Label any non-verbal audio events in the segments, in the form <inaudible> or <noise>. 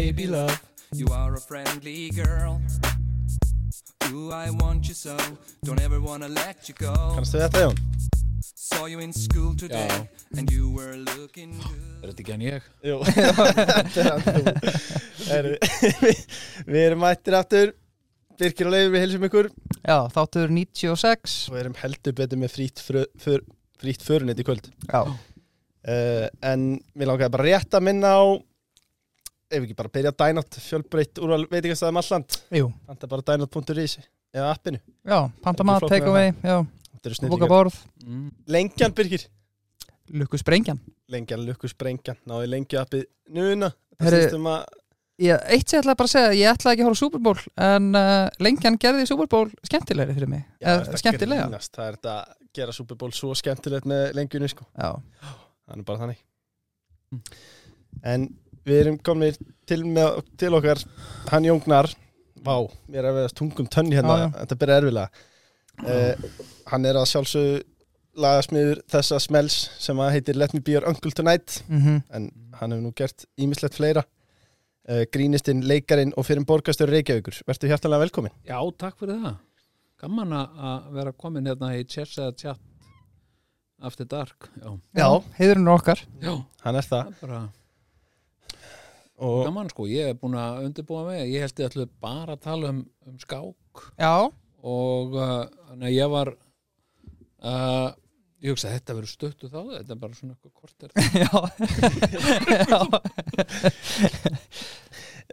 baby love. You are a friendly girl. Ooh, I want you so. Don't ever wanna let you go. Kannstu þetta Jón? Saw you in school today, Já. and you were looking <gasps> good. Er þetta ekki en ég? Jú <laughs> Þetta er hann þú Heyrðu, <laughs> við- Við erum mættir aftur Birkir og Leifur við heilsum ykkur Já, þáttur 96 og erum heldur betur með frýtt för, för, frýtt förunit í kvöld Já, uh, En við langaði bara rétt að minna á ef við ekki bara byrja dænátt fjölbreytt úrval veitingastæðum alland er bara dænátt.is eða appinu. Já, Ekki flóknara take away Já, Þetta eru boka borð Mm. Lengjan Birkir Lukku sprengjan. Lengjan, lukkus, brengjan Náði lengju appið núna. Um að ég, Eitt sem ég ætlaði bara að segja, ég ætlaði ekki að horfa á Super Bowl En uh, lengjan gerði Super Bowl skemmtilegri fyrir mig. Já, Eða, þetta Skemmtilega. grínast. Það er þetta að gera Super Bowl svo skemmtilegt með lengjunni sko. Já, Það er bara þannig. Mm. En við erum komnir til, með, til okkar Hann Jóngnar. Vá, mér er að veðast tungum tönni hérna. Já. Þetta byrja erfilega uh, Hann er að sjálfsögðu lagasmiður þessa smells sem að heitir Let me be your uncle tonight. Mhm. En hann hefur nú gert ímislegt fleira. Uh, Grínistinn, leikarinn og fyrir borgastur Reykjavíkur. Vertu hjartalega velkomin Já, takk fyrir það. Gaman að- að vera komin hérna í chess eða chat after dark. Já, Já. heiðurinn er okkar. Já. Hann er það. Það er bara og gaman sko. Ég er búin að undirbúa mig. Ég held ég ætlu bara að tala um, um skák Já, og uh, ég var uh, ég hugsa að þetta verður stöttu þá þetta er bara svona eitthvað korter <laughs> já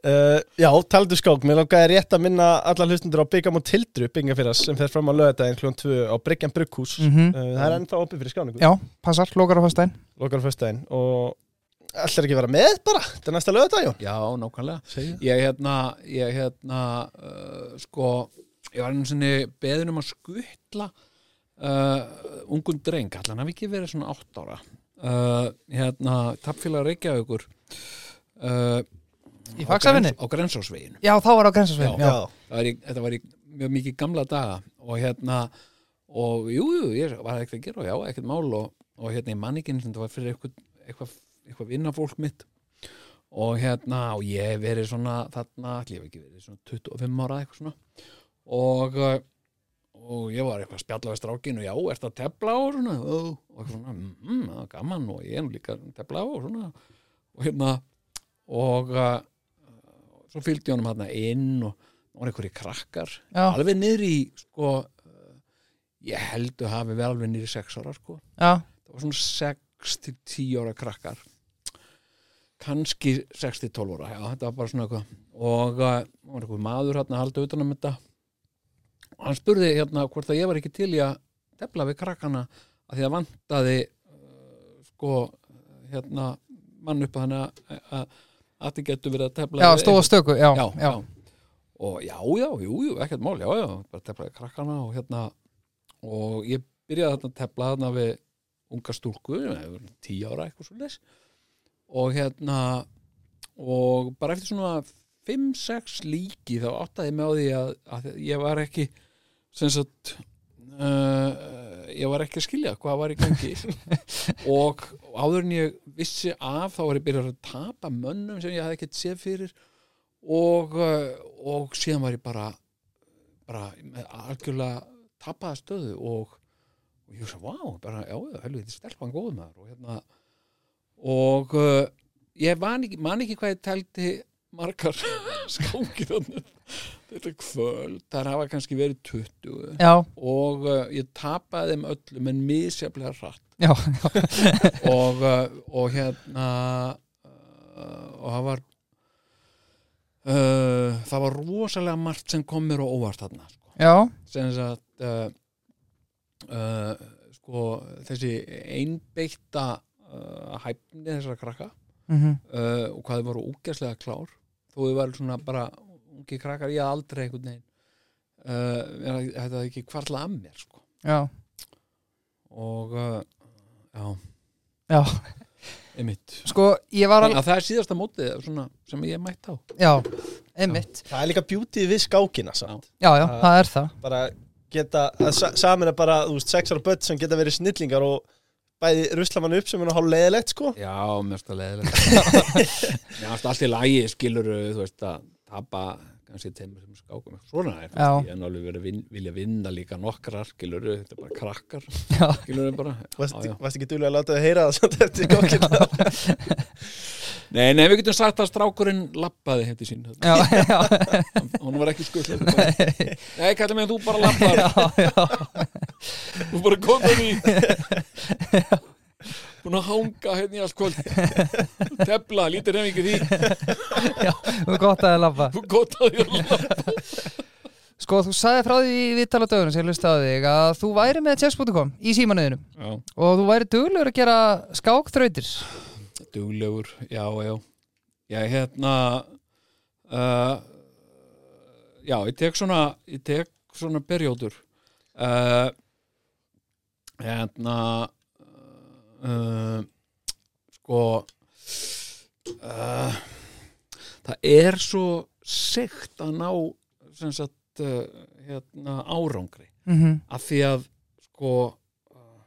Uh, <laughs> já, taldu skák, mér langaði rétt að minna alla hlustundur á Byggam og Tildru byggingafélags sem fer fram á lögadaginn kljóðan 2 á Bryggjan Brugghús Mhm. uh, það er ennþá opið fyrir skáningu Já, passar, lókar á fastæn lokar á föstudaginn og ætlar ekki að vera með bara, þetta er næsta lögadag Jón. Já, nákvæmlega. Segja. Ég hérna, ég hérna uh, sko, ég var einu sinni beðin um að skuttla uh, ungun dreng. Allan hafi ekki verið svona átt ára. Uh, hérna, tappfélag Reykjavíkur uh, Í Faxafinni? á Grensásveginu. Já, þá var á grensasvegin Já, Það var í, þetta var í mjög mikið gamla daga. Og hérna og jú, jú, ég var ekkert að gera og já, ekkert mál. Og, og hérna í manningin þetta var fyrir eitthvað, eitthvað, vinnafólk mitt. Og hérna og ég hef verið svona þarna allir hef ekki verið svona 25 ára eitthvað svona. Og uh, og ég var eitthvað að spjalla við strákin og já, ertu að tefla á og svona. Og, eitthvað svona, mm, það var gaman og ég er nú líka tefla á og svona. Og hérna og uh, svo fylgdi ég honum hérna inn og það var einhverju krakkar já, alveg niður í sko uh, ég held að hafi vel alveg niður í 6 ára sko. Já, það var svona 6 til 10 ára krakkar kannski 6 til 12 ára já, þetta var bara svona eitthvað. Og uh, var eitthvað maður hérna að halda utan um þetta. Og hann spurði hérna hvort að ég var ekki til í að tefla við krakkana að því að vantaði uh, sko hérna mann upp að hann að að þið getur verið að tefla já, við stóð á stöku Já, já, já, já. og já, já, jú, jú, ekkert mál já, já, bara teflaði krakkana og hérna og ég byrjaði að tefla þarna við unga stúlku tíu ára eitthvað svo leys og hérna og bara eftir svona 5-6 líki þá áttaði mig á því að, að ég var ekki sem sagt uh, ég var ekki að skilja hvað var í gangi. <laughs> Og áður en ég vissi af þá var ég byrjað að tapa mönnum sem ég hafði ekkert séð fyrir. Og, uh, og síðan var ég bara bara algjörlega tapaða stöðu og, og ég hugsa, vá, bara, já, já, helviti stelpan góð maður. Og hérna og uh, ég ekki, man ekki hvað ég tældi margar <laughs> þarna. Þetta kvöld, þar hafa kannski verið 20 já, og uh, ég tapaði þeim öllum en misjaflega já, <laughs> og, uh, og hérna og það var það var rosalega margt sem kom mér á óvart þarna sko. sem uh, sko þessi einbeitta uh, hæfni þessara krakka. Mhm, uh, og hvað þið voru úgæslega klár. Þó þið var svona bara ungi krakkar, ég aldrei einhvern veginn. Uh, þetta hafði ekki kvarla að mér sko. já, og uh, já, já. Einmitt. Sko, ég var alveg, að það er síðasta mótið svona, sem ég mætt á. Já, einmitt. Það er líka bjútið við skákina samt. Já, já, Það- það er það. bara geta, samin er bara þú veist, sex ára börn sem geta verið snillingar og bæði rusla mann upp sem er hálf leiðilegt sko. Já, mest að leðilegt Mér varst <laughs> allt í lagi skilur þú veist að tapa kannski teimur sem skákum svona er ég en alveg verið vin, vilja vinna líka nokkrar skilur þetta er bara krakkar Já. skilur bara. Varst ekki duglega að láta þau heyra það samt eftir gókina Nei, nei, við getum sagt að strákurinn lappaði heiti sín. Já, já, hún var ekki skull Nei, kallar mig að þú bara lappar já, já. Þú bara komað í búin að hanga hérna í allt kvöld. Tefla, lítir nefn ekki því. Þú er gott að það labba. Þú gott að lappa Sko, þú sagði frá því í viðtala dögunum sem ég hlusti á þig að þú væri með chess.com í símanuðinu Já, og þú væri duglegur að gera skákþrautir. Duglegur, já, já. Já, hérna uh, Já, ég tek svona ég tek svona perjódur uh, hérna uh, sko uh, það er svo segt að ná sem sagt uh, hérna árangri mm -hmm. af því að sko uh,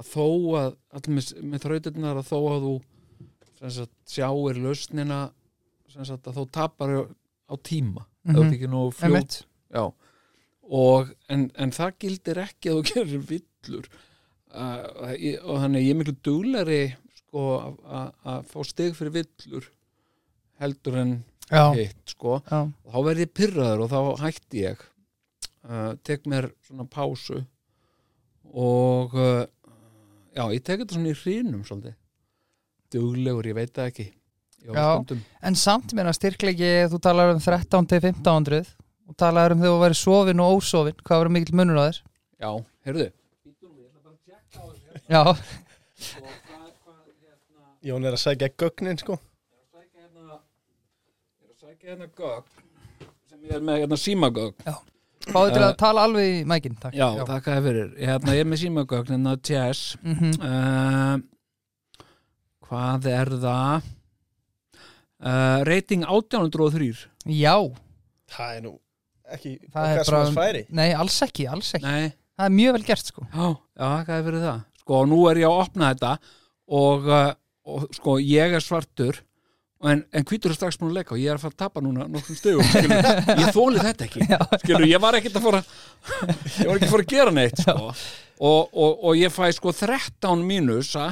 að þó að allir með, þrautirnar að þó að þú sem sagt, sjáir lausnina sem sagt, að þú tapar á tíma mm -hmm. það er ekki nú fljót já. og, en, en það gildir ekki að þú gerir villur uh, ég- og þannig ég er miklu duglegri sko að- fá stig fyrir villur heldur en Já, hitt sko. Já, og þá verði ég pyrraður og þá hætti ég. Uh, tek mér svona pásu og uh, já, ég tek þetta svona í hrínum svolítið. Duglegur, ég veit það ekki. Var Já. en samt meina styrklegi þú talar um 13 til 1500 og talar um þegar þú væri sofin og ósofin hvað verður mikill munur á þér? Já, heyrðu Já, Jón er að sækja gögnin sko. Sækja hérna ég er að sækja hérna gögn sem ég er með hérna símagögn. Fáðu til að tala alveg í mækin takk. já, þakka þér fyrir. Hérna, ég er með símagögn hérna chess Mhm. uh, hvað er það? Uh, rating 1803 já, Það er nú ekki það er okkar sem bara að færi. Nei, alls ekki, alls ekki. Nei. Það er mjög vel gert sko. Já, já, hvað er fyrir það? Sko, nú er ég að opna þetta og, uh, og sko, ég er svartur en, en hvítur er strax búin að leika og ég er að fara að tapa núna nokkrum skilur, <laughs> ég þóli þetta ekki. Skilur, ég var ekkert að fara ég var ekki að fara að gera neitt sko. og, og, og ég fæ sko 13 mínusa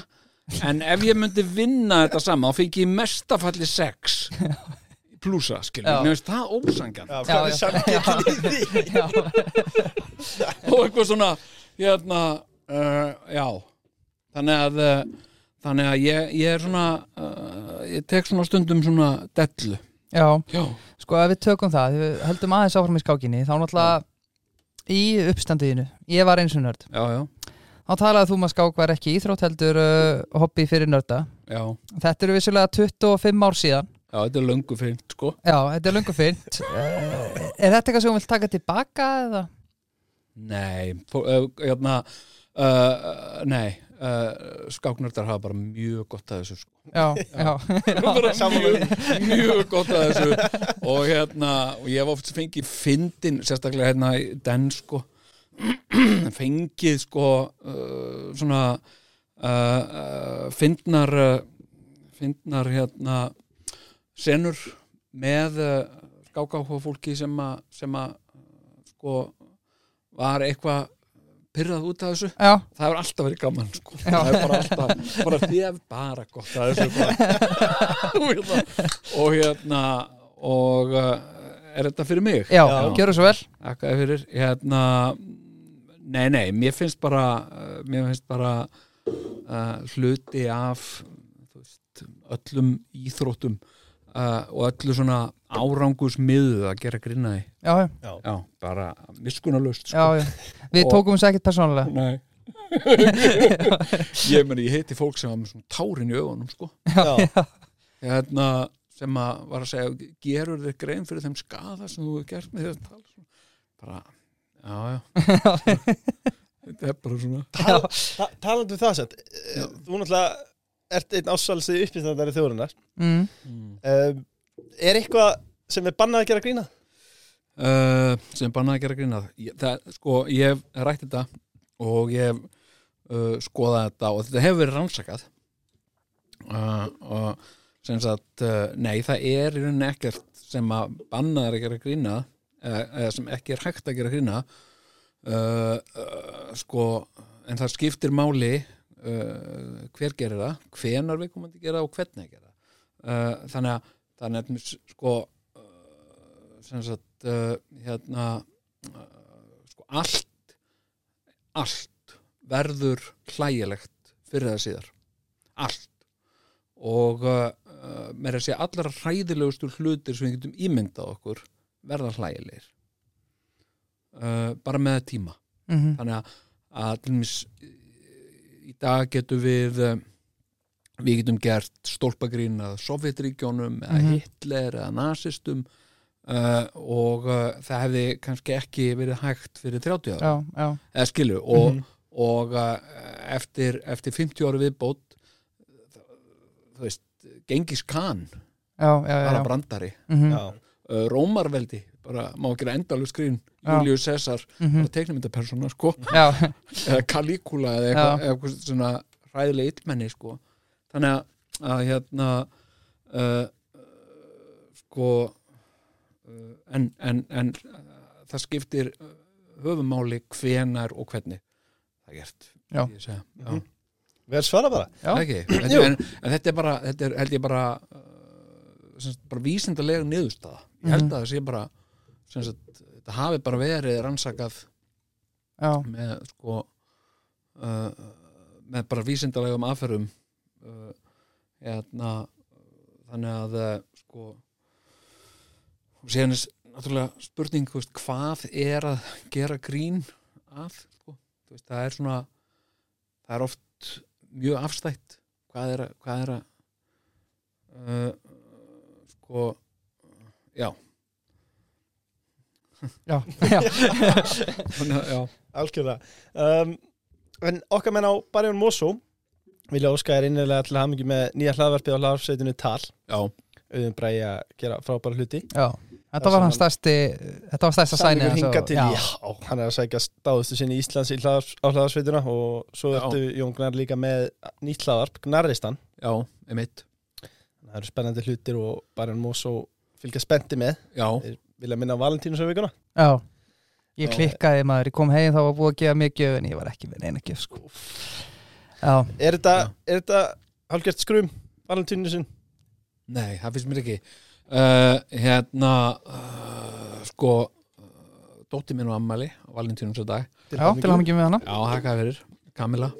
en ef ég myndi vinna þetta saman þá fengi ég mestafalli 6 plussa, skilur, finnst það ósangjan Já, hvað er? Já, og eitthvað svona hérna, uh, já. Þannig að uh, þannig að ég, ég er svona uh, ég tek svona stundum svona dellu. Já, já, sko ef við tökum það Við höldum aðeins áfram í skákinni Þá náttúrulega í uppstandiðinu Ég var eins og nörd. Já, já, Þá talaði þú um að skák var ekki íþrótt heldur uh, hobby fyrir nörda. Já, Þetta eru vissulega 25 ár síðan. Já þetta er löngu fint sko. Já, þetta er löngu fyrnt. Er þetta eitthvað sem þú vilt taka tilbaka eða? nei, hérna uh, nei uh, skáknördar hafa bara mjög gott að þessu sko. Já, já, bara Sammála mjög, mjög gott að þessu. Og hérna, og ég hef oft fengið fyndin, sérstaklega hérna í den sko. Fengið sko uh, svona uh, uh, fyndnar uh, fyndnar hérna senur með uh, skákáhuga fólki sem að sem að sko var eitthvað pyrrað út af þessu já, það hefur alltaf verið gaman sko. Það er bara alltaf, bara því að bara gott að þessu bara. <laughs> og hérna og hérna og uh, er þetta fyrir mig? já, Já. gjöru svo vel Þakka þér fyrir hérna, nei, nei, mér finnst bara uh, mér finnst bara uh, hluti af veist, öllum íþróttum uh, og öllu svona árangusmiðu að gera grinnaði Já, já, Já, bara miskunarlust já, sko. já. Við tókum þess ekkert persónulega. Nei. <laughs> Ég meni, ég heiti fólk sem var með svona tárin í augunum sko. já, hérna, sem að var að segja gerur þér grein fyrir þeim skada sem þú hefur gert með þess að tala svona. bara, já, já. <laughs> Þetta er bara svona. Tal, ta talandi um það sett Þú náttúrulega ert einn ásvalsið uppistandari þjóðurinnar mm. um, Er eitthvað sem er bannað að gera grína? uh, sem bannaði að gera grínað ég, það, sko, ég hef rætt þetta og ég hef uh, skoða þetta og þetta hefur verið rannsakað. Uh, og sem sagt, nei það er í rauninni ekkert sem að bannaðar að gera grína eða, sem ekki er hægt að gera grína. Sko en það skiptir máli hver gerir það, hvenar við komum að gera og hvernig að gera þannig að þannig að mér, sko uh, sem sagt uh, hérna uh, sko allt allt verður hlægilegt fyrir það síðar. Allt. Og mér er að segja allar hræðilegustu hlutir sem við getum ímyndað okkur verða hlægilegir. Bara með tíma. Mhm. þannig að, að til dæmis í dag getum við eh, við getum gert stólpagrín að Sovjetríkjónum eða Mhm. Hitler eða nazistum uh, og uh, það hefði kannski ekki verið hægt fyrir 30 ára já, já, eða skilu og, Mhm. og uh, eftir, eftir 50 ára viðbót þú veist, Gengis Khan já, já, já, bara brandari. Já. uh, Rómarveldi, bara má ekki endalu skrín Já. Július Cæsar, mhm, bara teiknumyndapersona sko. Já, eða Caligula eða eitthvað, eða eitthvað svona hræðilega illmenni sko þannig að, að hérna uh, sko uh, en, en, en uh, það skiptir uh, höfumáli hvenar og hvernig það er gert Já. Ég segja, já. Mhm. Verð svara bara <clears throat> þetta, en, en þetta er bara þetta er held ég bara uh, bara vísindalega niðurstaða ég held Mhm. að það sé bara þetta hafi bara verið rannsakað já, með sko uh, með bara vísindalegum aðferðum uh, hérna þannig að uh, sko og síðan er náttúrulega spurning veist, hvað er að gera grín að sko. Veist, það er svona það er oft mjög afstætt hvað er að, hvað er að uh, sko já, já, <laughs> já. já Algjörlega um, En okkar menn á Barjón Mosó vilja óska þér innilega til hamingi með nýja hlaðvarpið á hlaðvarsveitinu Tal. Já, auðvun bræði að gera frábæra hluti. Já. Þetta var hans stærsti Þetta var stærsta sæni já. já, hann er að sækja stáðustu sinni í Íslands í hlaðvars, á hlaðvarsveituna og svo ertu Jón Gnar líka með nýtt hlaðvarp, Gnarristan. Já, emitt það eru spennandi hlutir og Barjón Mosó fylgja spendi með, já, vilja minna á Valentínusöfuguna Já, ég klikkaði maður, ég kom heim þá var búið að gefa mér gjöf en ég var ekki með neina gjöf sko. Er þetta, er hálfgjört skrum Valentínusin? Nei, það finnst mér ekki. Uh, Hérna uh, Sko uh, Dóttir minn og ammæli á Valentínus á dag. Já til hann ekki með hana. Já, hakaði fyrir Kamila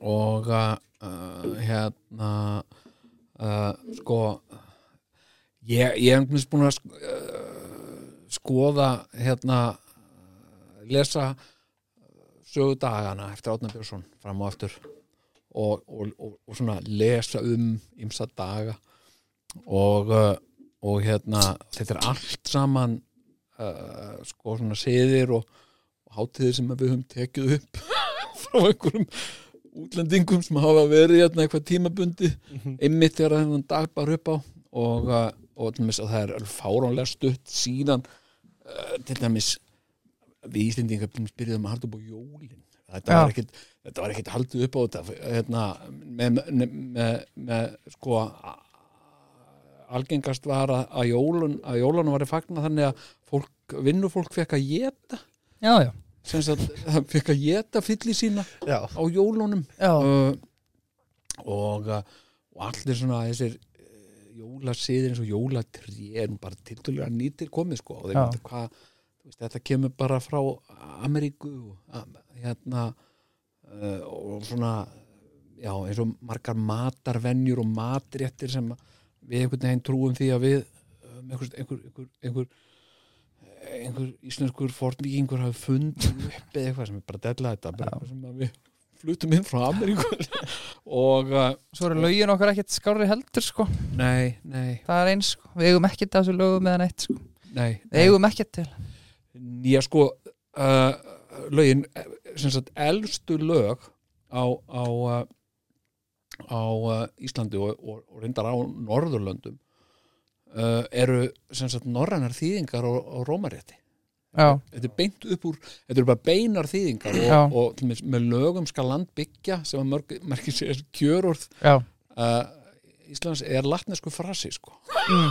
Og uh, uh, Hérna uh, Sko Ég, ég hef einhvern búin að sk uh, skoða hérna lesa sögu dagana eftir Átna Björnsson fram og aftur og, og, og, og svona lesa um ymsa daga og, uh, og hérna þetta er allt saman uh, sko svona siðir og, og hátíðir sem við höfum tekið upp <laughs> frá einhverjum útlendingum sem hafa verið hérna eitthvað tímabundi einmitt þegar þennan dag bara upp á og, uh, og að það er fáránlega stutt síðan uh, til dæmis við Íslendingar til byrjuðum að halda upp á jólin. Þetta þetta var ekkit haldið upp á þetta hérna, með, með, með, með sko a- algengast var að, að jólun að jólunum var í fagna þannig að fólk, vinnufólk fekk að geta Já, já, það fekk að geta fylli sína Já, á jólunum. Já, uh, og, uh, og allir svona þessir uh, jólasiðir eins og jólatrí er bara tildulega nýtir komið sko. Og þeir mynda hvað veist, þetta kemur bara frá Ameríku hérna uh, og svona já, eins og margar matarvenjur og matréttir sem við einhvern veginn trúum því að við um, einhver, einhver, einhver, einhver einhver íslenskur fornvíkingur hafi fundið upp eða eitthvað sem er bara della þetta sem við flutum inn frá Ameríku. <laughs> Og uh, svo eru lögin okkar ekkert skárri heldur sko. Nei, nei, Það er eins sko, við eigum ekkert að þessu lögum meðan eitt sko. Nei, Við eigum ekkert til Já, sko uh, lögin, sem sagt elstu lög á, á, uh, á uh, Íslandi og, og, og reyndar á Norðurlöndum uh, eru sem sagt norrænar þýðingar á, á Rómarétti. Já, þetta er beint upp úr, þetta eru bara beinar þýðingar og, og til dæmis með lögum skal land byggja sem að mörg, merkir sér kjörorð. Já, uh, Íslands er latnesku frasi sko. mm,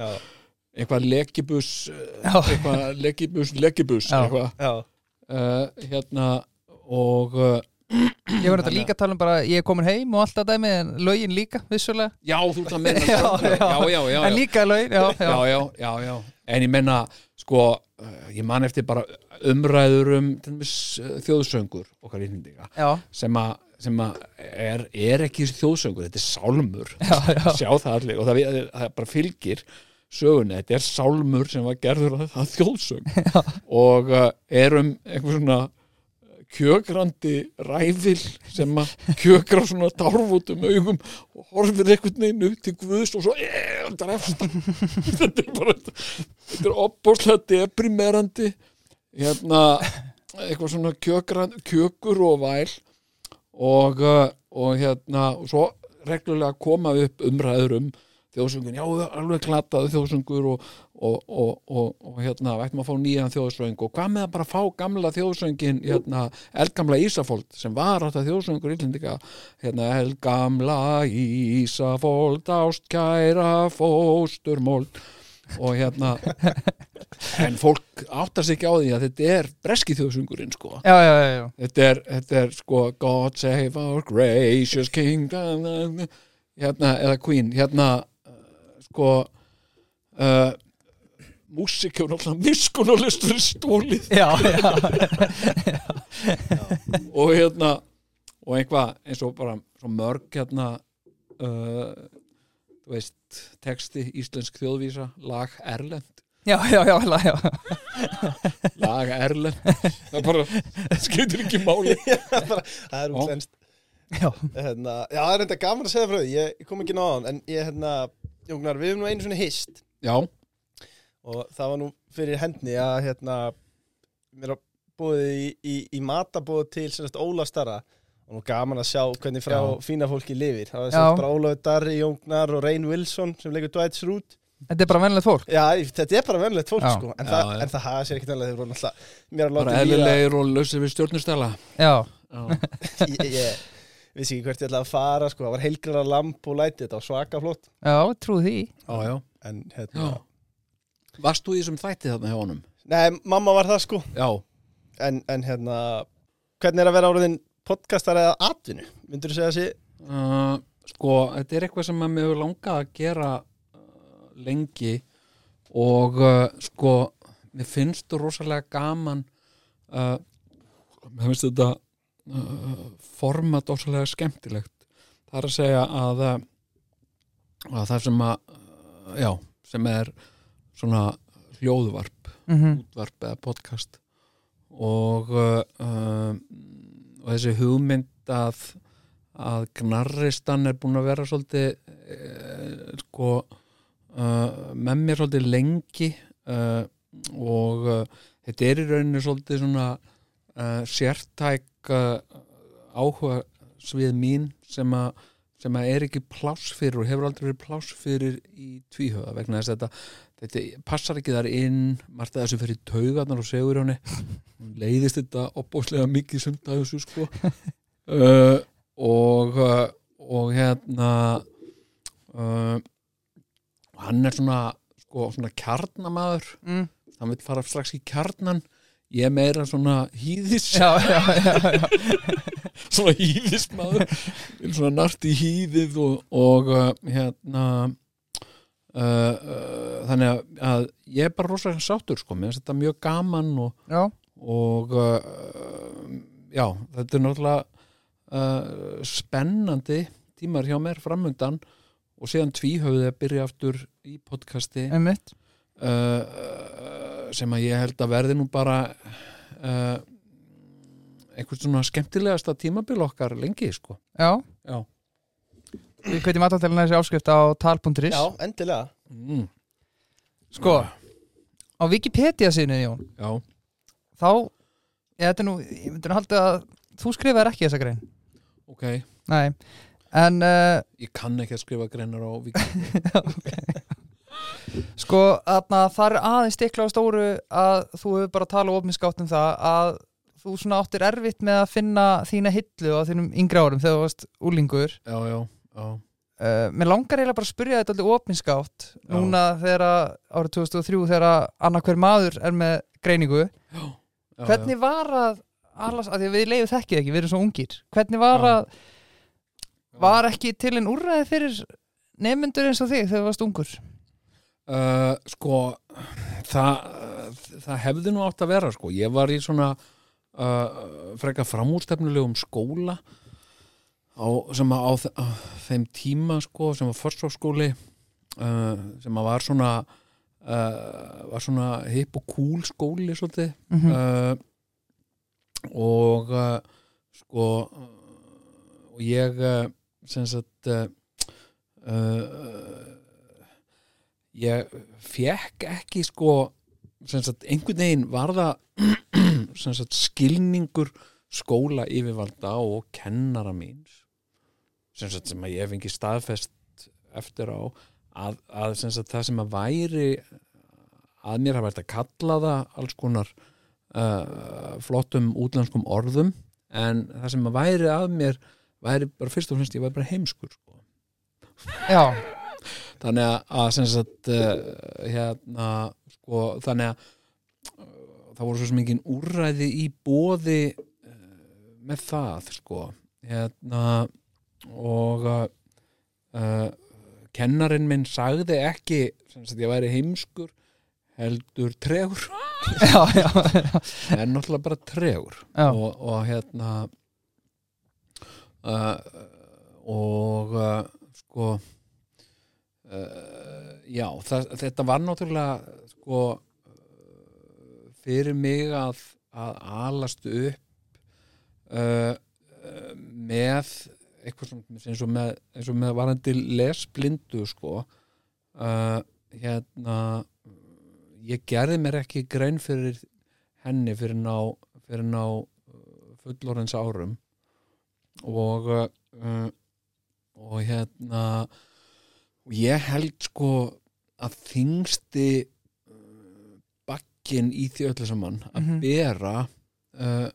Já, eitthvað lekibus Já. eitthvað lekibus Já. eitthvað uh, hérna og uh, ég var þetta líka að tala um bara ég er komin heim og allt það dæmi en lögin líka, vissulega já, þú ætla að meina <laughs> Já, já, já. já, já, já, En líka lögin, já, já, já, já, já, já. en ég menna sko, uh, ég man eftir bara umræður um til dæmis, þjóðsöngur okkar innhendinga já, sem að sem að er, er ekki þjóðsöngur, þetta er sálmur já, já. sjá það allir og það, það bara fylgir sögunni, þetta er sálmur sem var gerður að það þjóðsöng <laughs> og uh, erum einhver svona kjökrandi ræfil sem að kjökra svona tárfútum augum og horfir veginn upp til Guðs og svo "Eh, þetta er eftir þetta er bara þetta er opbóðslega deprimerandi hérna eitthvað svona kjökran, kjökur og væl. Og, uh, og hérna og svo reglulega koma upp umræður um þjóðsöngun, já alveg glataðu þjóðsöngur og, og, og, og, og hérna vættum að fá nýjan þjóðsöng og hvað með að bara fá gamla þjóðsöngin hérna, eldgamla Ísafold sem var þetta þjóðsöngur illindika hérna, eldgamla Ísafold ástkæra fósturmóld og hérna <laughs> en fólk áttar sig ekki á því að þetta er breski þjóðsöngurinn sko Já, já, já, já. þetta er, þetta er sko God save our gracious king hérna, eða queen hérna sko uh, músik hefur náttúrulega miskunarlist fyrir stólið Já, já, og hérna og einhvað eins og bara svo mörg hérna uh, þú veist texti íslensk þjóðvísa lag Erlend já, já, já, já, já. lag Erlend það bara skiptir ekki máli það er Já. útlenskt Já. hérna, Já, það er enda gaman að segja frá því Ég, ég kom ekki náðan, en ég, hérna Jóngnar, við hefum nú einu svona hist já, og það var nú fyrir hendni að hérna mér að búið í, í, í matabóð til semast Óla Starra. Og nú gaman að sjá hvernig frá Já. fína fólki lifir. Það var Já. semast bara Ólafur Darri, Jóngnar og Reyn Wilson sem leikur Dwight Schrute Þetta er bara vennilegt fólk. Já, þetta er bara venlegt fólk Já. sko. En, Já, það, já. en það hafa sér ekkert alveg þeir voru náttúrulega mér að bara láta eðlilegir og lausir við stjórnustela Já, já, <laughs> ég, ég vissi ekki hvert ég ætlaði að fara sko, það var heilgrara lamp og læti. Þetta var svaka flott. Já, trúið því. Já, já. en hérna. Varst þú í þessum þætti þarna hjá honum? nei, mamma var það sko. Já, en, en hérna, hvernig er að vera áriðin podcastar eða atvinnu, myndur þú segja þessi? Uh, sko, þetta er eitthvað sem að mér hefur langað að gera uh, lengi. Og uh, sko, mér finnst þú rosalega gaman uh, mér finnst þetta format rosalega skemmtilegt. Það er að segja að, uh, að það sem að já, sem er svona hljóðvarp mm útvarp eða podcast og uh, og þessi hugmynd að að gnarristan er búin að vera svolítið uh, sko uh, með mér svolítið lengi uh, og þetta er í rauninni svolítið svona sértæk uh, áhuga svið mín sem að sem að er ekki pláss fyrir og hefur aldrei verið pláss fyrir í tvíhöða vegna þess að þetta, þetta passar ekki þar inn margt að þessu fyrir taugarnar og segur henni. Leiðist þetta opbóðslega mikið þessu sko. <laughs> Uh, og uh, og hérna uh, hann er svona sko svona kjarnamaður. Mm. hann vil fara strax í kjarnan ég er meira svona hýðis. Já, já, já, <laughs> svona hýðismadur svona nart í hýðið og, og uh, hérna uh, uh, þannig að, ég er bara rosalega sáttur sko, mér finnst þetta mjög gaman og, og uh, já, þetta er náttúrulega uh, spennandi tímar hjá mér framundan og síðan tvíhauði að byrja aftur í podcasti. Einmitt uh, sem að ég held að verði nú bara uh, einhvern svona skemmtilegasta tímabil okkar lengi sko. Já, Já, við kveitum alltaf til þessi áskrift á tal.is já, endilega. Mm, Sko, á Wikipedia sinni, Jón já, þá, ég, þetta er nú, ég myndi nú halda að þú skrifaðir ekki þessa grein. Ok. Nei, en uh, Ég kann ekki að skrifa greinar á Wikipedia <laughs> Sko, þarna, það er aðeins stikla á stóru að þú hefur bara talað ofinskátt um það að þú svona áttir erfitt með að finna þína hillu á þínum yngri árum þegar þú varst úlingur já, já, já, uh, Mér langar eiginlega bara að spyrja þetta alltaf ofinskátt Já. núna þegar árið 2003 þegar annarkver maður er með greiningu. Já, Hvernig var að allas, að við leiðum þekkið ekki, við erum svo ungir. Hvernig var Já. að var ekki til en úrræði fyrir nefnendur eins og þig þegar þú varst ungur Uh, sko það, það hefði nú átt að vera sko. ég var í svona uh, freka framúrstefnulegum skóla á, sem að á, þe- á þeim tíma sko, sem var fyrstofskóli uh, sem að var svona var svona hip og cool skóli svolítið mm -hmm. og sko og ég sem sagt uh, ég fekk ekki sko sagt einhvern veginn var það <clears throat> sagt skilningur skóla yfirvalda og kennara míns sem sagt sem ég hef ekki staðfest eftir á að, að sagt það sem að væri að mér hafa vært að kalla það alls konar uh, flottum útlenskum orðum en það sem að væri að mér væri bara fyrst og fremst ég væri bara heimskur sko. Já, þannig að, að sem sagt uh, hérna sko þannig að uh, það voru svo sem engin úrræði í bóði uh, með það sko hérna og uh, kennarinn minn sagði ekki sem sagt ég væri heimskur heldur já. en náttúrulega bara tregur Já. og, og hérna uh, og uh, sko uh, já, það, þetta var náttúrulega sko uh, fyrir mig að, að alast upp uh, með eitthvað sem eins og með, eins og með varandi lesblindu sko uh, hérna ég gerði mér ekki grein fyrir henni fyrir ná, fyrir ná fullorins árum. Og uh, og hérna og ég held sko að þingsti uh, bakkin í því öllu saman að Mhm. bera uh,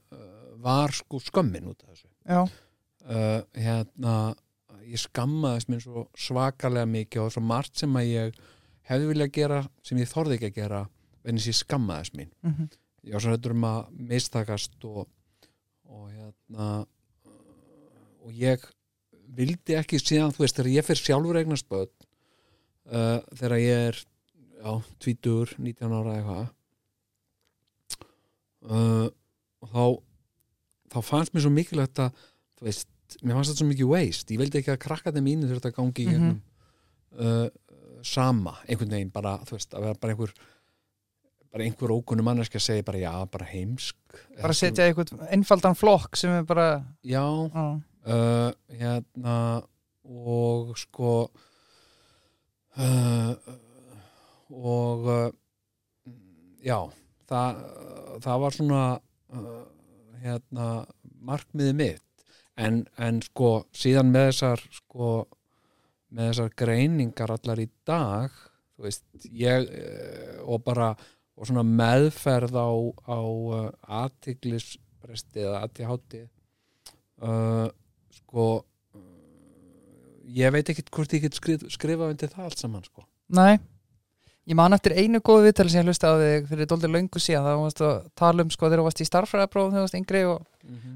var sko skömmin út af þessu já. uh, hérna ég skammaðist mér svo svakalega mikið og svo margt sem að ég hefði viljað gera sem ég þorði ekki að gera en þess ég skammaðist mín Mm ég var svo hættur um að mistakast og, og hérna og ég vildi ekki síðan, þú veist, þegar ég fyrir sjálfur eignast börn uh, þegar ég er já, 20, 19 ára eitthvað uh, og þá þá fannst mér svo mikilvægt að þú veist, mér fannst þetta svo mikið waste ég vildi ekki að krakkaði mínu þurft að gangi í Mhm. gegnum uh, sama, einhvern veginn bara, þú veist, að vera bara einhver bara einhver ókunum manneski að segja bara já, bara heimsk Bara setja eitthvað einfaldan flokk sem er bara já, já, uh, hérna og sko uh, og uh, já það, það var svona hérna markmiðið mitt. En, en sko síðan með þessar sko með þessar greiningar allar í dag þú veist, ég og bara og svona meðferð á, á aðtiglisbresti eða aðtíhátti uh, sko ég veit ekkit hvort ég get skrif, skrifað undir það allt saman sko. Nei, ég man eftir einu góðu viðtali sem ég hlusta á þig fyrir dóldi löngu síðan þá varst að tala um sko þegar þú varst í starffræðaprófum þegar þú varst yngri og,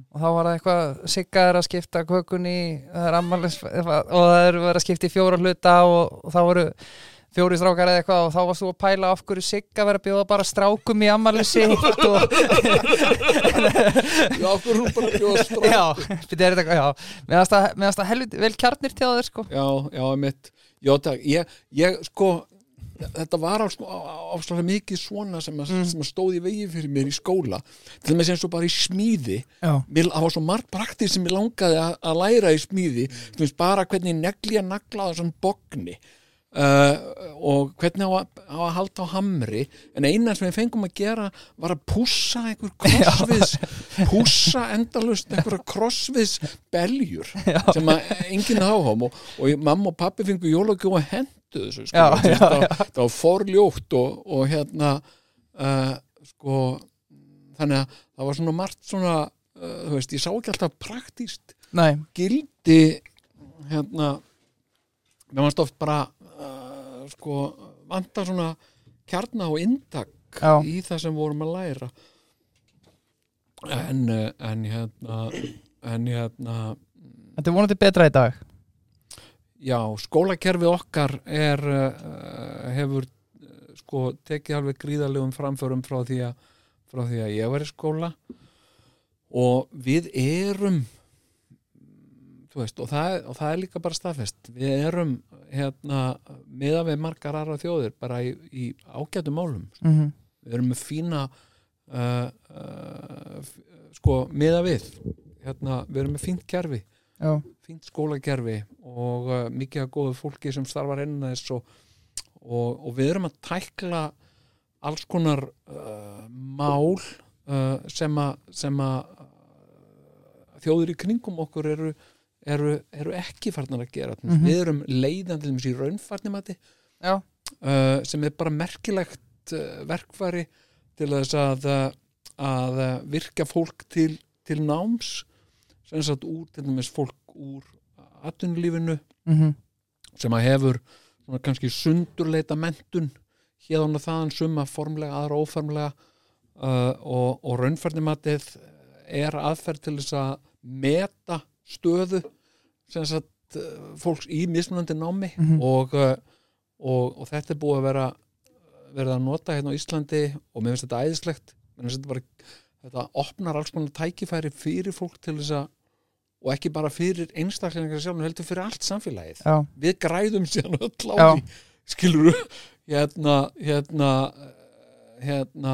og þá var það eitthvað sigga er að skipta kökunni það er ammalis og það er verið að skipta í fjóra hluta og, og þá voru fjóri strákar eða eitthvað og þá varst þú að pæla af hverju sigga verið að bjóða bara strákum í ammalisi og <laughs> Já, okkur hún bara bjóða strá já, byrja, er þetta, já, meðan það, það helviti vel kjarnir til þér sko. Já, já, mitt Já, takk, ég, ég sko þetta var áslega mikið svona sem að, Mm. sem að stóði vegi fyrir mér í skóla. Til þess eins og bara í smíði. Mér, það var svo margt praktíð sem ég langaði að, að læra í smíði. Bara hvernig negli að nagla á svona bogni uh, og hvernig á að, á að halda á hamri. En eina sem við fengum að gera var að pússa einhver <laughs> krossviðs. Pússa endalust einhverja krossviðs beljur sem að enginn áhóm og, og mamma og pappi fengu jólagjóð að henda hættu þessu sko. Já, já, það, var- það var forljótt og, og hérna uh, sko þannig að það var svona margt svona uh, þú veist, ég sá ekki alltaf praktíst nei, gildi hérna. Mér varst oft bara sko vanta svona kjarna og inntak Já. í það sem vorum að læra. En, uh, en hérna en hérna þetta er vonandi betra í dag. já, skólakerfi okkar er uh, hefur uh, sko tekið alveg gríðalegum framförum frá því að frá því að ég var í skóla. Og við erum veist, og það, og það er líka bara staðfest. Við erum hérna meða við margar aðra þjóðir bara í, í ágætum málum. Mm við erum með fína uh, uh, sko meða við hérna, við erum með fínt kerfi já, fínt skólakerfi og uh, mikið af góðu fólki sem starfar innan þess og, og, og við erum að tækla alls konar uh, mál uh, sem að að uh, þjóður í kringum okkur eru, eru, eru ekki farnar að gera Mhm. við erum leiðan til þess í raunfarnimati já, uh, sem er bara merkilegt uh, verkfæri til þess að, uh, að uh, virka fólk til, til náms sem sagt úr til dæmis fólk úr atvinnulífinu mm sem að hefur svona kannski sundurleita mentun hérðan og þaðan suma formlega, aðra óformlega uh, og, og raunfærnimatið er aðferð til þess að meta stöðu sagt uh, fólks í mismunandi námi Mhm. og, uh, og, og þetta er búið að vera verið að nota hérna á Íslandi og mér finnst þetta æðislegt. Þetta, bara, þetta opnar alls konar tækifæri fyrir fólk til þess að og ekki bara fyrir einstaklingar sjálf heldur fyrir allt samfélagið. Já, við græðum síðan öll á því skilur hérna hérna hérna,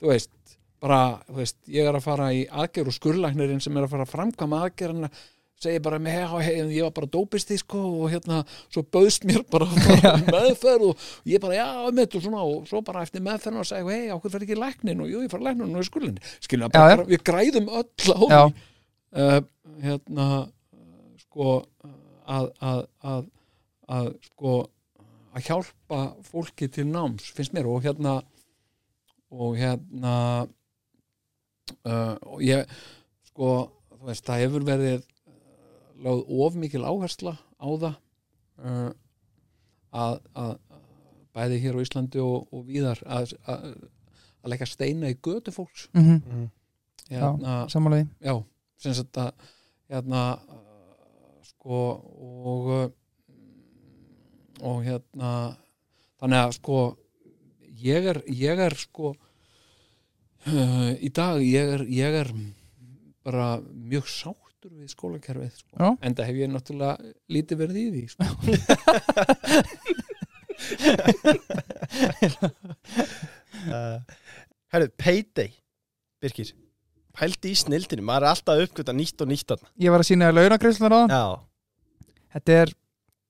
þú veist bara, þú veist, ég er að fara í aðgerð og skurlæknirinn sem er að fara að framkvæma aðgerðina segir bara með hei, hei, ég var bara dópisti sko og hérna, svo bauðst mér bara, <laughs> bara meðferð og ég bara, já, mitt og svona og svo bara eftir meðferðin og segi, hei, okkur fyrir ekki læknin og jú, ég fara læknin og er skurlæknin skilur, Já, bara, við græðum öll á því uh, hérna sko að, að, að, að sko að hjálpa fólki til náms finnst mér og hérna og hérna uh, og ég sko þú veist það hefur verið lögð of mikil áhersla á það uh, að, að bæði hér á Íslandi og, og víðar að, að, að leggja steina í götu fólks. Mm Mhm. hérna, sammála því. já, sem sagt að hérna sko og og hérna þannig að sko ég er, ég er sko uh, í dag ég er, ég er bara mjög sáttur við skólakerfið sko. En það hef ég náttúrulega lítið verið í því sko. uh, Herru, Payday Birkir, pældi í snildinu maður er alltaf uppgöta nýtt og nýtt þarna. ég var að sína launagreislunar á Já, þetta er,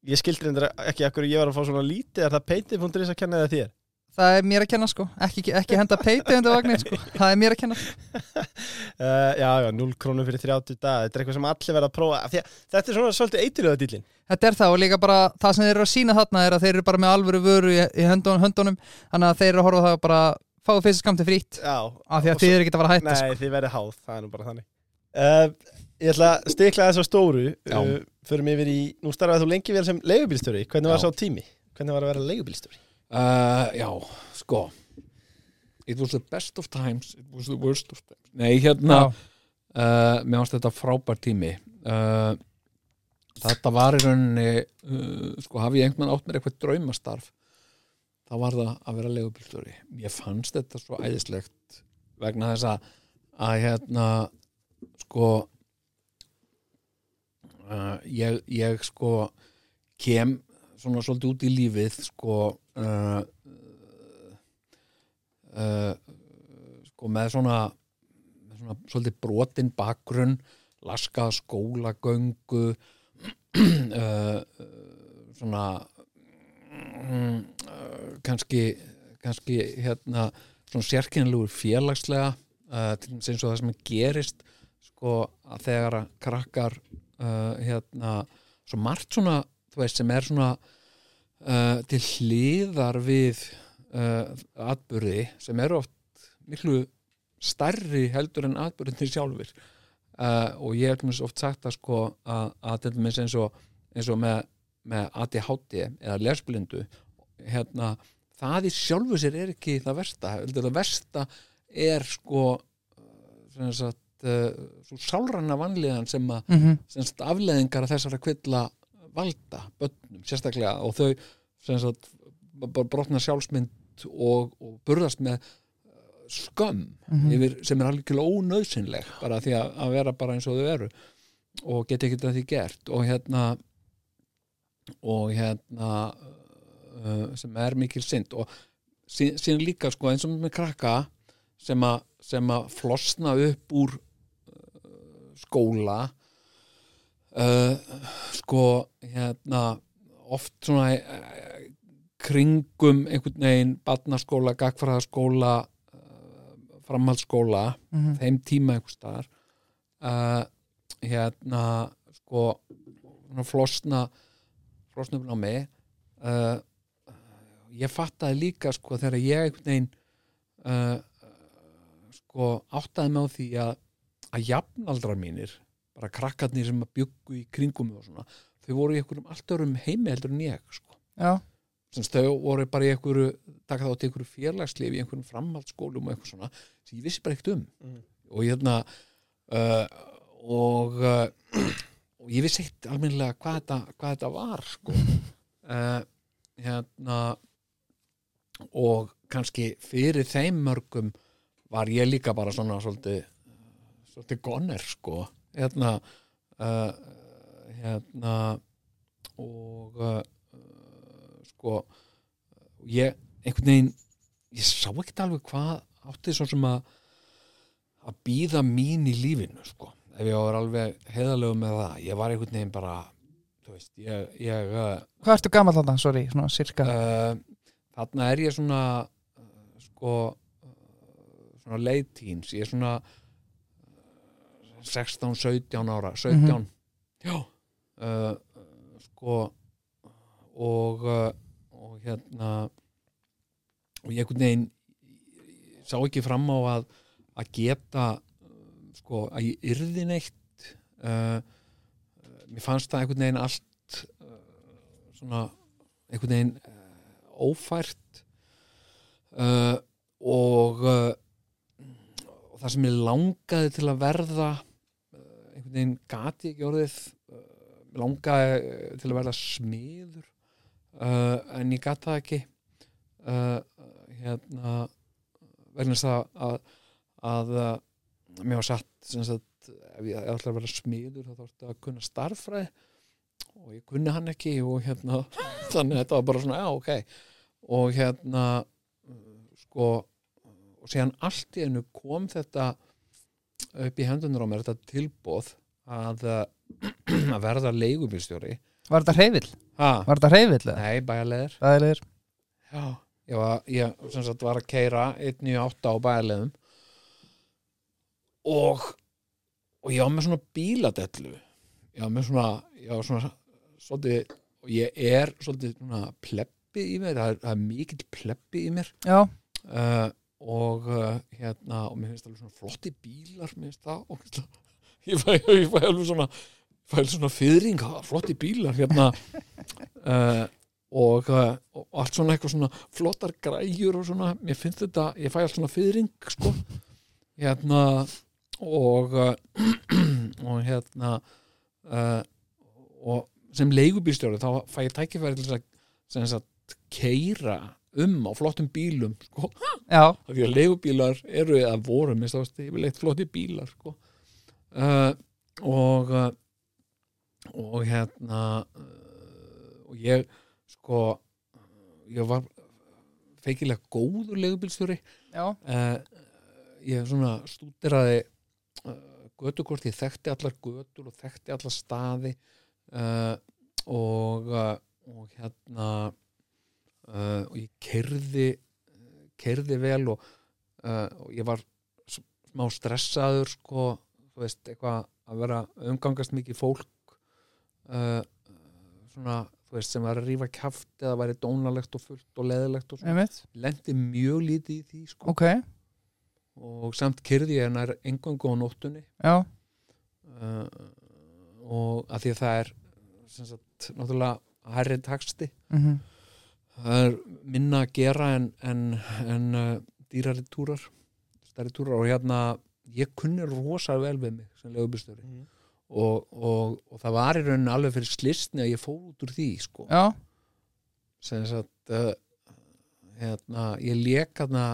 ég skildi reyndar ekki akkur ég var að fá svona lítið er það Payday.is að kenna það þér það er mér að kenna sko. Ekki, ekki henda peiti undir vagnir sko. Það er mér að kenna. Uh, <laughs> Já, já, 0 krónur fyrir 30 dag Þetta er eitthvað sem allir verða að prófa. Af því að Þetta er svona svolítið eitiröða dýlin Þetta er það og líka bara það sem þeir eru að sína þarna er að þeir eru bara með alvöru vöru í, í höndunum, höndunum. Þannig að þeir eru að horfa á það að bara fáið fyrst skamti frýtt Já, af því að þið eru ekki að fara að hætta sko. Nei, þið verðið háð, það er nú bara þannig. Uh, Ég ætla að stikla þess á stóru. Uh, Förum yfir í, nú starfaði þú lengi vel sem leigubílstjóri. Hvernig var Já. sá tími? Hvernig var að vera leigubílstjóri? Uh, já, sko. It was the best of times It was the worst of times. Nei, hérna uh, Mér fannst þetta frábær tími. Uh, Þetta var í rauninni Sko, hafi ég einhvern átt mér eitthvað draumastarf þá var það að vera legubílstjóri Ég fannst þetta svo æðislegt vegna þess að að hérna sko ég, ég sko kem svona svolítið út í lífið sko uh, sko með svona, með svona svolítið brotin bakgrunn laskað skólagöngu <clears throat> svona mm, kannski kannski hérna svona sérkennilegur félagslega uh, til dæmis eins og það sem gerist sko að þegar að krakkar uh, hérna svo margt svona þú veist sem er svona uh, til hliðar við uh, atburði sem eru oft miklu stærri heldur en atburðinni sjálfur uh, og ég hef oft sagt að sko að, að eins og, eins og með, með ADHD eða lesblindu hérna, það í sjálfu sér er ekki það versta, heldur það versta er sko sem sagt, svo sálranna vanlíðan sem að mm sagt, afleðingar af þessara kvilla valda bönnum sérstaklega og þau brotna sjálfsmynd og, og burðast með uh, skömm Mhm. yfir, sem er algjörlega ónauðsynleg bara því að, að vera bara eins og þau eru og geta ekkert að því gert og hérna og hérna uh, sem er mikil synd og sí- síðan líka sko eins og með krakka sem að, sem að flosna upp úr uh, skóla uh, sko hérna oft svona uh, kringum einhvern veginn barnaskóla, gagfræðaskóla uh, framhaldsskóla -hmm. þeim tíma einhvers staðar hérna sko svona flosna upp á mig ég fattaði líka sko þegar ég einhvern veginn sko áttaði á því að að jafnaldrar mínir bara krakkarnir sem að byggu í kringum mig og svona, þau voru í einhverjum allt örum heimi heldur en ég sko. Þau voru bara í einhverju taka þá til einhverju félagslif í einhverjum framhaldsskólum og eitthvað svona sem ég vissi bara ekkert um. Mhm. og hérna uh, og uh, og ég vissi ekkert almennilega hvað þetta, hvað þetta var sko. <laughs> Uh, hérna og kannski fyrir þeim mörgum var ég líka bara svona svolítið svolítið goner sko hérna uh, hérna og uh, sko ég einhvern veginn ég sá ekkert alveg hvað átti svo sem að að býða mín í lífinu sko. Ef ég var alveg heiðalegu með það ég var einhvern veginn bara veist, ég, ég uh, hvað ertu gamall þarna, sorry, svona cirka uh, þarna er ég svona uh, sko uh, svona teens. Ég er svona uh, 16, 17 ára 17 já. Uh, sko og uh, og hérna og ég einhvern veginn sá ekki fram á að að geta sko að ég yrði neitt. Uh, mér fannst það einhvern veginn allt uh, svona einhvern veginn ófært. Og og það sem ég langaði til að verða einhvern veginn gati ekki orðið uh, langaði uh, til að verða smiður uh, en ég gat það ekki uh, hérna vegna þess að, að, uh, mér var satt sagt, ef ég ætla að vera smiður þá þarftu að kunna starffræði og ég kunni hann ekki og hérna <laughs> þannig að þetta var bara svona, já, ok. Og hérna sko og síðan allt í einu kom þetta upp í hendunar á mér þetta tilbóð að, uh, <clears throat> að verða leigubílstjóri. Var þetta hreyfill? ha, Var þetta hreyfill? eða? nei, bæjarleðir Það leir já, ég var, ég sagt var að keira 198 á bæjarleðum og og ég var með svona bíladellu. Ég var með svona, ég var svona svolítið, og ég er svolítið svona pleppi í mér. Það er, það er mikill pleppi í mér. Já, uh, og uh, hérna og mér finnst alveg svona flotti bílar mér finnst það og <laughs> ég fæ, ég fæ alveg svona fæ alveg svona fyrring, ha, flotti bílar hérna. <laughs> Uh, og, uh, og allt svona eitthvað svona flottar græjur og svona. Mér finnst þetta, ég fæ allt svona fyrring sko. Hérna og uh, <clears throat> og hérna uh, og sem leigubílstjóri þá fæ ég tækifæri til að keira um á flottum bílum sko. Af því að leigubílar eru eða voru minnst ást yfirleitt flotti bílar sko. uh, og uh, og hérna uh, og ég sko ég var feikilega góður uh, ég svona stúderaði uh, götukort, ég þekkti allar götur og þekkti allar staði. Uh, og uh, og hérna uh, og ég kerði kerði vel og, uh, og ég var smá stressaður sko, þú veist, eitthvað að vera umgangast mikið fólk uh, svona þú veist, sem var að rífa kjaft eða væri dónalegt og fullt og leðilegt og svo, einmitt, lendi mjög lítið í því sko. ok. Og samt kyrði ég hennar engangu á nóttunni. Já, og að því að það er sem sagt, náttúrulega hærri taksti mhm það er minna að gera en, en, en uh, dýrari túrar stærri túrar. Og hérna ég kunni rosa vel við mig sem legubistjóri Mhm. og, og, og það var í rauninni alveg fyrir slistni að ég fór út úr því sko. Já, sem sagt uh, hérna, ég lék hérna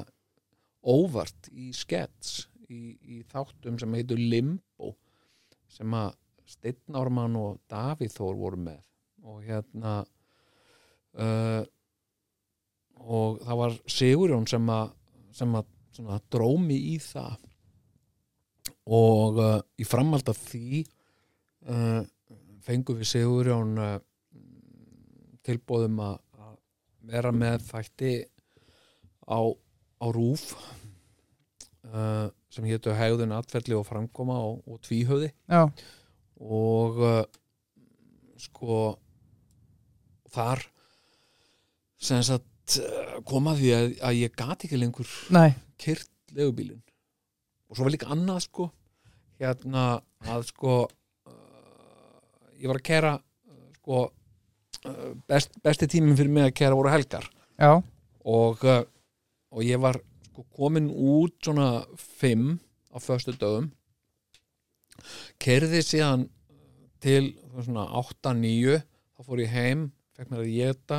óvart í skets í, í þáttum sem heitur Limbo sem að Steinn Ármann og Davíð Þór voru með. Og hérna uh, og það var Sigurjón sem að sem að svona, drómi í það. Og uh, í framhald af því uh, fengum við Sigurjón uh, tilbóðum að að vera með þætti á, á rúf uh, sem hétu hegðun atferli og framkoma og, og tvíhöði já, og uh, sko þar sem sagt uh, koma því að, að ég gat ekki lengur nei, kyrt legubílinn. Og svo var líka annað sko. Hérna að sko uh, ég var að kera uh, sko uh, best, besti tíminn fyrir mig að kera voru helgar. Já, og, og ég var sko komin út svona fimm á föstu dögum. Kerði síðan til svona 8-9 þá fór ég heim, fekk mér að geta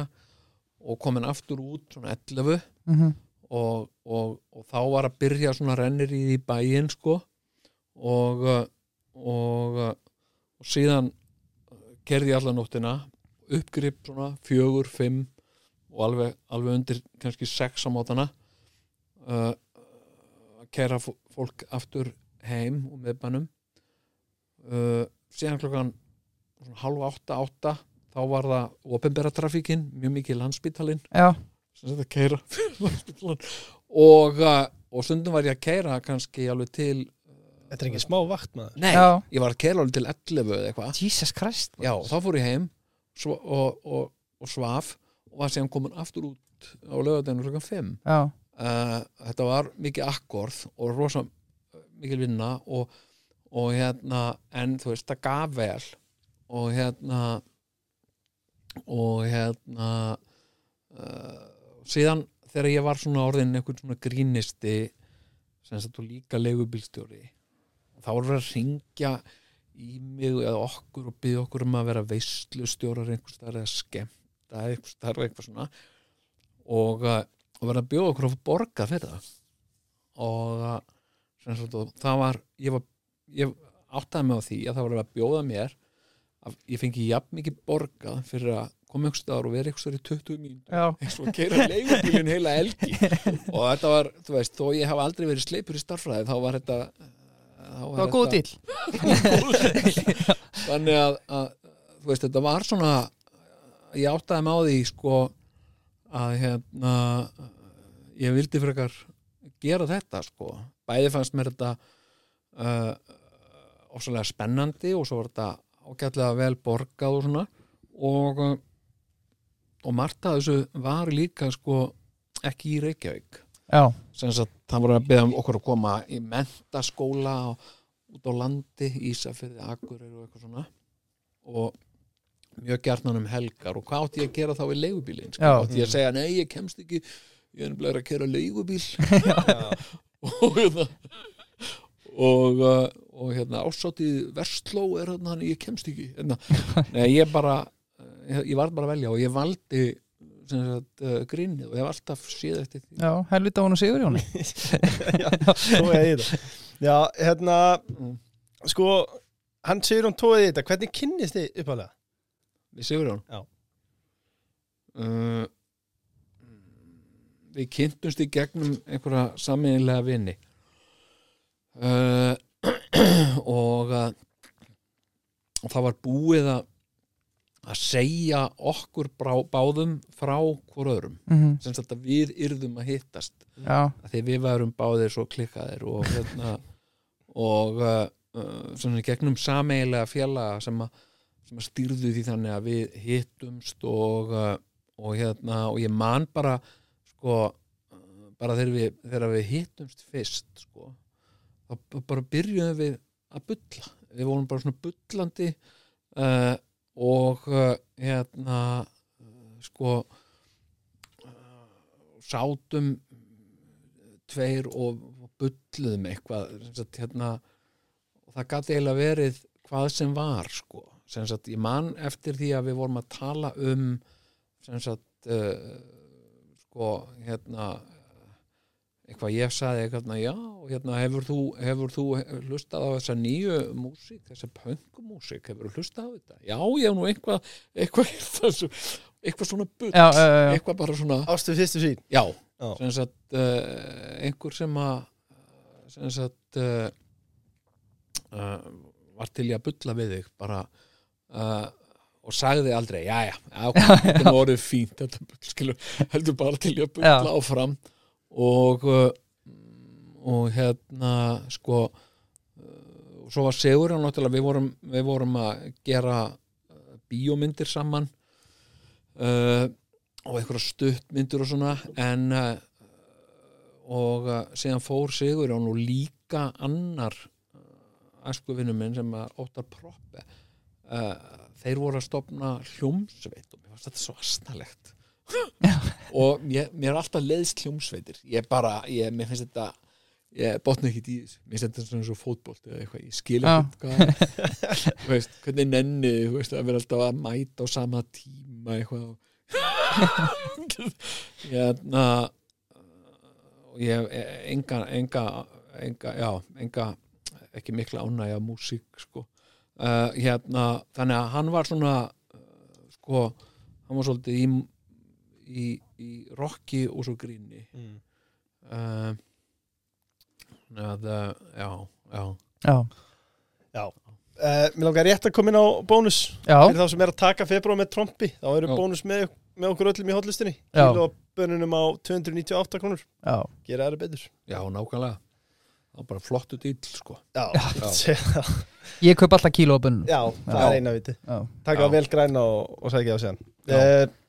og komin aftur út svona 11 mhm. Og, og, og þá var að byrja svona rennir í því bæinn sko. Og uh, og, uh, og síðan kerði ég alla nóttina uppgrip svona fjögur, fimm og alveg, alveg undir kannski sex á mótana uh, að kæra fólk aftur heim og meðbænum uh, síðan klokkan hálfa átta, átta þá var það opinbera trafíkin mjög mikið landsbítalinn já, sem að keira <laughs> og, uh, og stundum var ég að keira kannski alveg til Þetta er ekki smá vakt maður. Nei, Já. ég var að keira alveg til 11 eða eitthvað. Jesus Christ já, þá fór ég heim svo, og, og, og svaf og var síðan komin aftur út á lögadeginu klokkan 5 já, uh, þetta var mikið akkorð og rosa mikil vinna og, og hérna en þú veist, það gaf vel. Og hérna og hérna uh, síðan þegar ég var svona orðin einhvern svona grínisti sem sagt og líka leigubílstjóri þá var verið að ringja í mig eða okkur og byggja okkur um að vera veislustjórar einhvers staðar eða skemmta einhvers eða eitthvað svona. Og, uh, og verið að bjóða okkur fá borga fyrir það. Og uh, sagt, og það var ég, var ég áttaði mig á því að það var að bjóða mér að ég fengi jafn mikið borgað fyrir að koma einhvers staðar og vera einhvers staðar í 20 mínútur. Já, <laughs> eins og að keira leigubílinn heila elgi <laughs> og þetta var, þú veist, þó ég hafa aldrei verið sleipur í starffræði þá var þetta þá það var góð dýl <laughs> þannig að, að þú veist, þetta var svona ég áttaði mig á því sko að hérna ég vildi frekar gera þetta sko. Bæði fannst mér þetta uh, ósvalega spennandi og svo var þetta ágætlega vel borgað og svona. Og uh, og margt að þessu var líka sko ekki í Reykjavík. Það voru að beða um okkur að koma í mentaskóla og út á landi, Ísafirði, Akureyri og eitthvað svona. Og mjög gjarnan um helgar. Og hvað átti ég að gera þá í leigubílinn sko? Já. átti ég að segja, nei ég kemst ekki. Ég er nefnilega að kera leigubíl. <laughs> <laughs> Og hérna og, uh, og hérna ásátið versló er hérna, hann ég kemst ekki hérna. <laughs> nei, ég bara ég, ég var bara að velja og ég valdi sem sagt, uh, grínið og ég hef alltaf séð eftir því já, helvita hún og Sigur Jóni <laughs> Já, er ég það Já, hérna Mm. Sko, hann segir hún tóið í þetta Hvernig kynnist þið uppalega? Við Sigurjón? Já. Uh, við kynntumst í gegnum einhverja sammeðinlega vini uh, og, og það var búið að að segja okkur brá, báðum frá hvor öðrum. Mhm, sem sagt að við yrðum að hittast. Já, að því við værum báðir svo klikkaðir og hérna og uh, uh, svona gegnum sameiginlega félaga sem að sem að stýrðu því þannig að við hittumst og, uh, og hérna og ég man bara sko uh, bara þegar við, þegar við hittumst fyrst sko þá bara byrjuðum við að bulla við vorum bara svona bullandi uh, og uh, hérna uh, sko sátum tveir og, og bulluðum eitthvað sagt, hérna, og það gæti eiginlega verið hvað sem var sko. sem sagt, ég man eftir því að við vorum að tala um sem sagt uh, sko, hérna eitthvað ég sagði eitthvað, já, hérna hefur þú, hefur þú hlustað á þessa nýju músík, þessa pöngumúsík hefur þú hlustað á þetta? Já, ég hef nú eitthvað eitthvað, eitthvað, eitthvað svona bull já, já. eitthvað bara svona Ástu fyrstu sín Já, sem sagt uh, einhver sem að sem sagt uh, uh, var til í að bulla við þig bara uh, og sagði aldrei, já, já, já, ok, <laughs> þetta orðið fínt þetta bull, skilur, heldur bara til í að bulla Já. áfram og uh, og hérna sko uh, svo var náttúrulega, við vorum, við vorum að gera uh, bíómyndir saman uh, og einhverja stuttmyndir og svona en uh, og uh, síðan fór Sigurjón og líka annar uh, æskuvinnu minn sem að Óttar Proppe þeir voru að stopna hljómsveit og mér fannst þetta svo asnalegt <laughs> og mér, mér er alltaf leiðst hljómsveitir. Ég bara, ég, mér finnst þetta ég botna ekki í þessu. Mér finnst þetta svona svo fótbolt eða eitthvað, ég skil <laughs> þú veist, hvernig nenni veist, að vera alltaf að mæta á sama tíma eitthvað <laughs> hérna og ég hef enga, enga, enga já, enga ekki mikla ánægja músík sko. uh, hérna, þannig að hann var svona uh, sko, hann var svolítið í, í, í rocki og svo gríni mm. uh, að uh, já, já já, uh, Mér langar rétt að koma inn á bónus já, Fyrir þá sem er að taka februar með trompi Þá eru Já. bónus með, með okkur öllum í hotlistinni Já. Kíló af bönunum á 298 krónur já, Gera það betur já, nákvæmlega það var bara flottu dýl sko. Já, Já. já. ég kaup alltaf kílóabunn já það Já. er eina viti já, Taka Já. það vel græna og, og sækja á síðan Já. uh,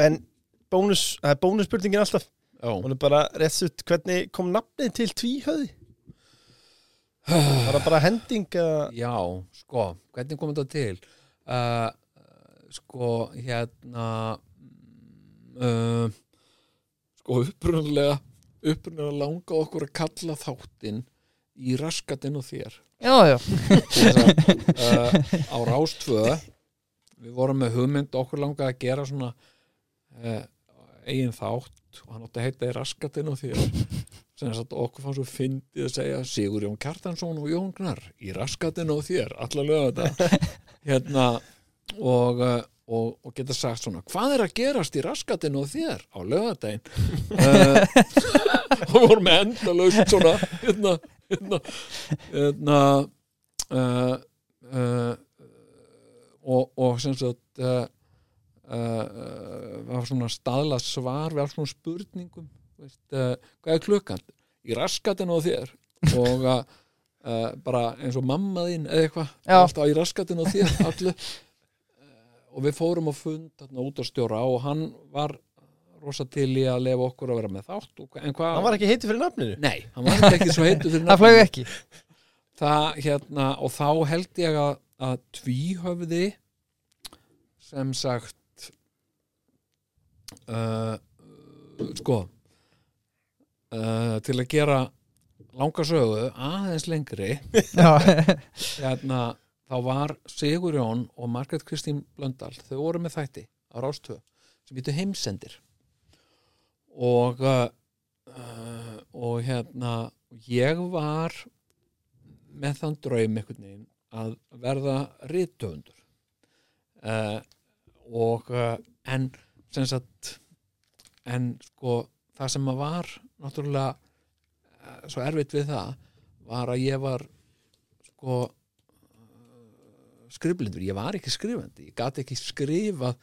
En bónus, það er bónusspurningin alltaf. Já, Hún er bara rétt sutt. Hvernig kom nafnið til tvíhöði? Var það bara hending eða? Já, sko hvernig kom þetta til? Uh, sko, hérna uh, sko upprunalega upprunalega langa okkur að kalla þáttinn í raskatinn og þér. Já, já, að, uh, á Rástvö við vorum með hugmynd okkur langa að gera svona eigin þátt og hann átti að heita í raskatinn og þér <laughs> sem þess að okkur fann svo fyndið að segja Sigur Jón Kjartansson og Jón Gnar í raskatinn og þér, allavega þetta <laughs> hérna og, uh, og, og geta sagt svona hvað er að gerast í raskatinn og þér á lögadaginn uh, <laughs> og við vorum með endalaust svona hérna, hérna, hérna uh, uh, og, og sem sagt uh, uh, var svona staðla svar við alls svona spurningum veist, uh, hvað er klukkan? Í raskatinn og þér. Og uh, uh, bara eins og mamma þín eða eitthvað, alltaf í raskatinn og þér allu uh, og við fórum á fund þarna út á stjóra og hann var rosa til í að lefa okkur að vera með þátt og, en hvað Hann var ekki heiti fyrir nafninu? Nei, hann var ekki svo heitur fyrir það flög ekki. Það hérna og þá held ég að, að tvíhöfði sem sagt uh, sko uh, til að gera langa sögu aðeins lengri hérna, þá var Sigurjón og Margrét Kristín Blöndal þau voru með þætti á Rástöð sem býtu heimsendir. Og uh, uh, og hérna ég var með þann draum einhvern veginn að verða rithöfundur. Uh, og uh, en sagt en sko það sem að var náttúrulega uh, svo erfitt við það var að ég var sko skrifblindur, ég var ekki skrifandi. Ég gat ekki skrifað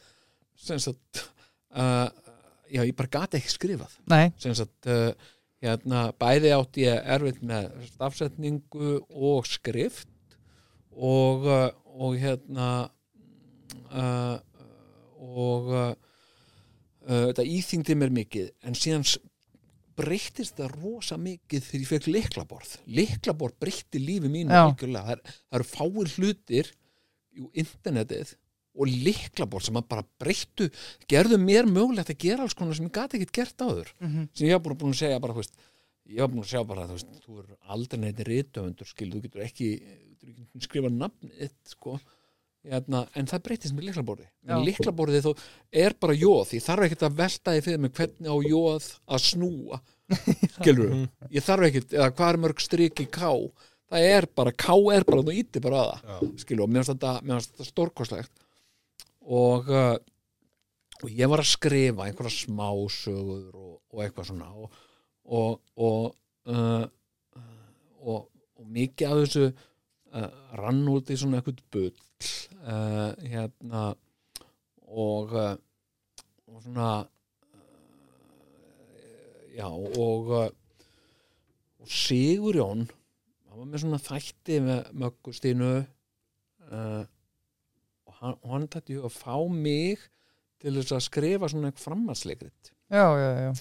sem sagt uh, já, ég bara gat ekki skrifað. Nei, sem sagt uh, hérna, bæði átti ég erfitt með stafsetningu og skrift og, og hérna uh, og þetta íþyngdi mér mikið en síðan breyttist það rosa mikið þegar ég fekk liklaborð liklaborð breytti lífi mínu það, er, það eru fáir hlutir í internetið og liklaborð sem að bara breyttu gerðu mér mögulegt að gera alls konar sem ég gati ekkert gert áður. Mhm. sem ég hef búin, að segja bara veist, ég hef búin að segja bara þú veist, þú er aldrei neitt rithöfundur skil, þú getur ekki, ekki skrifa nafn þitt sko Hérna, en það breytist með liklaborði með liklaborði þó er bara jóð ég þarf ekkert að velta því fyrir mig hvernig á jóð að snúa. Skilur ég þarf ekkert, eða hvað er mörg strik í ká það er bara, ká er bara þú íti bara að það, skilur og mér finnst þetta, þetta stórkostlegt. Og uh, og ég var að skrifa einhverja smásögur og, og eitthvað svona og og, og, uh, og, og mikið af þessu uh, rann út í svona eitthvað bull uh, hérna og uh, og svona uh, já og og Sigurjón hann var með svona þætti með möggustínu uh, og hann, hann tætti að fá mig til þess að skrifa svona eitthvað framhansleikrit já, já, já,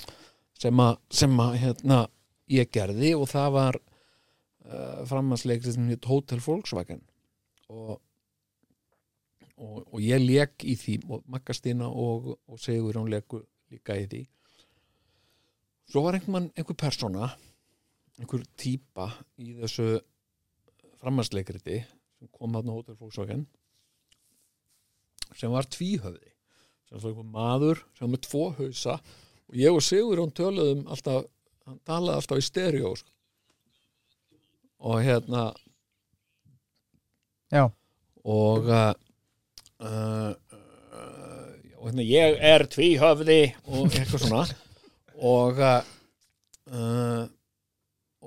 sem að, sem að hérna, ég gerði og það var uh, framhansleikrit sem hétt Hotel Volkswagen. Og, og, og ég leik í því og Maggastína og, og Sigur hún leiku líka í því svo var einhver, einhver persóna einhver típa í þessu framhansleikriti sem kom þarna á Hotel Volkswagen sem var tvíhöfði sem var einhver maður sem var með tvo hausa og ég og Sigur hún töluðum alltaf hann talaði alltaf í stereo sko. og hérna já. og uh, og hérna ég er tvíhöfði og eitthvað svona og uh, uh,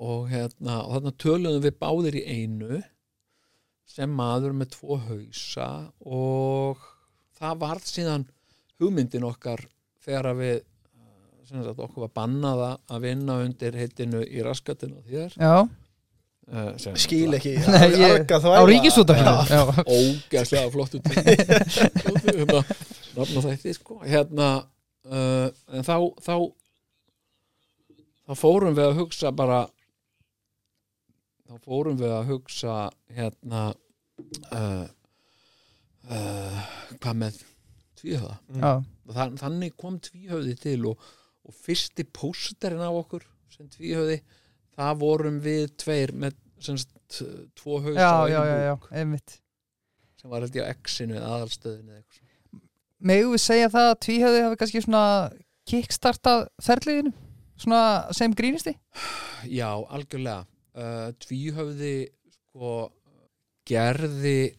og hérna og þarna töluðum við báðir í einu sem maður með tvo hausa og það varð síðan hugmyndin okkar þegar við uh, sagt, okkur var bannað að- vinna undir heitinu í raskatinu þér já. Uh, Skil ekki. <laughs> Nei, ég- á ógæslega flottu tíma hérna, þætti sko. Hérna uh, en þá þá þá fórum við að hugsa bara þá fórum við að hugsa hérna uh, uh, hvað með tvíhöða Já. og þann, þannig kom tvíhöfði til og, og fyrsti pósterinn af okkur sem tvíhöfði það vorum við tveir með sem sagt, tvo hausa Já, á já, búk. sem var held ég á X-inu eða aðalstöðinu. Megum við segja það að tvíhöfði hafi kannski svona kickstartað ferliðinu? Svona sem grínisti Já, algjörlega. Uh, Tvíhöfði sko gerði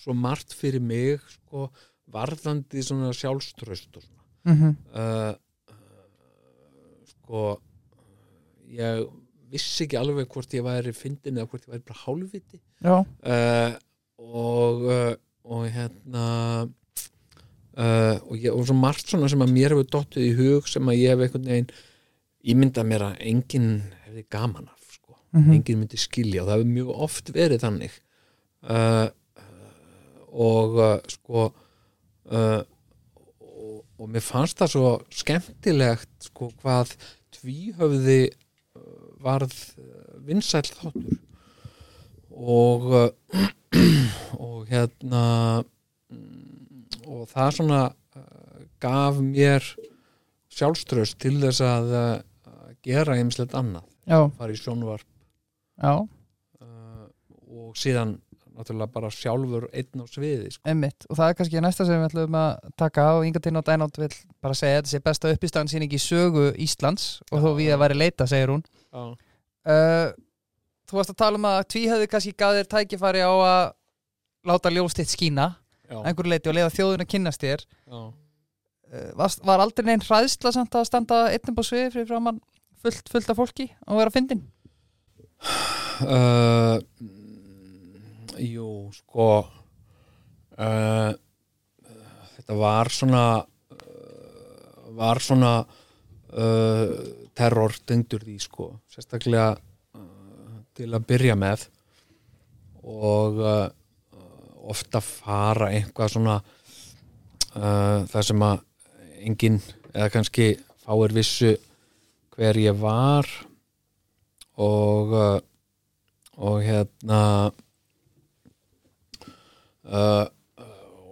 svo margt fyrir mig sko varðandi svona sjálfströst og svona. Mm -hmm. uh, uh, sko ég vissi ekki alveg hvort ég væri fyndin eða hvort ég væri bara hálfviti uh, og uh, og hérna uh, og, ég, og svo margt svona sem að mér hefur dottið í hug sem að ég hef einhvern veginn ímyndað mér að enginn hefði gaman af sko. Mhm. enginn myndi skilja og það hefur mjög oft verið þannig uh, og sko og, og mér fannst það svo skemmtilegt sko hvað tvíhöfði varð uh, vinsæll þáttur. Og uh, <clears throat> og hérna mm, og það svona uh, gaf mér sjálfströst til þess að gera einmislegt annað. Já, fara í sjónvarp. Já, uh, og síðan náttúrulega bara sjálfur einn á sviði sko. einmitt. Og það er kannski næsta sem við ætlum að taka á. Inga Tinn og Dænótt vil bara segja að þetta sé besta uppistansýning í sögu Íslands. Og þó Já. við að væri leita, segir hún. Uh, Þú varst að tala um að tvíhöfði kannski gaf þér tækifæri á að láta ljóstitt skína að einhverju leiti og leiða þjóðun að kynnast þér. Uh, var, var aldrei neinn hræðsla samt að standa einnum á sviði fyrir framann fullt, fullt af fólki og vera fyndin? Uh, jú, sko þetta var svona var svona uh, terror tengdur því sko. Sérstaklega uh, til að byrja með. Og uh, ofta fara eitthvað svona uh, það sem að engin eða kannski fáir vissu hver ég var. Og uh, og hérna uh,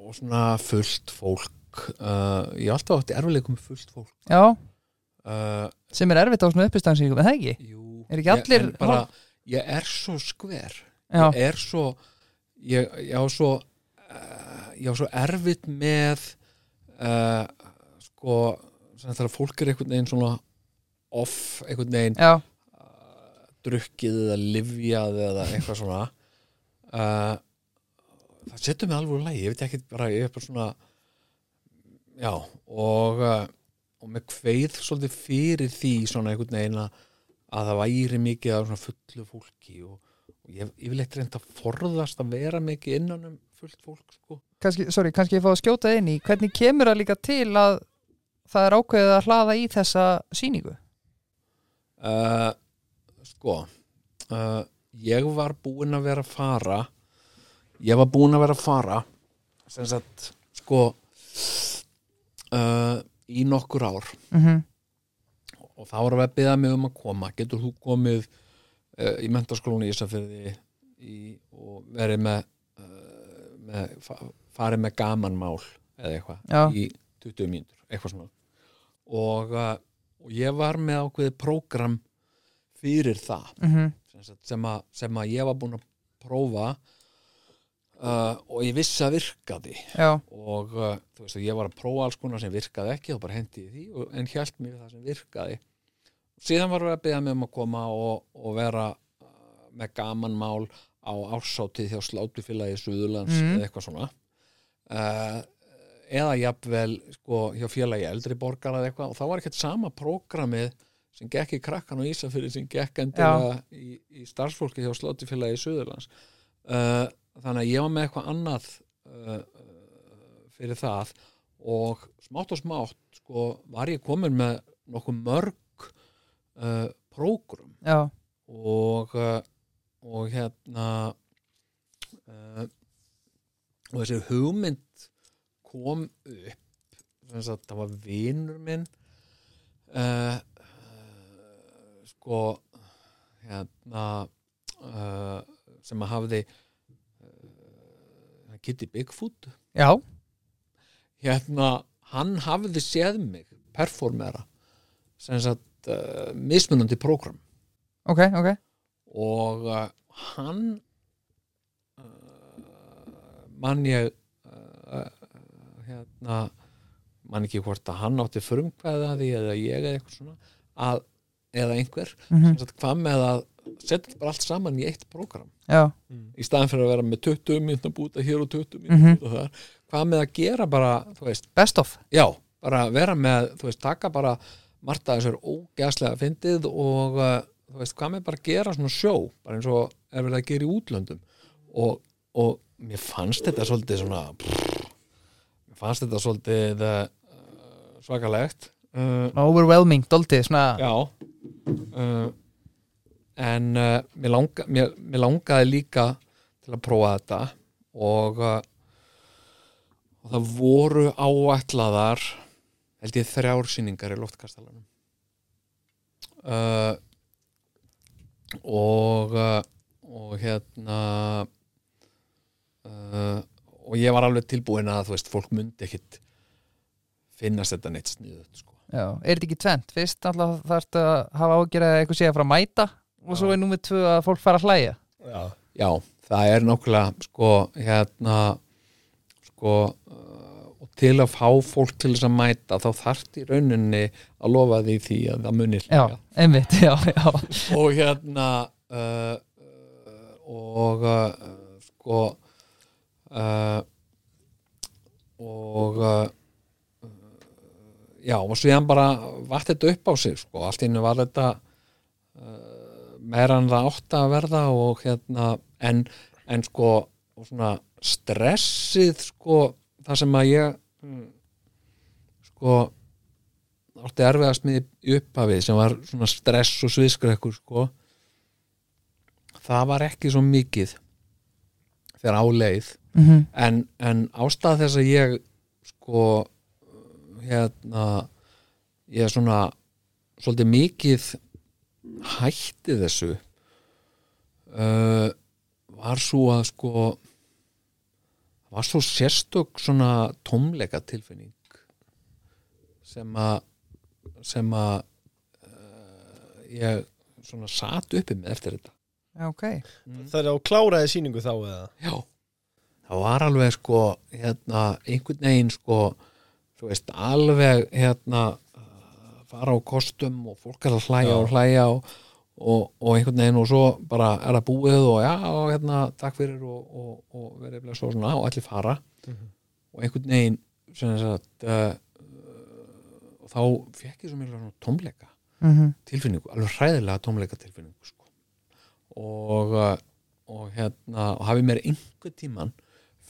og svona fullt fólk uh, ég hef alltaf átti erfileikum fullt fólk. Já, uh, sem er erfitt á svona uppistansýningum, er það ekki? jú, Er ekki allir ég, en bara, ég er svo skver. Já, ég er svo ég, ég á svo uh, ég á svo erfitt með uh, sko þegar fólk er einhvern veginn svona off einhvern veginn já, drukkið eða livjað eða eitthvað svona. Uh, það setur mig alveg úr lægi ég veit ekki bara, ég er bara svona já og uh, og með kveið svolítið fyrir því svona einhvern veginn að, að það væri mikið af svona fullu fólki og, og ég, ég vil eitthvað reynda að forðast að vera mikið innan um fullt fólk sko. kannski, sorry, kannski ég fá að skjóta inn í hvernig kemur það líka til að það er ákveðið að hlaða í þessa sýningu uh, sko uh, ég var búinn að vera að fara ég var búinn að vera að fara sem sagt sko uh, í nokkur ár. Mm og þá var að byggja mig um að koma. Getur þú komið uh, í mentaskólanum í Ísafirði í, og verið með, uh, með fa farið með gamanmál eða eitthvað í 20 mínútur, eitthvað svona. Og, uh, og ég var með ákveðið prógram fyrir það. -hmm. sem, að, sem að ég var búinn að prófa uh, og ég vissi að virkaði. Já, og uh, þú veist að ég var að prófa alls konar sem virkaði ekki og bara hendi því og, en hjælt mér það sem virkaði. Síðan var við að beða mig um að koma og, og vera uh, með gaman mál á ársátið hjá slátufélagi Suðurlands Mhm. eða eitthvað svona. Eða jafnvel sko, hjá félagi eldri borgar eða eitthvað. Og þá var ekkert sama prógramið sem gekk í krakkan og Ísafyrir sem gekk endilega í, í starfsfólki hjá slátufélagi Suðurlands. Uh, þannig að ég var með eitthvað annað uh, uh, fyrir það og smátt og smátt sko, var ég komin með nokkuð mörg uh, prógrum. Og uh, og hérna uh, og þessi hugmynd kom upp sem sagt, það var vinur minn uh, sko hérna uh, sem að hafði uh, Kitty Bigfoot. Já, hérna, hann hafði séð mig performera sem sagt uh, mismunandi prógram. Ok, ok. Og uh, hann uh, mann ég uh, uh, hérna mann ekki hvort að hann átti frumkvæða því eða ég eða eitthvað svona að, eða einhver mm sem sagt hvað með að setja bara allt saman í eitt prógram. Já, í staðan fyrir að vera með 20 mínútur búta hér og 20 Mhm. mínútur búta þar. Hvað með að gera bara, þú veist, best of. Já, bara vera með þú veist, taka bara þessu er ógæslega fyndið og uh, þú veist, hvað með bara gera svona sjó bara eins og er verið að gera í útlöndum. Og, og mér fannst þetta svolítið svona pff, mér fannst þetta svolítið uh, svakalegt. Uh, overwhelming, doldið, svona já. Uh, en uh, mér, langa, mér, mér langaði líka til að prófa þetta og uh, og það voru áætlaðar held ég þrjár sýningar í loftkastalanum. Uh, og uh, og hérna uh, og ég var alveg tilbúin að þú veist, fólk myndi ekkit finnast þetta neitt sniðut sko. já, er þetta ekki tvent fyrst alltaf þarf að hafa ágjör að eitthvað sé að fara að mæta og svo er númer tvö að fólk fara að hlæja. Já, Já, það er nákvæmlega sko, hérna sko uh, og til að fá fólk til þess að mæta þá þarft í rauninni að lofa því því að það munir já, einmitt, já, já. Og hérna uh, uh, og uh, sko uh, og uh, já og síðan bara vatt þetta upp á sig sko, allt einu var þetta uh, meira en það átt að verða og hérna en, en sko svona stressið sko það sem að ég mm, sko átti erfiðast með upphafið sem var svona stress og sviðskrekkur sko það var ekki svo mikið þegar á leið. Mm en, en ástæða þess að ég sko hérna ég er svona svolítið mikið hætti þessu uh, var svo að sko var svo sérstök svona tómleika tilfinning sem að sem að uh, ég svona sat uppi með eftir þetta. Já, ok. Það er á kláraði sýningu þá eða? Já, það var alveg sko hérna, einhvern veginn sko þú veist, alveg hérna fara á kostum og fólk er að hlæja Já. og hlæja og, og, og einhvern veginn og svo bara er það búið og já, hérna, takk fyrir og, og, og verið blessa og svona og allir fara og einhvern veginn sem sagt uh, og þá fekk ég svo mjög svona tómleika mm tilfinningu, alveg hræðilega tómleika tilfinningu sko. og uh, og hérna, og hafi mér einhver tíman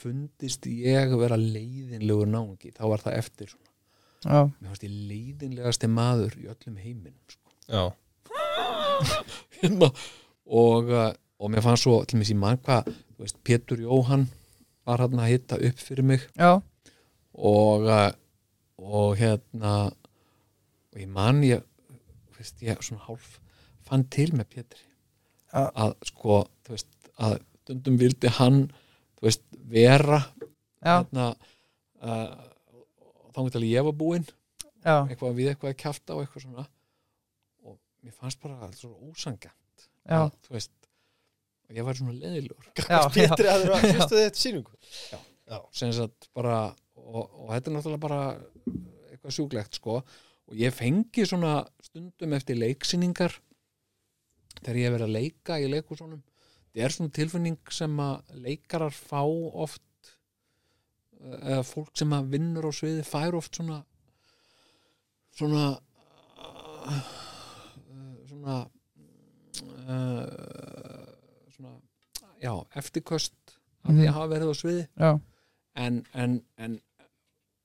fundist ég vera leiðinlegur náungi, þá var það eftir svona, Já, mér fannst ég leiðinlegasti maður í öllum heiminum sko. Já, <laughs> hérna, og, uh, og mér fannst svo til mér síðan mann hvað, þú veist, Pétur Jóhann var hann að hitta upp fyrir mig. Já, og uh, og hérna og ég man ég veist, ég svona hálf fann til með Pétri. Já. að sko þú veist, að stundum vildi hann þú veist, vera hérna uh, þá getur alveg ég var búinn já, eitthvað við eitthvað að kjafta og eitthvað svona. Og mér fannst bara allt svo ósangjant já, að, þú veist og ég var svona já, Pétri að það fyrstu þetta sagt bara og, og þetta er náttúrulega bara eitthvað sjúklegt sko. Og ég fengi svona stundum eftir leiksýningar þegar ég hef verið að leika í leikúsunum þetta er svona tilfinning sem að leikarar fá oft eða fólk sem að vinnur á sviði fær oft svona svona uh, svona uh, svona já, eftirköst af því Mhm. að hafa verið á sviði já, en, en, en,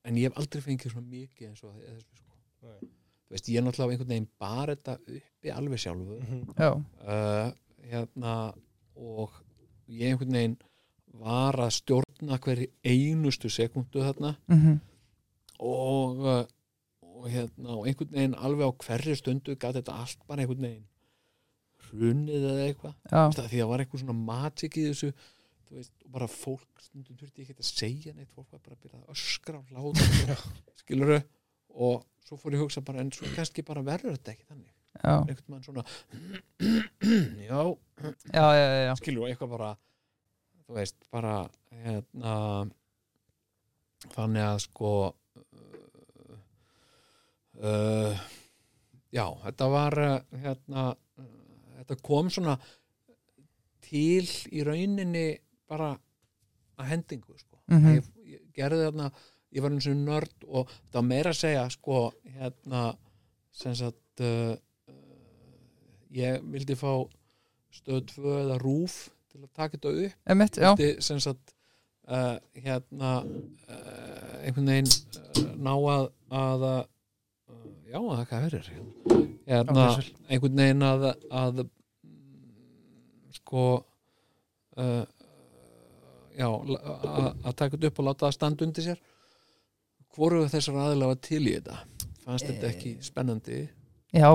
en ég hef aldrei fengið svona mikið eins og þessu sko. Nei. þú veist, ég er náttúrulega einhvern veginn bara þetta uppi alveg sjálfur já, uh, hérna og ég einhvern veginn var að stjórna hverju einustu sekundu þarna. Mhm, og, uh, og hérna og einhvern veginn alveg á hverju stundu gæti þetta allt bara einhvern veginn hrunið eða eitthvað. Því það var eitthvað svona matik í þessu veist, og bara fólk stundum þurfti ekki að segja neitt fólk var bara að byrja að öskra á hlátur <laughs> skiluru og svo fór ég að hugsa bara en svo kannski bara verður þetta ekki þannig. Einhvern mann svona <clears throat> já, já, já, já, skilur eitthvað bara þú veist, bara hérna þannig að sko uh, uh, já, þetta var uh, hérna uh, þetta kom svona til í rauninni bara að hendingu sko. Mhm. ég, ég gerði þarna ég var eins og nörd og það var meira að segja sko, hérna sem sagt uh, uh, ég vildi fá stöð 2 eða rúf til að taka þetta upp. Emitt, sem sagt uh, hérna uh, einhvern veginn uh, ná að, að uh, já, að það hvað verður hérna, Já, einhvern veginn að, að sko uh, já að að taka þetta upp og láta það standa undir sér. Hvoru þessar aðilega var til í þetta? Fannst þetta ekki spennandi? Já,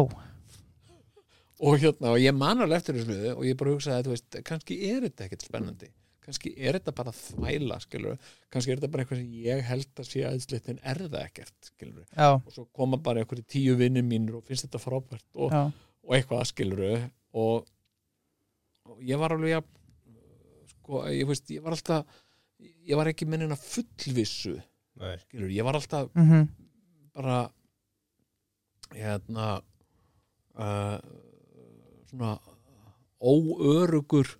og hérna, og ég man alveg eftir þessu og ég bara hugsaði, þú veist, kannski er þetta ekkert spennandi, kannski er þetta bara þvæla, skilur, kannski er þetta bara eitthvað sem ég held að sé aðeinsleitt en er það ekkert, skilur, já, og svo koma bara einhverju tíu vinnir mínur og finnst þetta frábært og, og eitthvað, skilur og, og ég var alveg jafn, sko, ég veist, ég var alltaf ég var ekki mennina fullvissu Nei. skilur, ég var alltaf mhm, bara hérna uh, svona óörugur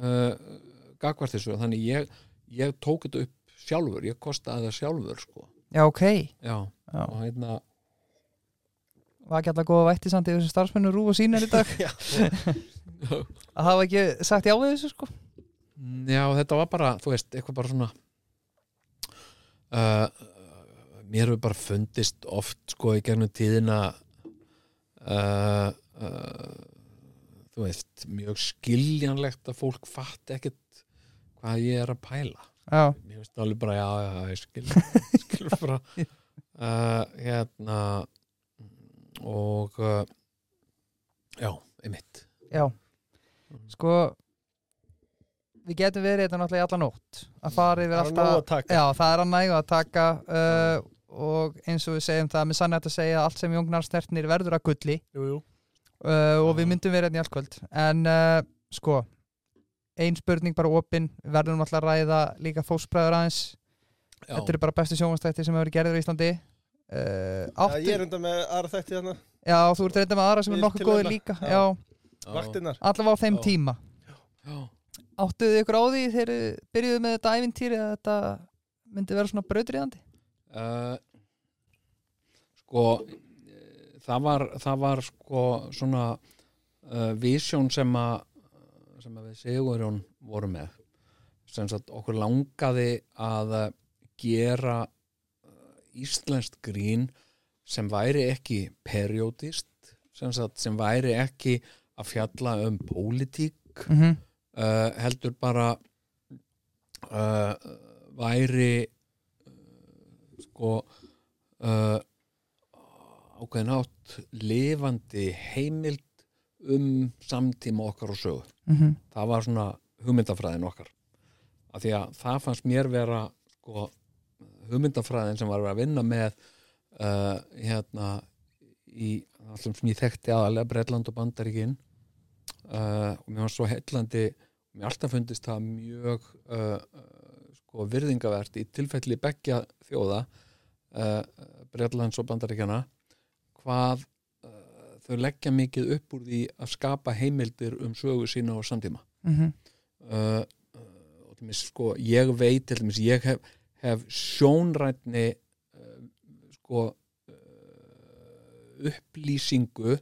uh, gagvart þessu. Þannig ég, ég tók þetta upp sjálfur, ég kostaði það sjálfur sko. já, ok. Já, já. og hérna var ekki alltaf góða vætti samt í þessu starfsmennu rú og sínar í dag? <laughs> <laughs> Að hafa ekki sagt já við þessu sko? Já, þetta var bara, þú veist, eitthvað bara svona uh, mér hefur bara fundist oft sko í gegnum tíðina uh, uh, þú veist, mjög skiljanlegt að fólk fatt ekkert hvað ég er að pæla. Já, mér finnst alveg bara, já, já, ég skil <laughs> skil bara uh, hérna og uh, já, einmitt. Já. Sko við getum verið þetta náttúrulega í alla nótt að fara yfir alltaf já, það er að nægu að taka uh, og eins og við segjum það með sannætt að segja að allt sem Jóngnar snertnir verður að gulli jú, jú. Uh, og við myndum vera hérna í allkvöld en uh, sko ein spurning bara opinn, verðum alltaf að ræða líka fósbræður aðeins. Já, þetta eru bara bestu sjónvastætti sem hefur verið gerður í Íslandi. Uh, Já, áttu, ég er enda með aðra þætti hérna. Já, þú ert reynda með aðra sem er nokkuð góðir hérna. líka. Já. já, já, Vaktinnar allavega á þeim Já. tíma. Já. áttuðu ykkur á því þegar þið byrjuðu með þetta ævintýri að þetta myndi vera svona brautriðandi Uh, sko það var, það var sko svona uh, vision sem að sem að við Sigurjón vorum með sem sagt okkur langaði að eh, gera uh, íslenskt grín sem væri ekki periodist sem, sagt, sem væri ekki að fjalla um pólitík mm -hmm. uh, heldur bara uh, væri uh, sko uh, ákveðin átt lifandi heimild um samtíma okkar og sögu. Mm það var svona hugmyndafræðin okkar. Af því að það fannst mér vera sko, hugmyndafræðin sem var að vera að vinna með uh, hérna í allum sem ég þekkti aðalega Bretland og Bandaríkin uh, og mér var svo heillandi mér alltaf fundist það mjög uh, sko virðingavert í tilfelli beggja þjóða uh, Bretlands og Bandaríkjana hvað uh, þau leggja mikið upp úr því að skapa heimildir um sögu sína og samtíma -hmm. uh, og til dæmis, sko, ég veit til dæmis, ég hef, hef sjónrætni uh, sko uh, upplýsingu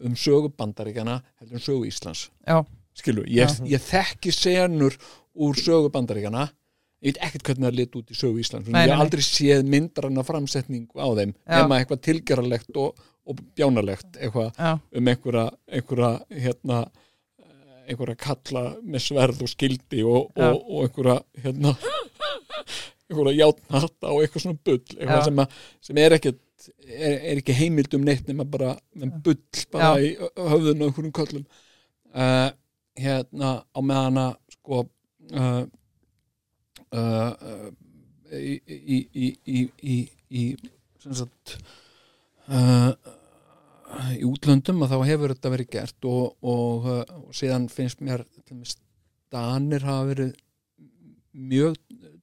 um sögu bandaríkjana heldur um sögu Íslands Já. skilu, ég, ég þekki senur úr sögu bandaríkjana ég veit ekkert hvernig það lit út í sögu Íslands. Nei, ég nei. aldrei séð myndaranna framsetningu á þeim nema eitthvað tilgeralegt og, og bjánalegt eitthvað Já, um einhverja, einhverja hérna einhverja kalla með sverð og skildi og, og, og einhverja hérna <laughs> einhverja játnhatta og eitthvað svona bull eitthvað sem, að, sem er ekkert er, er ekki heimild um neitt nema bara bull bara Já. í höfðun og einhverjum köllum. Uh, hérna á meðan að sko uh, uh, í í, í, í, sagt uh, í útlöndum að þá hefur þetta verið gert og, og, uh, og síðan finnst mér Danir hafa verið mjög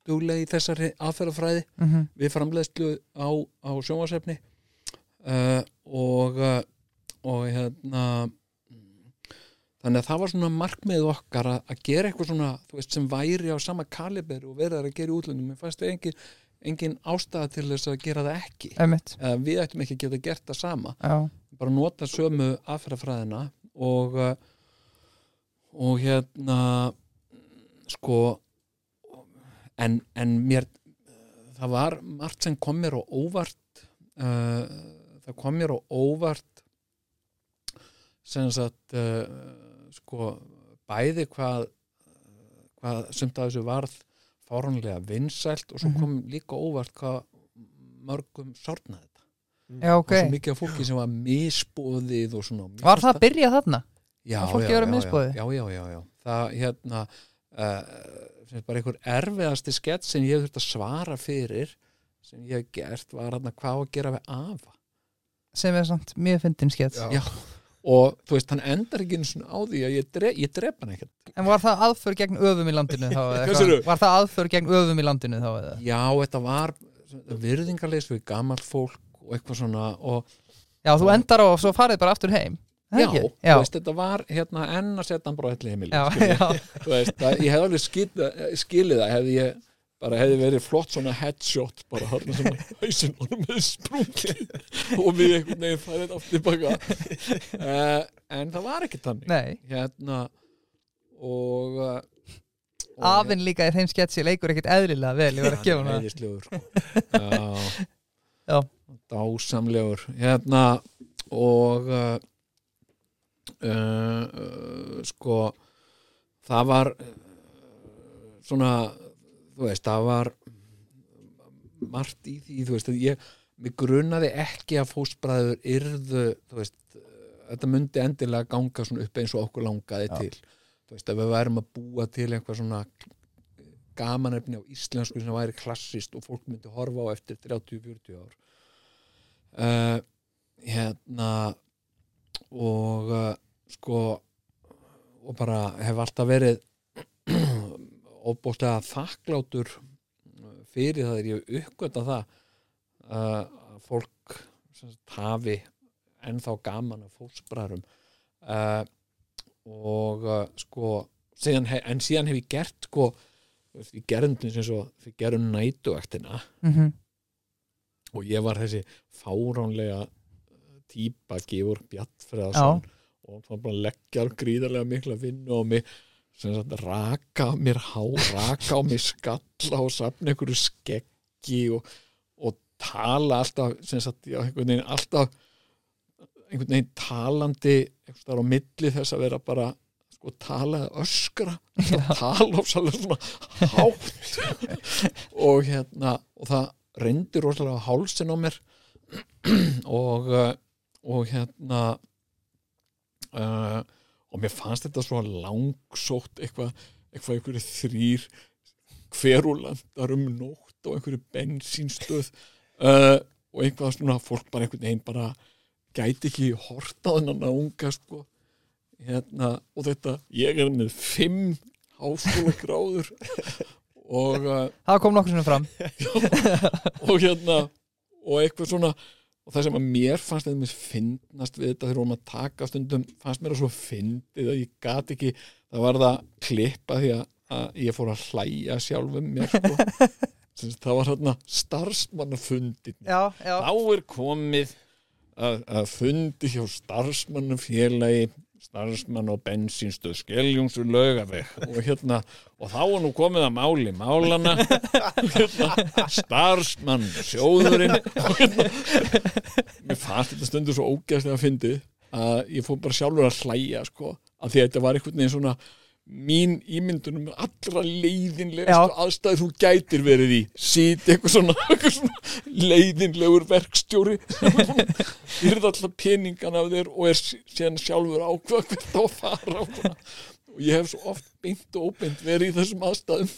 duglega í þessari aðferðafræði mm við framleiðslu á, á sjónvarsefni uh, og uh, og hérna þannig að það var svona markmið okkar að, að gera eitthvað svona veist, sem væri á sama kaliber og verðar að gera í útlöndum. Mér fannst við engin, engin ástæða til þess að gera það ekki. Uh, við ættum ekki að geta gert það sama. Já, bara nota sömu aðferðafræðina og uh, og hérna sko en, en mér það var margt sem kom mér á óvart uh, það kom mér á óvart sem sagt uh, sko bæði hvað hvað sumt að þessu varð fáránlega vinsælt og svo Mhm. kom líka óvart hvað mörgum sárnaði þetta. Já ok. Og svo mikið af fólki sem var misbóðið og svona Mér Var það að byrja þarna? já, já, já, já, já, já, já, það hérna uh, sem bara einhver erfiðasti skett sem ég hef þurft að svara fyrir sem ég hef gert var hérna hvað að gera við afa. Sem er samt mjög fyndin skett Já. Já. og þú veist, hann endar ekki einu svona á því að ég, dre, ég drep hann ekkert En var það aðför gegn öfum í landinu þá? <laughs> Var það aðför gegn öfum í landinu þá? eða? já, þetta var virðingarleis við gamalt fólk og eitthvað svona og Já, þú endar á og svo farið bara aftur heim já, ekki? þú veist, þetta var hérna enn að setja hann bara allir já, já, að ég hef alveg skilið það hefði ég bara hefði verið flott svona headshot bara hann sem hausinn honum með sprungi og við einhvern veginn færið aftur tilbaka uh, en það var ekki þannig. Nei. Hérna og, uh, og Afinn líka í þeim sketsi leikur ekkert eðlilega vel, ég var að gefa hann sko. <laughs> já, dásamlegur. Hérna og uh, uh, sko það var svona þú veist, það var margt í því, þú veist, að ég mig grunaði ekki að fósbræður yrðu, þú veist þetta myndi endilega ganga svona upp eins og okkur langaði til. Þú veist, ef við værum að búa til einhver svona gamanefni á íslensku sem væri klassist og fólk myndi horfa á eftir 30-40 ár. Uh, hérna og uh, sko og bara hef alltaf verið óbúslega þakklátur uh, fyrir það er ég uppgötta það uh, að fólk sem hafi ennþá gaman af fólksbræðrum uh, og uh, sko síðan, he- en síðan hef ég gert sko gerðum til eins og við gerðum nætuaktina. Mm og ég var þessi fáránlega uh, típa Georg Bjartfreðarsson og hann var bara að leggja gríðarlega mikla vinnu á mig. sem sagt raka mér há raka á mér skalla og safna einhverju skeggi og, og tala alltaf sagt, já, einhvern veginn alltaf einhvern veginn talandi einhvers staðar á milli þess að vera bara sko tala eða öskra <laughs> tala svolítið svona hátt. Og hérna og það reyndi rosalega hálsin á mér. <clears throat> Og uh, og hérna uh, og mér fannst þetta svo langsótt eitthvað eitthvað einhverju þrýr hverulandar um nótt og einhverju bensínstöð uh, og eitthvað svona fólk bara einhvern veginn bara gæti ekki horta þennan unga sko. Hérna, og þetta, ég er með fimm háskóla gráður og uh, það kom nokkur sinni fram. <laughs> Og hérna og eitthvað svona og það sem að mér fannst eða mér finnast við þetta þegar við vorum að taka stundum fannst mér að svo fyndið að ég gat ekki það var það klippa því að, að ég fór að hlæja sjálfum mér sko. <laughs> Það var hérna starfsmannafundin já, já, þá er komið að, að fundi hjá starfsmannafélagi starfsmann og bensínstöð skeljungsur lögaveg og hérna og þá er nú komið að máli málana hérna, starfsmann sjóðurinn. Og hérna mér fannst þetta stundu svo ógæslega að fyndi að ég fór bara sjálfur að hlæja sko, að því að þetta var einhvern veginn svona mín ímyndunum allra leiðinlegast aðstæði þú gætir verið í. Sýt eitthvað svona, <laughs> eitthvað svona leiðinlegur verkstjóri. <laughs> Yrða alltaf peningan af þér og er sí- síðan sjálfur ákveða hvert á að fara og, ég hef svo oft beint og óbeint verið í þessum aðstæðum.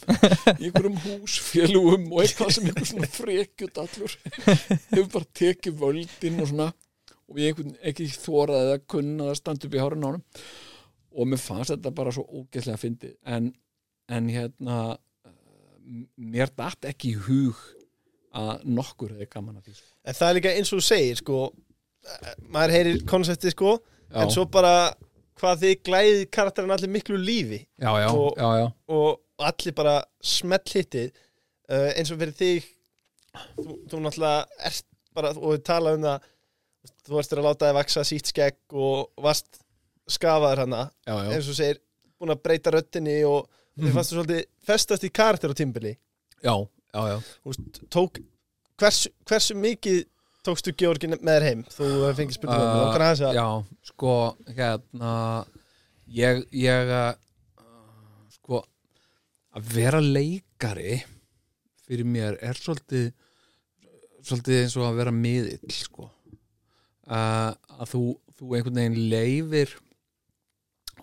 Í einhverjum húsfélugum og eitthvað sem einhver svona frekjut allur hefur bara tekið völdin og svona. Og ég einhvern ekki þóraði að kunna að standa upp í hárun á honum og mér fannst þetta bara svo ógeðslega fyndið. En, en hérna uh, mér datt ekki í hug að nokkur hefði gaman að því sko. En það er líka eins og þú segir sko eh, maður heyrir konseptið sko já, en svo bara hvað þið glæðið karakterin allir miklu lífi. Já, já, og- já, já, og allir bara smell hittið uh, eins og fyrir þig. Þú, þú náttúrulega ert bara og við tala um það þú varst að láta þið vaksa sítt skegg og varst skafaður hana já, já. eins og segir, búin að breyta röttinni og mm. þið fannst þú svolítið festast í karakter á tímbili já, já, já. Veist, tók, hversu, hversu mikið tókstu Georgin með þér heim þú fengið spurningum uh, já, sko hérna ég, ég uh, sko að vera leikari fyrir mér er svolítið svolítið eins og að vera miðill sko uh, að þú, þú einhvern veginn leifir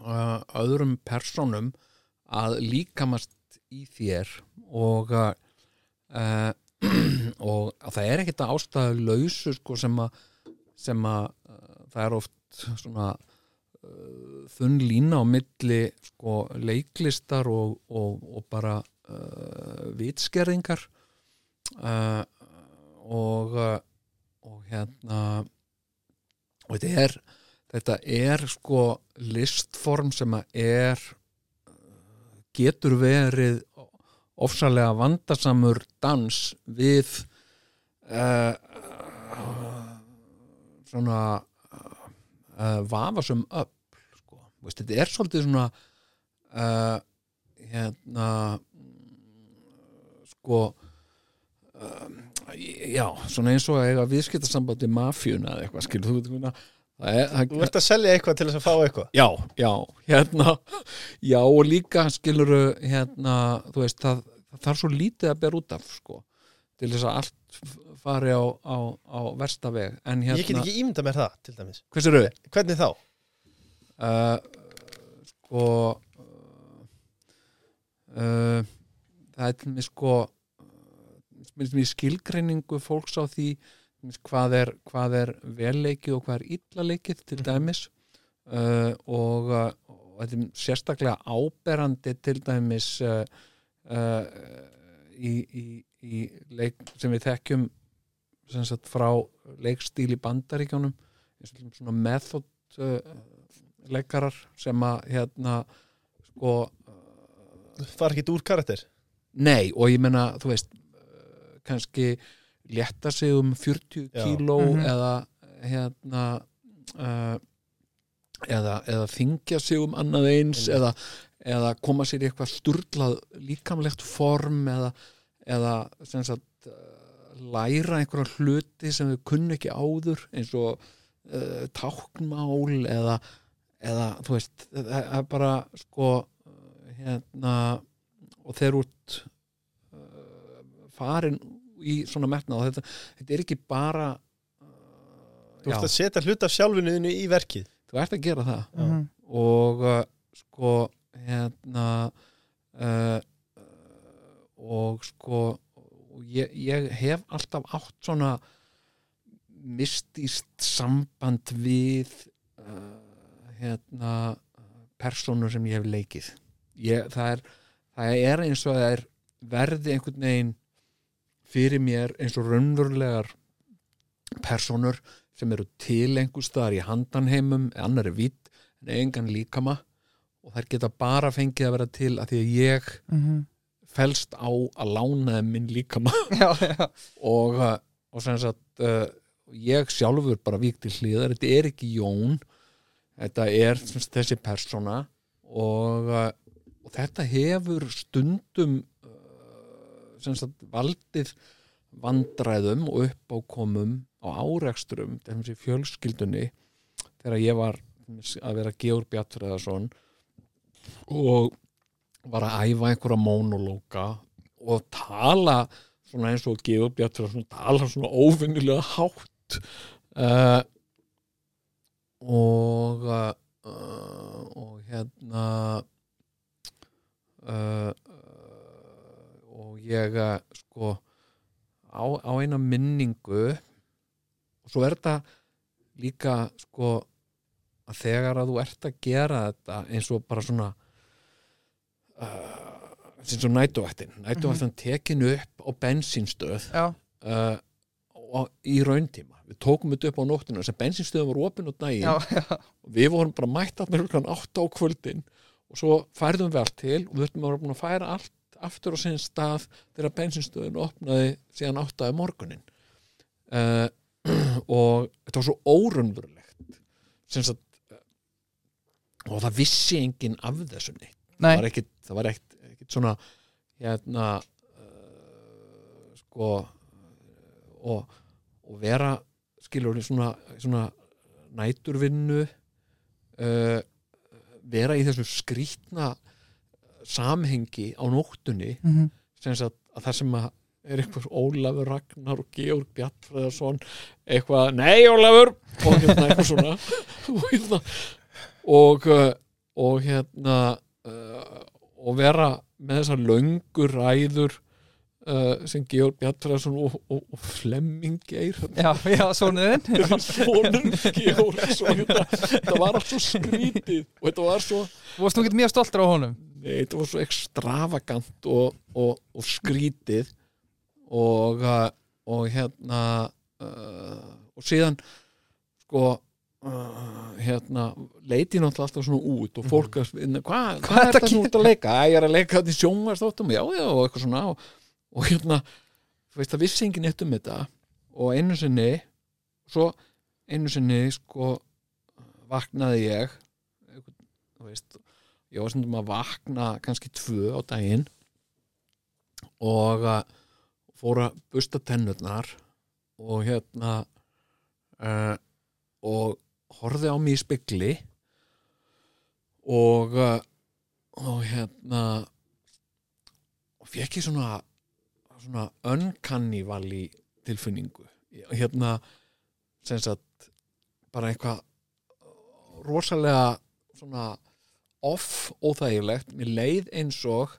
uh, öðrum personum að líkamast í þér og uh, <clears throat> og að það er ekkert ástæðu lausu sko að sem að uh, það er oft svona uh, þunn lína á milli sko leiklistar og, og, og bara uh, vitskerðingar. Uh, og uh, og hérna og þetta er þetta er sko listform sem að er getur verið ofsalega vandasamur dans við uh, svona uh, vafasum upp sko. Þú veist, þetta er svolítið svona uh, hérna sko já, svona eins og að eiga viðskiptasambandi mafjuna eða eitthvað, skilur þú veit, það er, Þú ert að selja eitthvað til þess að fá eitthvað Já, já, hérna já og líka skiluru hérna, þú veist, það, það þarf svo lítið að bera út af, sko til þess að allt fari á, á, á versta veg, en hérna Ég get ekki ímynda mér það, til dæmis hvers? Hvernig þá? Uh, sko uh, það er til mig sko uh, mér skilgreiningu fólks á því hvað er, hvað er velleikið og hvað er illaleikið til dæmis uh, og, uh, og þetta er sérstaklega áberandi til dæmis uh, uh, í, í, í leik sem við þekkjum sem sagt frá leikstíl í dæmis svona method uh, leikarar sem að hérna sko Far ekki úr karakter? Nei, og ég meina, þú veist uh, kannski létta sig um 40 Já. kíló Mhm. eða hérna uh, eða, eða þingja sig um annað eins eða, eða koma sér í eitthvað sturlað líkamlegt form eða, eða sem sagt uh, læra einhverja hluti sem við kunni ekki áður eins og uh, táknmál eða, eða þú veist, það er bara sko hérna og þeir út uh, farin í svona metnað. Og þetta, þetta er ekki bara uh, Þú ert að setja hlut af sjálfinu þínu í verkið. Þú ert að gera það. Já. Mhm. og uh, sko hérna uh, og sko og ég, ég hef alltaf átt svona mistýst samband við uh, hérna persónur sem ég hef leikið. Ég, það, er, það er eins og það er verði einhvern veginn fyrir mér eins og raunverulegar persónur sem eru til einhvers staðar í handanheimum annar er vitt en engan líkama og þær geta bara fengið að vera til að því að ég Mhm. felst á að lána þeim minn líkama. <laughs> Já, já. Og, uh, og sagt uh, ég sjálfur bara vík til hlýðar þetta er ekki Jón. Þetta er sem sagt, þessi persóna. Og, uh, og þetta hefur stundum sagt valdið vandræðum og uppákomum á árekstrum þessi fjölskyldunni þegar ég var að vera Georg Bjartfræðarsson og var að æfa einhverja mónolóka og tala svona eins og Georg Bjartfræðarsson tala svona óvinnilega hátt uh, og uh, og hérna uh, ég uh, sko á, á eina minningu og svo er þetta líka sko að þegar að þú ert að gera þetta eins og bara svona uh, eins og nætuvættin. Nætuvættin tekin upp á bensínstöð Já, uh, og í rauntíma. Við tókum þetta upp á nóttinu sem bensinstöðum var opinn á daginn. Já, já. Og við vorum bara mætt að með hlukan 8 á kvöldin og svo færðum við allt til og við þurftum að vera búin að færa allt aftur á sinn stað þegar bensinstöðin opnaði síðan 8 á morgunin. Uh, <clears throat> og þetta var svo órunverulegt sem sagt uh, og það vissi enginn af þessu neitt. Nei, það var ekkit, það var ekkit, ekkit svona hérna uh, sko og, og vera skilur svona, svona næturvinnu uh, vera í þessu skrýtna samhengi á nóttunni Mhm. sem sagt að það sem að er eitthvað Ólafur Ragnar og Georg Bjartfræðarsson eitthvað, nei Ólafur! Og hérna eitthvað svona <laughs> og hérna og, uh, og hérna uh, og vera með þessar löngur ræður uh, sem Georg Bjartfræðarsson og, og, og Flemming Geir. Já, já, svonuðin <laughs> sonur Georg svo, hérna, þetta var allt svo skrítið og þetta var svo Þú varst nú ekki mjög stoltur á honum þetta var svo ekstravagant og, og, og skrítið og, uh, og hérna uh, og síðan sko uh, hérna leiti náttúrulega alltaf svona út og fólk að hvað hva Hvað er þetta svona út að leika? Æ, ég er að leika þetta í sjónvarsþáttum, já, já, og eitthvað svona og, og hérna, þú veist, það vissi enginn eitt um þetta og einu sinni svo einu sinni sko vaknaði ég þú veist ég var stundum að vakna kannski tvö á daginn og uh, fór að busta tennurnar og hérna uh, og horfði á mig í spegli og uh, og hérna og fekk ég svona svona uncanny tilfinningu. Hérna sem sagt bara eitthvað rosalega svona off óþægilegt, mér leið eins og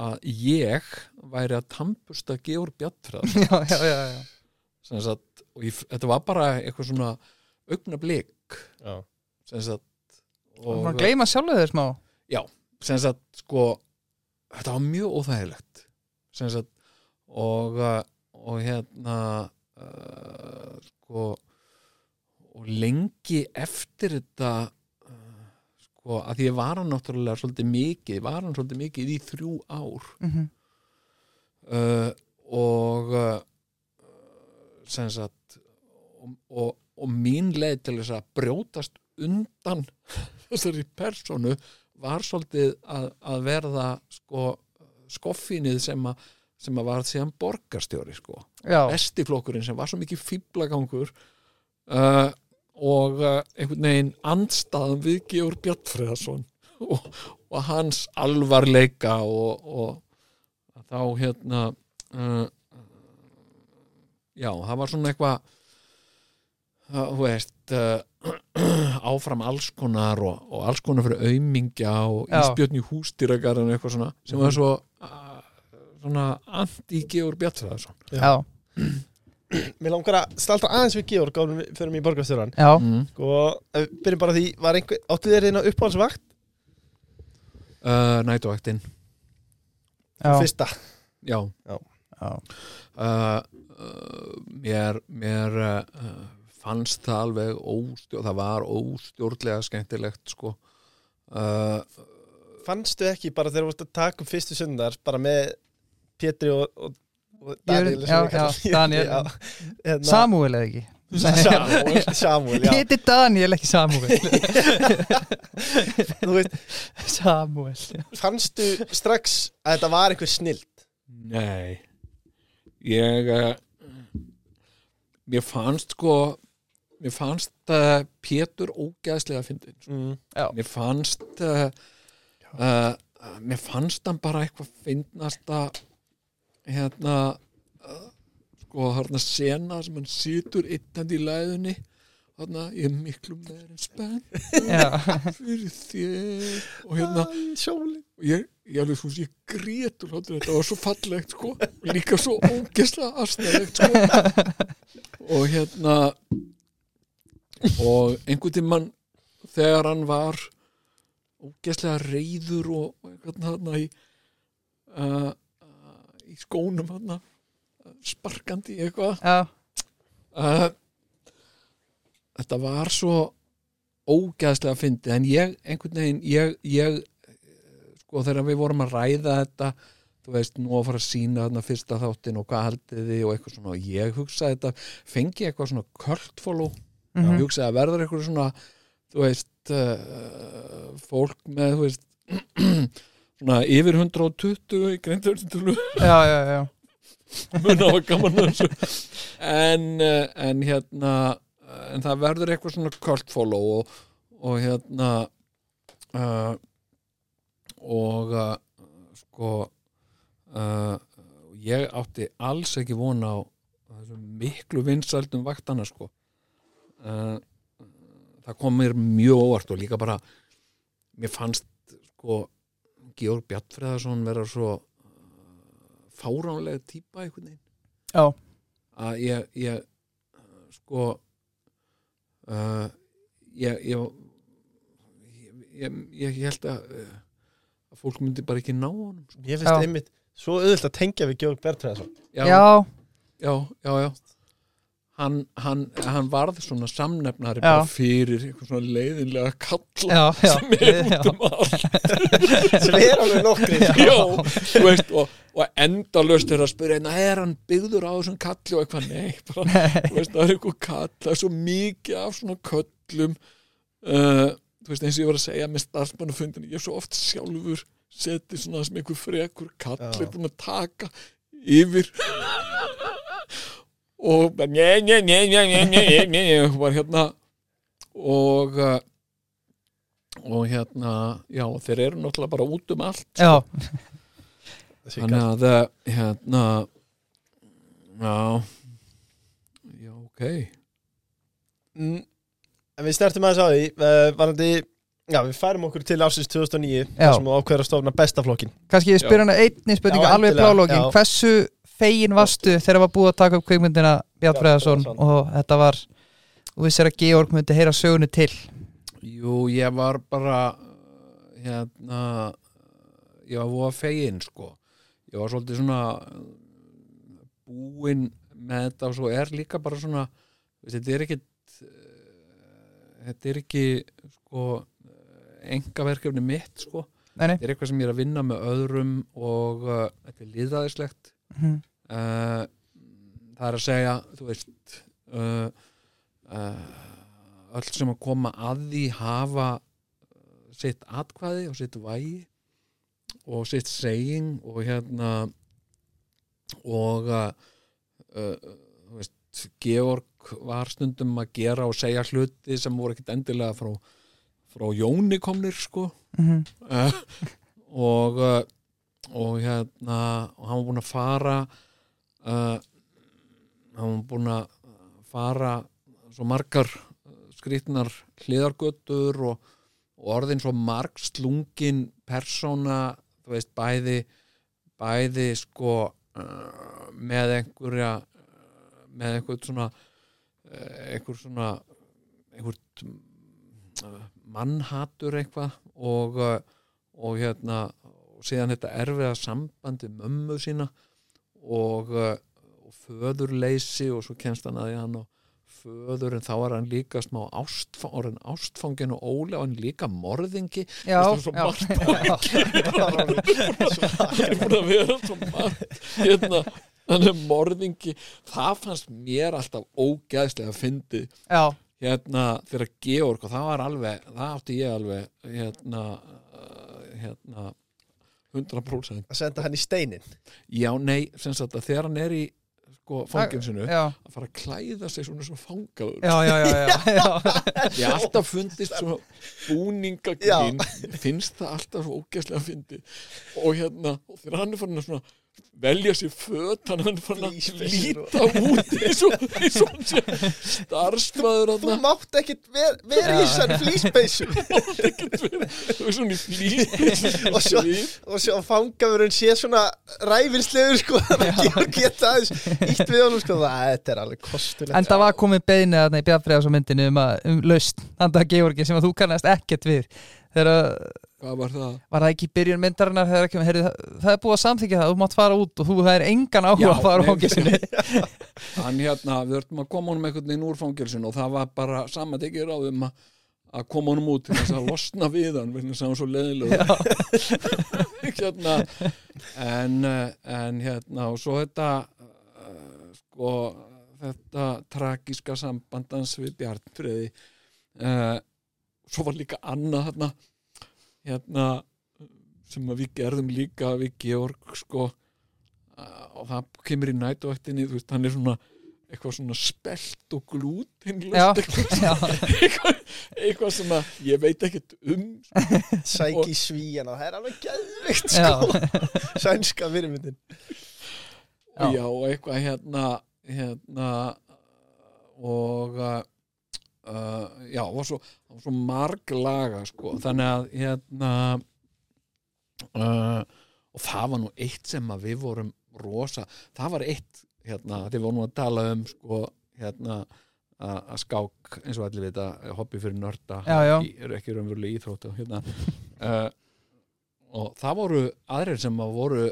að ég væri að tampusta Georg Bjartfræð <laughs> já, já, já, já. og ég, þetta var bara eitthvað svona augna blik Já. og og gleyma sjálfu þeir smá sem sagt, sko þetta var mjög óþægilegt sem sagt og, uh, og hérna uh, sko og lengi eftir þetta sko, að því ég var hann náttúrulega svolítið mikið, var hann svolítið mikið í þrjú ár. Mm uh, og uh, sem sagt og, og, og mín leið til þess að brjótast undan <laughs> þessari personu var svolítið að, að verða sko skoffinið sem að sem að var síðan borgarstjóri sko. Já, bestiflokkurinn sem var svo mikið fýblagangur uh, og uh, einhvern veginn andstaðan við Georg Bjartfriðarsson og, og hans alvarleika og, og þá hérna uh, já, það var svona eitthvað uh, þú veist uh, <clears throat> áfram alls konar og, og alls konar fyrir aumingja og Já. íspjötn í hústýragarinn og eitthvað svona sem var svo uh, svona anti-Georg Bjartfriðarsson já, <clears throat> Mér langar að staldra aðeins við Georg árum við fyrir mig í borgarstjóran já, mm. Sko, byrjum bara á því, var einhver, áttu þér eina uppáhaldsvakt? uh, nætuvaktinn já, já, Fyrsta já. uh, uh, mér, mér uh, fannst það alveg óstjórn, það var óstjórnlega skemmtilegt sko. Uh, Fannstu ekki bara þegar þú vorst að taka fyrstu sundar bara með Pétri og, og, sem já, já, Daniel. Já, hérna- Samuel eða ekki Samuel, Samuel, já <laughs> Héti Daniel ekki Samuel <laughs> Samuel já. fannstu strax að þetta var einhver snill nei ég uh, mér fannst sko mér fannst uh, Pétur ógæðslega fyndin sko. mm. mér fannst uh, uh, mér fannst hann bara eitthvað fyndnasta hérna sko þarna sena sem hann situr yttandi í læðunni þarna ég er miklu meira en spenn fyrir þér. Og hérna og ég, ég alveg svo ég grét og hlátur þetta var svo fallegt sko og líka svo ógeslega astnæðlegt sko. Og hérna og einhvern tímann þegar hann var ógeslega reyður og, og einhvern þarna í uh, í skónum hann sparkandi eitthvað. Uh, þetta var svo ógæðslega fyndið en ég einhvern veginn ég, ég sko þegar við vorum að ræða þetta þú veist nú að fara að sína þarna fyrsta þáttin og hvað haldið þið og eitthvað svona og ég hugsaði þetta, fengi ég eitthvað svona cult follow, Mhm. ég hugsaði að verður eitthvað svona, þú veist uh, fólk með þú veist <clears throat> svona yfir 120 í greintölu já, já, já. <laughs> mun á að gaman þessu. En, eh, en hérna en það verður eitthvað svona cult follow og, og hérna uh, og uh, sko uh, ég átti alls ekki vona á miklu vinsældum vaktana sko. Það kom mér mjög óvart og líka bara mér fannst sko Georg Bjartfreðarsson vera svo fáránlega típa einhvern veginn Já. að ég, ég uh, sko uh, ég, ég, ég ég ég held að, uh, að fólk myndi bara ekki ná honum sko. Ég finnst Já. einmitt svo auðvöld að tengja við Georg Bertræðarsson já, já, já, já, já. Hann, hann, hann varð svona samnefnari Já. bara fyrir eitthvað svona leiðinlega kalla já, já, sem er út já. um allt. <laughs> Sem er alveg nokkri já, þú veist, og, og endalaust er að spyrja, "Na, er hann byggður á þessum kalli? Og eitthvað, nei, bara, þú veist, það er eitthvað kall, það er svo mikið af svona köllum. Uh, þú veist, eins og ég var að segja með starfsmannafundinu, ég er svo oft sjálfur setið svona sem einhver frekur kall er búin að taka yfir og njæ, njæ, njæ, njæ, njæ, njæ, njæ, var hérna og og hérna, já, þeir eru náttúrulega bara út um allt Já Þannig að, hérna Já Já, ok mm. En við snertum að það sá því varandi, já, við færum okkur til ásins 2009, þar sem við ákveðum að stofna bestaflokkin Kanski ég spyr hana einni spurninga, alveg plálokkin, hversu fegin varstu þegar var búið að taka upp kveikmyndina Bjart Freðarsson. og þetta var og vissir að Georg myndi heyra sögunni til. Jú, ég var bara hérna ég var voða fegin sko. Ég var svolítið svona búinn með þetta og svo er líka bara svona þetta er ekki þetta er ekki sko engaverkefni mitt sko. Nei, þetta er eitthvað sem ég er að vinna með öðrum og uh, þetta er líðræðislegt Mhm. Uh, það er að segja þú veist uh, uh, öll sem að koma að því hafa sitt atkvæði og sitt vægi og sitt seging og hérna og þú veist, Georg var stundum að gera og segja hluti sem voru ekkit endilega frá, frá Jóni komnir sko Mhm. uh, og og hérna og hann var búinn að fara uh, hann var búinn að fara svo margar skrýtnar hliðargötur og, og orðin svo marg slungin persóna þú veist bæði bæði sko uh, með einhverja með einhvern svona einhver svona einhvert mannhatur eitthvað og, og hérna og síðan þetta erfiða sambandi mömmu sína og, uh, og föðurleysi og svo kemst hann að hann og föður en þá er hann líka smá ástfang, orðin ástfangin og ólega og hann líka morðingi. Já, Veistu, svo já, <laughs> já. hann er búin að vera svo margt. Hérna, hann er morðingi. Það fannst mér alltaf ógæðslega að fyndi já, hérna þegar Georg og það var alveg, það átti ég alveg hérna, uh, hérna 100% að senda hann í steinin? Já, nei, sem sagt að þegar hann er í sko fanginsinu að fara að klæða sig svona svona fangaður. Já, já, já, já, <laughs> ég alltaf fundist svona búningagrín. Finnst það alltaf svo ógæslega að fyndi og hérna, og þegar hann er farin að svona velja sér föt hann er farin að líta út eins og, starfsmæður Þú mátt ekkit ver, vera í þessari flýspeysu þú er svona í flýt og svo, og svo fangavurinn sé svona ræfilslegur sko þannig að geta aðeins ítt við honum sko. Það þetta er alveg kostulegt. En það var komið þarna í Bjartfriðars myndinu um, að, um laust, handa Georgi sem að þú kannast ekkert við þegar hvað var það? var það ekki byrjun myndarinnar þegar ekki, heyrðu, það, það er búið að samþykja það, þú mátt fara út og þú það er engan áhuga Já, að fara á fangilsinu <laughs> <laughs> hann hérna, við verðum að koma honum einhvern veginn úr fangilsinu og það var bara sama tekið ráðum að að koma honum út til þess að losna við hann hann var svo leðilegur <laughs> hérna en, eh, en hérna og svo þetta uh, sko þetta tragíska sambandans við Bjarnfriði uh, svo var líka annað hérna hérna sem við gerðum líka við Georg sko uh, og það kemur í nætuvættinni þú veist, hann er svona eitthvað svona spelt og já, eitthvað, <laughs> eitthvað sem að ég veit ekkert um <laughs> sæki svíjan og það er alveg geðvikt já, sko. <laughs> Sænska fyrirmyndin. Já. já, og eitthvað hérna hérna og uh, já, svo, það var svo marg laga sko, þannig að hérna uh, og það var nú eitt sem að við vorum rosa, það var eitt hérna, þið vorum að tala um sko, hérna að skák, eins og allir vita hobby fyrir nörda, eru ekki raunverulega íþróttu hérna. Uh, og það voru aðrir sem að voru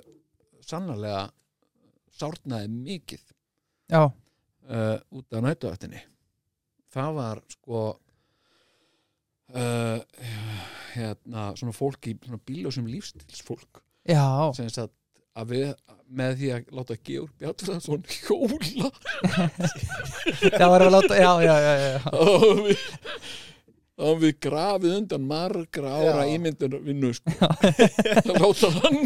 sannarlega sárnaði mikið já, uh, út af nætuættinni það var sko uh, hérna svona fólk í svona bíljósum lífstilsfólk sem sagt að við með því að láta Georg Bjartfræðsson hjóla. <laughs> Já, var að láta, já, já, já, já, og við þá hafum við grafið undan margra ára Já. ímyndun vinnu sko. að láta hann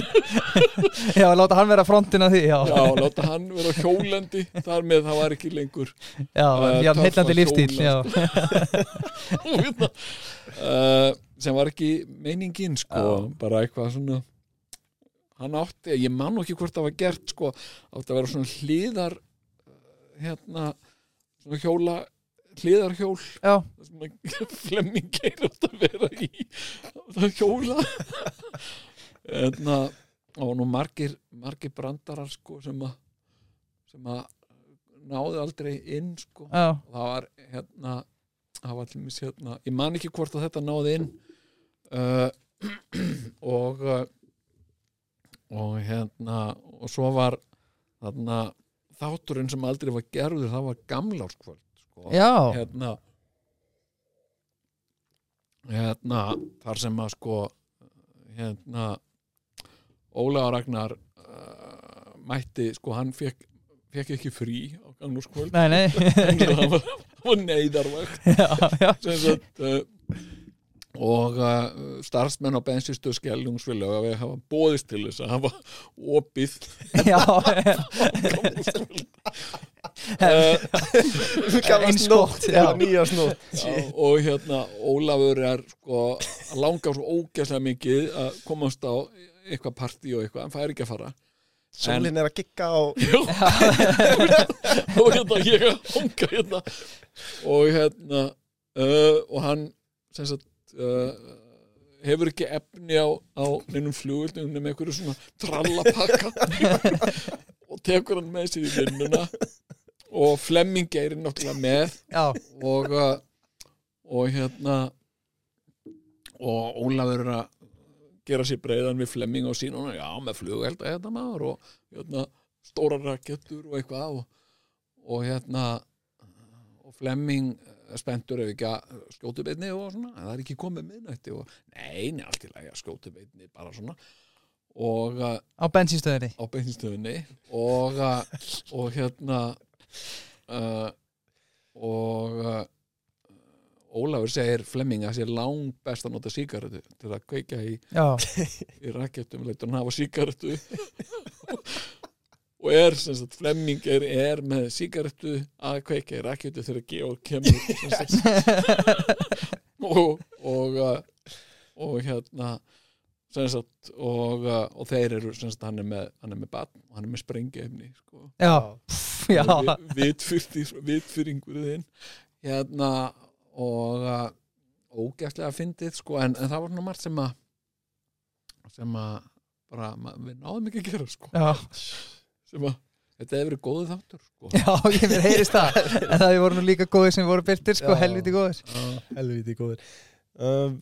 <laughs> Já, láta hann vera frontin af því Já, já, láta hann vera hjólandi. Þar með það var ekki lengur já, Eh, já að lífstíl Já, uh, <laughs> sem var ekki meiningin sko, bara eitthvað svona hann átti, ég man ekki hvort það var gert sko, átti að vera svona hliðar uh, hérna svona hjóla, hliðarhjól það sem að <laughs> Flemming geir átt að vera í það hjóla. Hérna og nú margir, margir brandarar sko sem að sem að náðu aldrei inn sko. Það var hérna það var mér hérna, ég man ekki hvort að þetta náði inn uh, <clears throat> og uh, og hérna og svo var þarna þátturinn sem aldrei var gerður það var gamlárskvöld sko. hérna hérna þar sem að sko hérna Ólega Ragnar uh, mætti sko hann fekk, fekk ekki frí á gamlárskvöld nei, nei. <laughs> Það var, <laughs> sagt uh, og uh, starfsmenn á bensinstöð Skellungsvili og við hafa bóðist til þess að hafa opið. Já <laughs> Gamla <laughs> Eins snótt, gott, já, já. nýja snótt og hérna Ólafur er sko að langa svo ógæslega mikið að komast á eitthvað partí og eitthvað, hann fær ekki að fara. Sólin er að gigga á <laughs> <laughs> og hérna ég að honga hérna. Og hérna uh, og hann sem sagt uh, hefur ekki efni á, á neinum flugvöldum nema einhverju svona trallapakka. Og tekur hann með sér í vinnuna og Flemming er náttúrulega með. Og uh, og hérna og Ólafur er að gera sér breiðan við Flemming og sín og hann, já, með flugvelda hérna maður og hérna, stóra rakettur og eitthvað og, og hérna og Flemming er spenntur ef ekki að skjótu beinni og svona, en það er ekki komið miðnætti og nei, nei, allt í lagi að skjótu beinni bara svona. Og uh, á bensinstöðinni og, uh, og hérna uh, og uh, Ólafur segir Flemming að sé lang best að nota sígarettu til að kveikja í, <laughs> í rakettum hann hafa sígarettu. <laughs> Og er sagt Flemming er, er með sígarettu að kveikja í rakettu þegar Georg kemur sagt, <laughs> og og, uh, og hérna sagt og, uh, og þeir eru sagt hann er með, hann er með batn og hann er með sprengjefni sko. Vitfyringur þinn. Hérna og uh, ógæstlega fyndið sko en, en það var nú margt sem að sem að bara, ma- við náðum ekki að gera sko. Já, sem að þetta hefur verið góðu þáttur sko. Já, ég mér heyrist það. En það voru nú líka góðir sem voru byrtir sko, Já. helviti góðir. Helviti góður um,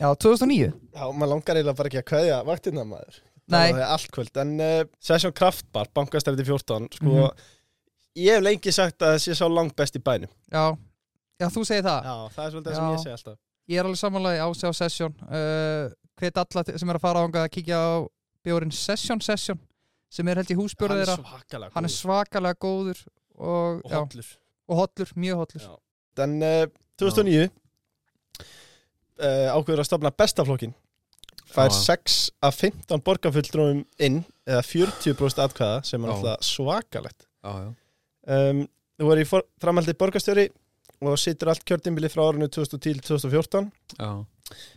Já, 2009 Já, maður langar eiginlega bara ekki að kveðja vaktina maður. Nei, Það er allt kvöld. En uh, Session Kraftbar, bankastræti 14 Sko, Mhm. ég hef lengi sagt að það sé sá langt best í bænum. Já. Já, þú segir það? Já, það er svolítið það sem ég segi alltaf. Ég er alveg samanlega á sig á Session. Uh, Hvet alla sem er að fara ánga að kíkja á bjórin Session Session sem er held í er þeirra. Hann er svakalega góður og, og já, hollur. Og hollur, mjög hollur. Já. En uh, 2009 uh, ákveður að stofna bestaflokkin fær Já. 6 af 15 borgarfulltrúum inn eða 40% atkvæða sem er alltaf svakalegt. Já, já. um, Þú var í for, framhaldi borgarstjóri og situr allt kjördimbili frá árinu 2010-2014 já.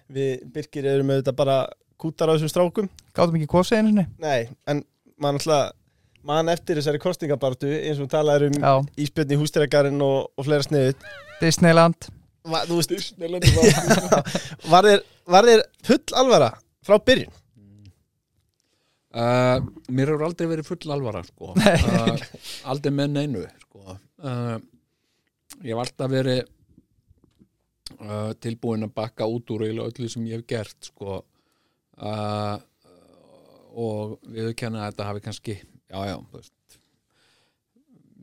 Við Birkir erum auðvitað bara kútar á þessum strákum. Gáðum ekki kosið einu sinni? Nei, en mann alltaf mann eftir þessari kostingabartu eins og talaður um Já, Ísbjörn í hústýragarinn og, og fleira sniðut Disneyland Va, Þú veist, var <laughs> var þér, var þér full alvara frá byrjun? Uh, mér hefur aldrei verið full alvara sko. <laughs> uh, aldrei með neinu sko. uh, ég hef alltaf verið uh, tilbúin að bakka út úr öllu sem ég hef gert sko. uh, og við kenna að þetta hafi kannski já já þú veist,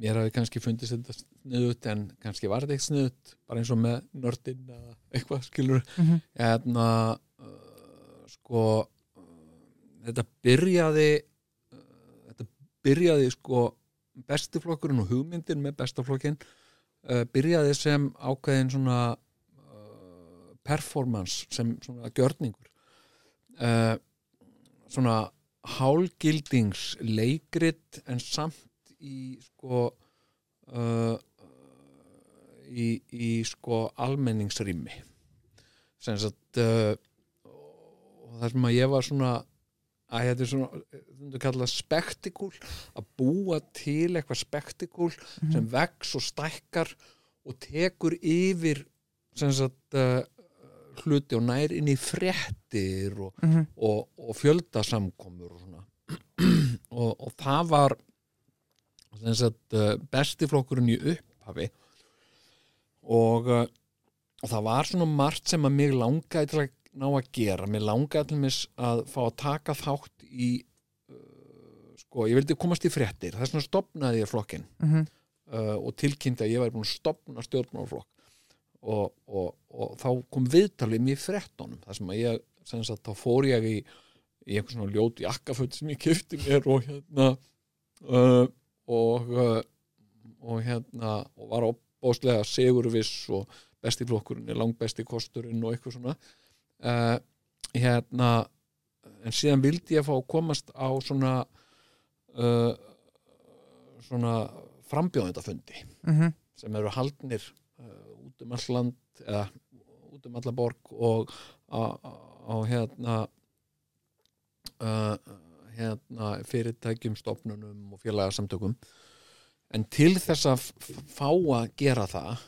mér hafi kannski fundist þetta sniðut en kannski var þetta ekki sniðut bara eins og með nördin eða eitthvað skilur mm -hmm. hérna uh, sko uh, þetta byrjaði uh, þetta byrjaði sko bestiflokkurinn og hugmyndin með bestaflokkin uh, byrjaði sem ákveðin svona uh, performance sem svona gjörningur uh, svona hálgildings leikrit en samt í sko uh, í, í sko almenningsrými. Sem sagt uh, og það sem að ég var svona að þetta er svona spektikúl að búa til eitthvað spektikúl sem vex og stækkar og tekur yfir sagt uh, hluti og nær inn í fréttir og, Mhm. og, og fjöldasamkomur og svona. <clears throat> Og, og það var sem sagt uh, besti flokkurinn í upphafi. Og, uh, og það var svona margt sem að mig langaði til að ná að gera. Mér langaði til mis að fá að taka þátt í uh, sko, ég vildi komast í fréttir. Þess vegna stopnaði ég flokkin Mhm. uh, og tilkynnti að ég væri búin að stopna stjórnmálaflokk. Og, og, og þá kom viðtalið mér í fréttonum þar sem að ég, sem sagt, þá fór ég í, í einhvern svona ljót jakkaföld sem ég kifti mér og hérna og uh, og hérna og var opbáslega segurviss og besti flokkurinn er langbesti kosturinn og eitthvað svona uh, hérna en síðan vildi ég fá að komast á svona uh, svona frambjóðendafundi Mhm. sem eru haldnir uh, út um all land eða út um alla borg og á, hérna uh, hérna fyrirtækjum, stofnunum og félagasamtökum. En til þess að fá að gera það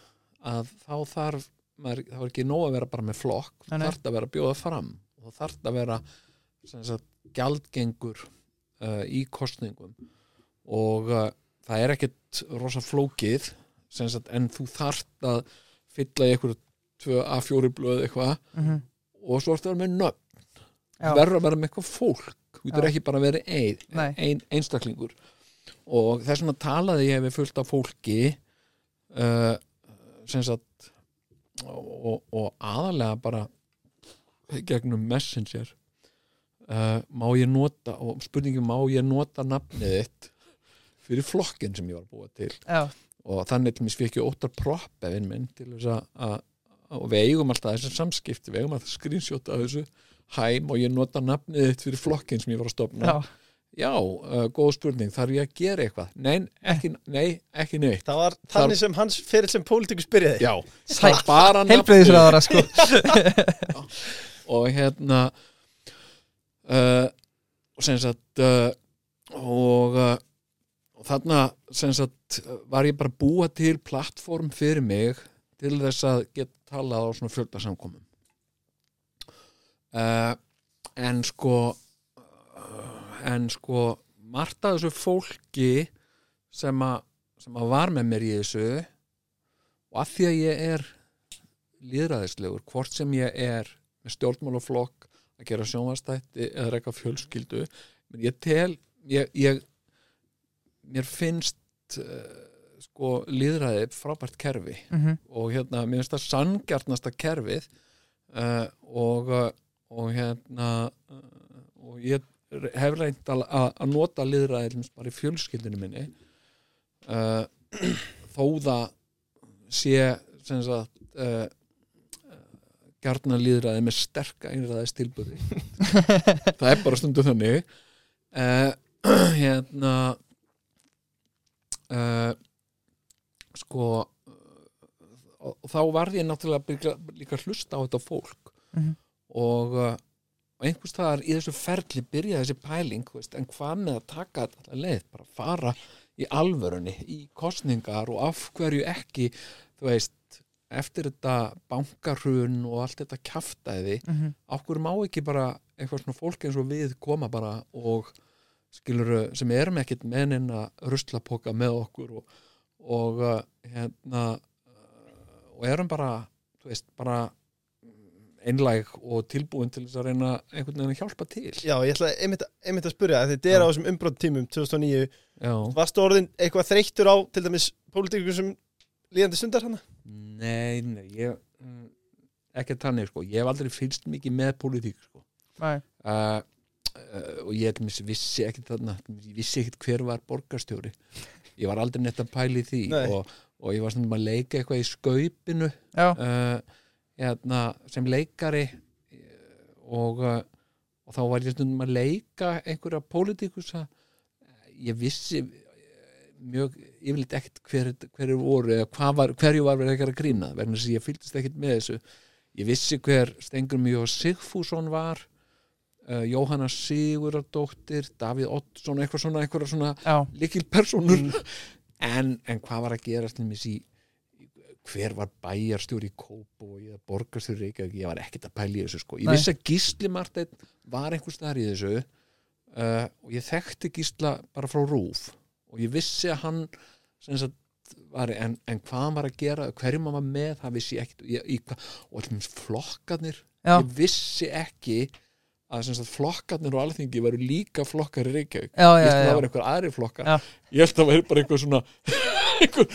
að þá þarf maður, þá er ekki nóg að vera bara með flokk þarf að vera bjóða fram og þarf að vera sagt, gjaldgengur uh, í kostningum og uh, það er ekkert rosa flókið sagt, en þú þarft að fylla í einhverju tvö A4 blöð eitthvað Mhm. og svo ertu að vera með nöfn. Verður að vera með eitthvað fólk þú getur ekki bara að vera ein, ein, einstaklingur. Og þess vegna talaði ég við fullt af fólki uh, sem sagt og, og aðalega bara gegnum messenger. Uh, má ég nota og spurningum má ég nota nafnið þitt fyrir flokkin sem ég var að búa til? Já, og þannig til mér fikk ég óttar proppefinn minn til þess að, og við eigum alltaf þessi samskipti við eigum alltaf screenshot af þessu hæm og ég nota nafnið þitt fyrir flokkin sem ég var að stopna já, já uh, góð spurning, þarf ég að gera eitthvað? Nei, ekki, nei, ekki neitt. Það var þannig sem hans fyrir sem pólitíkus byrjaði já, það er bara nafnið. Sko. <laughs> Og hérna uh, og sem sagt uh, og, uh, og þarna sem sagt var ég bara búa til plattform fyrir mig til þess að geta talað á svona fjöldasamkomum uh, en sko uh, en sko margt af þessu fólki sem að sem að var með mér í þessu og að því að ég er líðræðislegur, hvort sem ég er með stjórnmálaflokk að gera sjónvastætti eða reyka fjölskyldu menn ég tel ég, ég, mér finnst uh, sko líðræði frábært kerfi Mhm. og hérna, mér finnst það sanngjarnasta kerfið uh, og, og hérna uh, og ég hef reynt að, að nota liðræði til dæmis bara í fjölskyldinu minni uh, þó það sé sem sagt uh, gjarna líðræði með sterka einræðis tilbúði <laughs> það er bara stundu þannig. Uh, <clears throat> hérna uh, sko og, og þá varð ég náttúrulega líka hlusta á þetta fólk. Mhm. Og, uh, og einhvers staðar í þessu ferli byrja þessi pæling veist, en hvað með að taka þetta leið bara fara í alvörunni í kostningar og af hverju ekki þú veist, eftir þetta bankarhrun og allt þetta kjaftaði Mhm. af hverju má ekki bara eitthvað svona fólk eins og við koma bara og skilur sem erum ekkit mennin að ruslapoka með okkur og, og uh, hérna uh, og erum bara veist, bara einlæg og tilbúin til þess að reyna einhvern veginn að hjálpa til. Já, ég ætla einmitt, einmitt að spyrja þetta er á þessum umbróttímum 2009 Já, Varstu orðin eitthvað þreyttur á til dæmis pólitíkur sem líðandi stundar hana? nei, nei ég, mm, ekki þannig sko. Ég hef aldrei fylgst mikið með pólitík sko. Nei. uh, uh, og ég vissi ekki þarna ég vissi ekkit hver var borgarstjóri. Ég var aldrei neitt að pæla í því og, og ég var stundum að leika eitthvað í skaupinu. Já, uh, hérna, sem leikari eh, og, eh, og þá var ég stundum að leika einhverja pólitíkus að ég vissi eh, mjög yfirleitt ekkert hver, hverju voru eða var, hverju var verið ekki að grína vegna þess að ég fylgdist ekkert með þessu. Ég vissi hver Stengur Mjög Sigfússon var uh, Jóhanna Sigurðardóttir Davíð Oddsson, eitthvað svona, svona já, líkil personur en, en hvað var að gera í hver var bæjarstjóri í Kóp og ég borgarstjóri í Reykjavík? Ég var ekkert að pæla í þessu sko. Ég Nei. vissi að Gísli Marteinn var einhvers staðar í þessu uh, og ég þekkti Gísla bara frá Rúf og ég vissi að hann sagt var, en, en hvað hann var að gera hverjum hann var með, það vissi ég ekkert ég, hvað- og allum flokkarnir já, ég vissi ekki að sagt, flokkarnir og alþingi veru líka flokkar í Reykjavík. Já, ég já, held að það var einhver aðri flokkar. Ég held að það var bara einhver svona einhver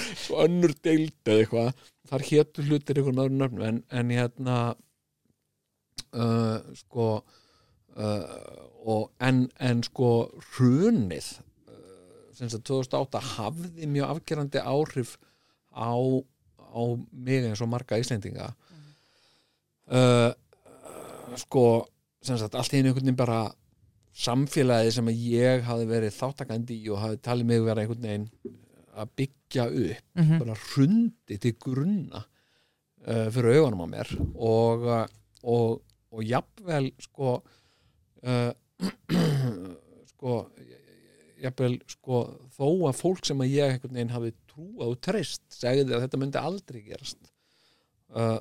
önnur deild eða eitthvað. Þar hétu hlutir einhver öðrum nöfnum en, en hérna uh, sko uh, en, en sko hrunið uh, sem sagt 2008 hafði mjög afgerandi áhrif á, á mig eins og marga Íslendinga. Uh, sko sem sagt allt einu einhvern veginn bara samfélagi sem að ég hafi verið þáttakandi í og hafi talið mig vera einhvern veginn að byggja upp mhm, bara hrundi til grunna uh, fyrir augunum á mér og, uh, og, og jafnvel sko uh, <clears throat> sko jafnvel sko þó að fólk sem að ég einhvern veginn hafi trúað og treyst segði að þetta myndi aldrei gerast uh,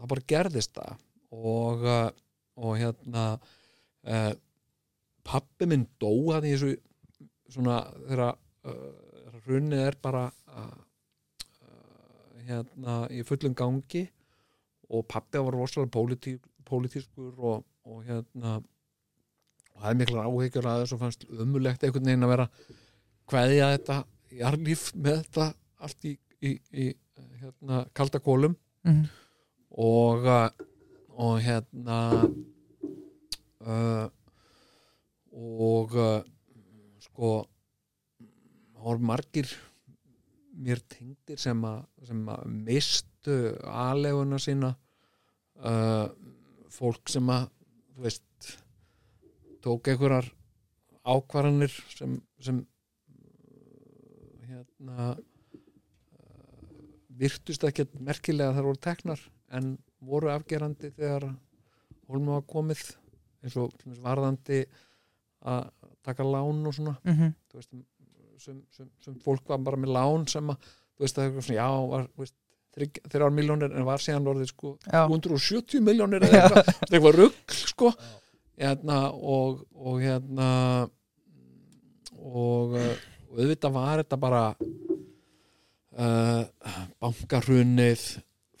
það bara gerðist það. Og, og hérna pappi minn dó hann í þessu svona uh, runnið er bara uh, uh, hérna í fullum gangi og pappi var rosalega pólitík, pólitískur og, og hérna og það er miklar áhyggjur að þessu fannst umulegt einhvern veginn að vera kveðja þetta jarlíf með þetta allt í, í, í hérna, kalda kólum mhm, og uh, og hérna uh, og uh, sko voru margir mér tengdir sem að, mistu aðleguna sína uh, fólk sem að þú veist tók einhverjar ákvarðanir sem, sem uh, hérna uh, virtust ekki merkilega þar voru teknar en voru afgerandi þegar hólma var komið eins og varðandi að taka lán og svona. Mhm, þú veist, sem, sem, sem fólk var bara með lán sem að, þú veist, það er svona, já, var, veist, þrjár miljónir en var síðan orðið sko já, 270 miljónir eða <laughs> eitthvað, eitthvað rugg sko. Hérna, og, og hérna og, uh, og auðvitað var þetta bara uh, bankarhunnið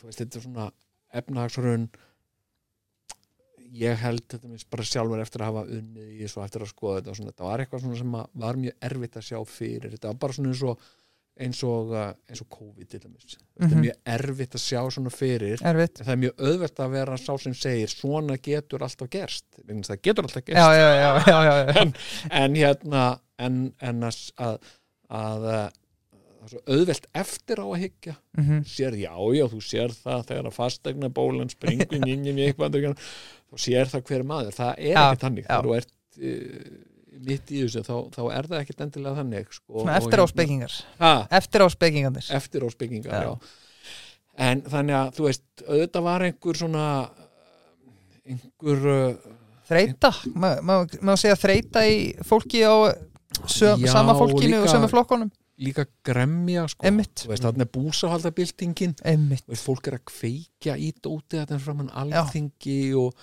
þú veist, þetta er svona efnahagsrunn ég held þetta minnst bara sjálfur eftir að hafa unnið í þessu eftir að skoða þetta og svona, þetta var eitthvað svona sem var mjög erfitt að sjá fyrir. Þetta var bara svona eins og eins og, uh, eins og COVID til dæmis. Þetta Mhm. er mjög erfitt að sjá svona fyrir erfitt. en það er mjög auðvelt að vera sá sem segir svona getur alltaf gerst. Það getur alltaf gerst. Já, já, já, já. <laughs> en hérna en, en að, að, uh, er svo auðvelt eftir á að hyggja. Mhm, sér, já, já, þú sér það þegar að fastegna bólan springur inn í eitthvað þá sér það hver maður. Það er Já, ekki þannig. þegar þú ert uh, mitt í þessu þá, þá er það ekkit endilega þannig sko, eftir á hérna- eftir á spekingarnir eftir á spekingar, Já. já. en þannig að þú veist, auðvitað var einhver svona einhver uh, þreita, má, má, má segja þreita í fólki á söm, Já, sama fólkinu líka- og sömu flokkonum líka gremja sko. Einmitt. Þú veist, þarna er búsahaldabildingin einmitt, Þú veist, fólk er að kveikja í dótið þetta er framann alþingi og,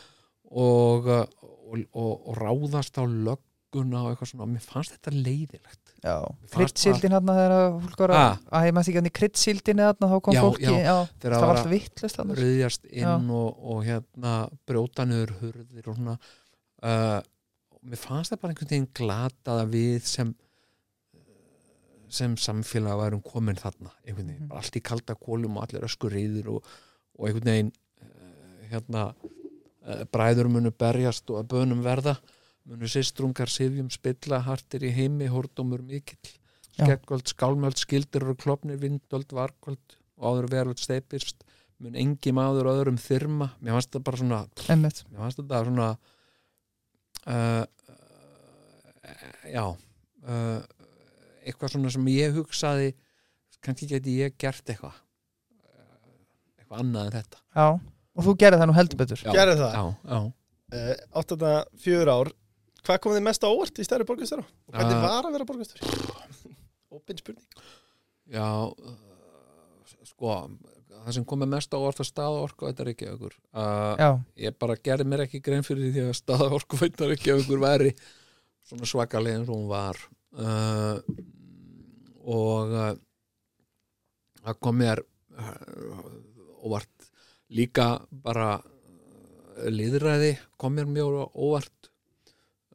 og, og, og, ráðast á lögguna og eitthvað svona, mér fannst þetta leiðilegt. Já, fannst kryddsildin hérna þegar að fólk var að, að heima því ekki kryddsildin hérna þá kom Já, fólki, já, já, það var var að- alltaf vittlust þannig rauðjast inn og, og hérna brjóta niður hurðir og svona. Uh, mér fannst það bara einhvern veginn glata að við sem sem samfélag værum komin þarna bara allt í kalda kólum og allir öskur reyður og, og einhvern veginn uh, hérna uh, bræður munu berjast og að bönum verða. Munu sýstrungar sifjum spilla hartir í heimi, hórdómur mikill. Já. skeggöld, skálmöld, skildir og klopnir, vindöld, vargöld og áður veröld steipist. Mun engi maður öðrum þyrma. Mér fannst þetta bara svona einmitt. mér fannst þetta svona uh, já eitthvað svona sem ég hugsaði kannski geti ég gert eitthvað uh, eitthvað annað en þetta. Já, og þú gerir það nú heldur betur. Já, Gerðu það. já, já. uh, átt þetta fjögur ár hvað kom þið mest á óvart í stærri borgastöru og hvernig Ah. var að vera borgastöru <laughs> opin spurning. Já, uh, sko það sem komið mest á orð að staða orku þetta er ekki aukur uh, ég bara gerði mér ekki grein fyrir því að staða orku veitar ekki aukur væri svona svakalega eins og hún var. Uh, og uh, það kom mér óvart líka bara uh, líðræði kom mér mjög óvart.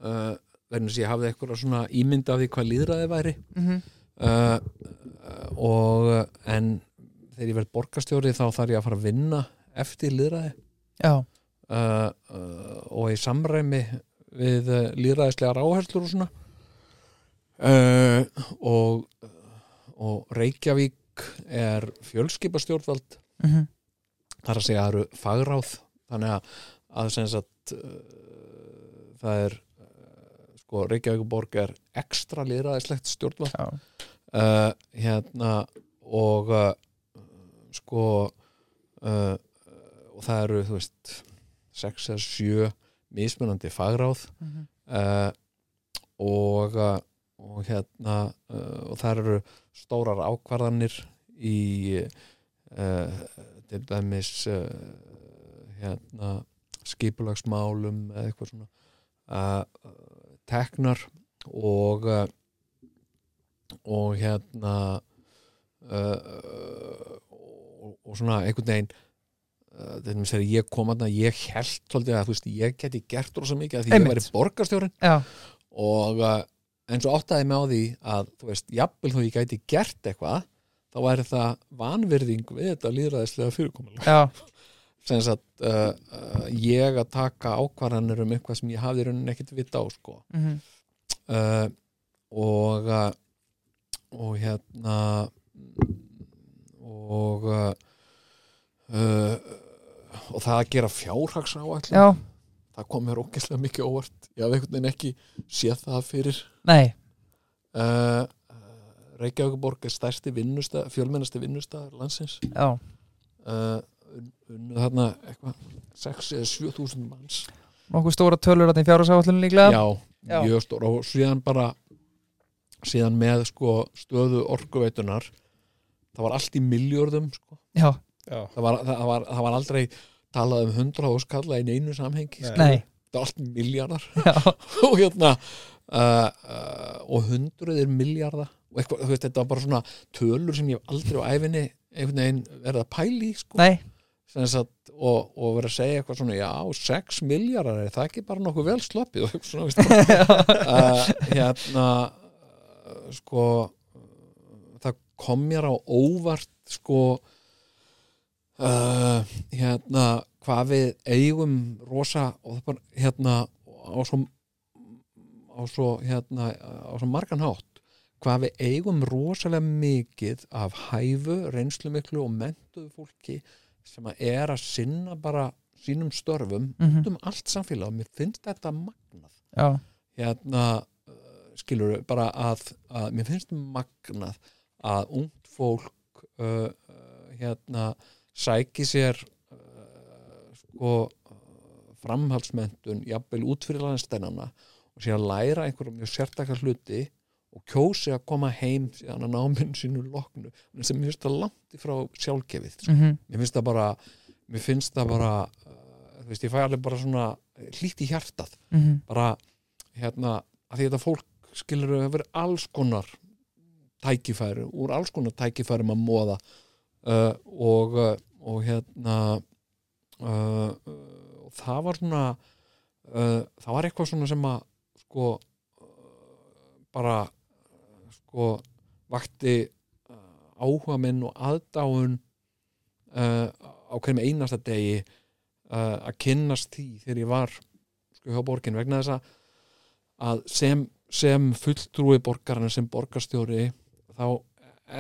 Uh, að ég hafði eitthvað svona ímynd af því hvað líðræði væri. Mhm, uh, og en þegar ég verð borgarstjóri þá þarf ég að fara að vinna eftir líðræði já, uh, og í samræmi við líðræðislegar áherslur og svona. Og og Reykjavík er fjölskipastjórnvald. Mhm, þar að segja að það eru fagráð. Þannig að, að sagt uh, það er uh, sko Reykjavíkuborg er ekstra líðræðislegt stjórnvald. Uh, hérna og uh, sko uh, og það eru þú veist sex eða sjö mismunandi fagráð. Mhm, uh, og og hérna uh, og það eru stórar ákvarðanir í uh, til dæmis uh, hérna skipulagsmálum eða eitthvað svona teknar og og hérna og, og svona einhvern veginn þegar ég kom að ég held að veist ég geti gert rosa mikið að því Einmitt. ég væri borgarstjórin og eins og áttaði mig á því að þú veist, jafnvel ég gæti gert eitthvað þá væri það vanvirðing við þetta líðræðislega fyrirkomulega já, <laughs> sem sagt uh, uh, ég að taka ákvarðanir um eitthvað sem ég hafði í rauninni ekkert vita á sko. Mhm, uh, og uh, og hérna og uh, uh, og það að gera fjárhags áætlun já, það kom mér ógeðslega mikið óvart. Ég hafði einhvern veginn ekki séð það fyrir. Nei. Uh, Reykjavíkuborg er stærsti vinnustað, fjölmennasti vinnustað landsins. Já, uh, þarna eitthvað 6 eða 7 þúsund manns. Nokkuð stóra tölur að því fjárhásáallunum líklega. Já, Já. mjög stór og síðan bara síðan með sko stöðu orkuveitunar það var allt í miljörðum sko. já, já, það, var, það, var, það var aldrei talað um 100 óskalla í einu samhengi það var allt miljardar já, <laughs> og hérna uh, uh, og hundruðir miljarda og eitthvað, þú veist, þetta var bara svona tölur sem ég hef aldrei á æfinni einhvern veginn verið að pæli í, sko. Sagt, og, og verið að segja eitthvað svona já, 6 miljardar, er það ekki bara nokkuð vel sloppið? <laughs> Og eitthvað svona veist, <laughs> uh, hérna uh, sko það kom mér á óvart sko uh, hérna hvað við eigum rosa og það bara hérna á svo á svo hérna á svo margan hátt. Hvað við eigum rosalega mikið af hæfu, reynslumiklu og mentuðu fólki sem að er að sinna bara sínum störfum Mhm. út um allt samfélag. Og mér finnst þetta magnað. Já, hérna uh, skilur bara að, að mér finnst magnað að ungt fólk uh, hérna sæki sér uh, sko framhaldsmentun jafnvel út fyrir landsteinana og að læra einhverjum mjög sértakar hluti og kjósi að koma heim síðan að náminn sínu loknu sem mér finnst það langt í frá sjálfgefið sko. mhm, mér finnst það bara mér finnst það bara uh, veist, ég fæ alveg bara svona hlýtt í hjartað. Mhm. Bara hérna að því þetta fólk skilur að vera alls konar tækifæri, úr alls konar tækifærum að móða uh, og, uh, og hérna uh, það var svona það var eitthvað svona sem að sko bara sko vakti áhuga minn og aðdáun á hverjum einasta degi að kynnast því þegar ég var sko hjá borgin vegna þess að sem, sem fulltrúi borgarinn sem borgarstjóri þá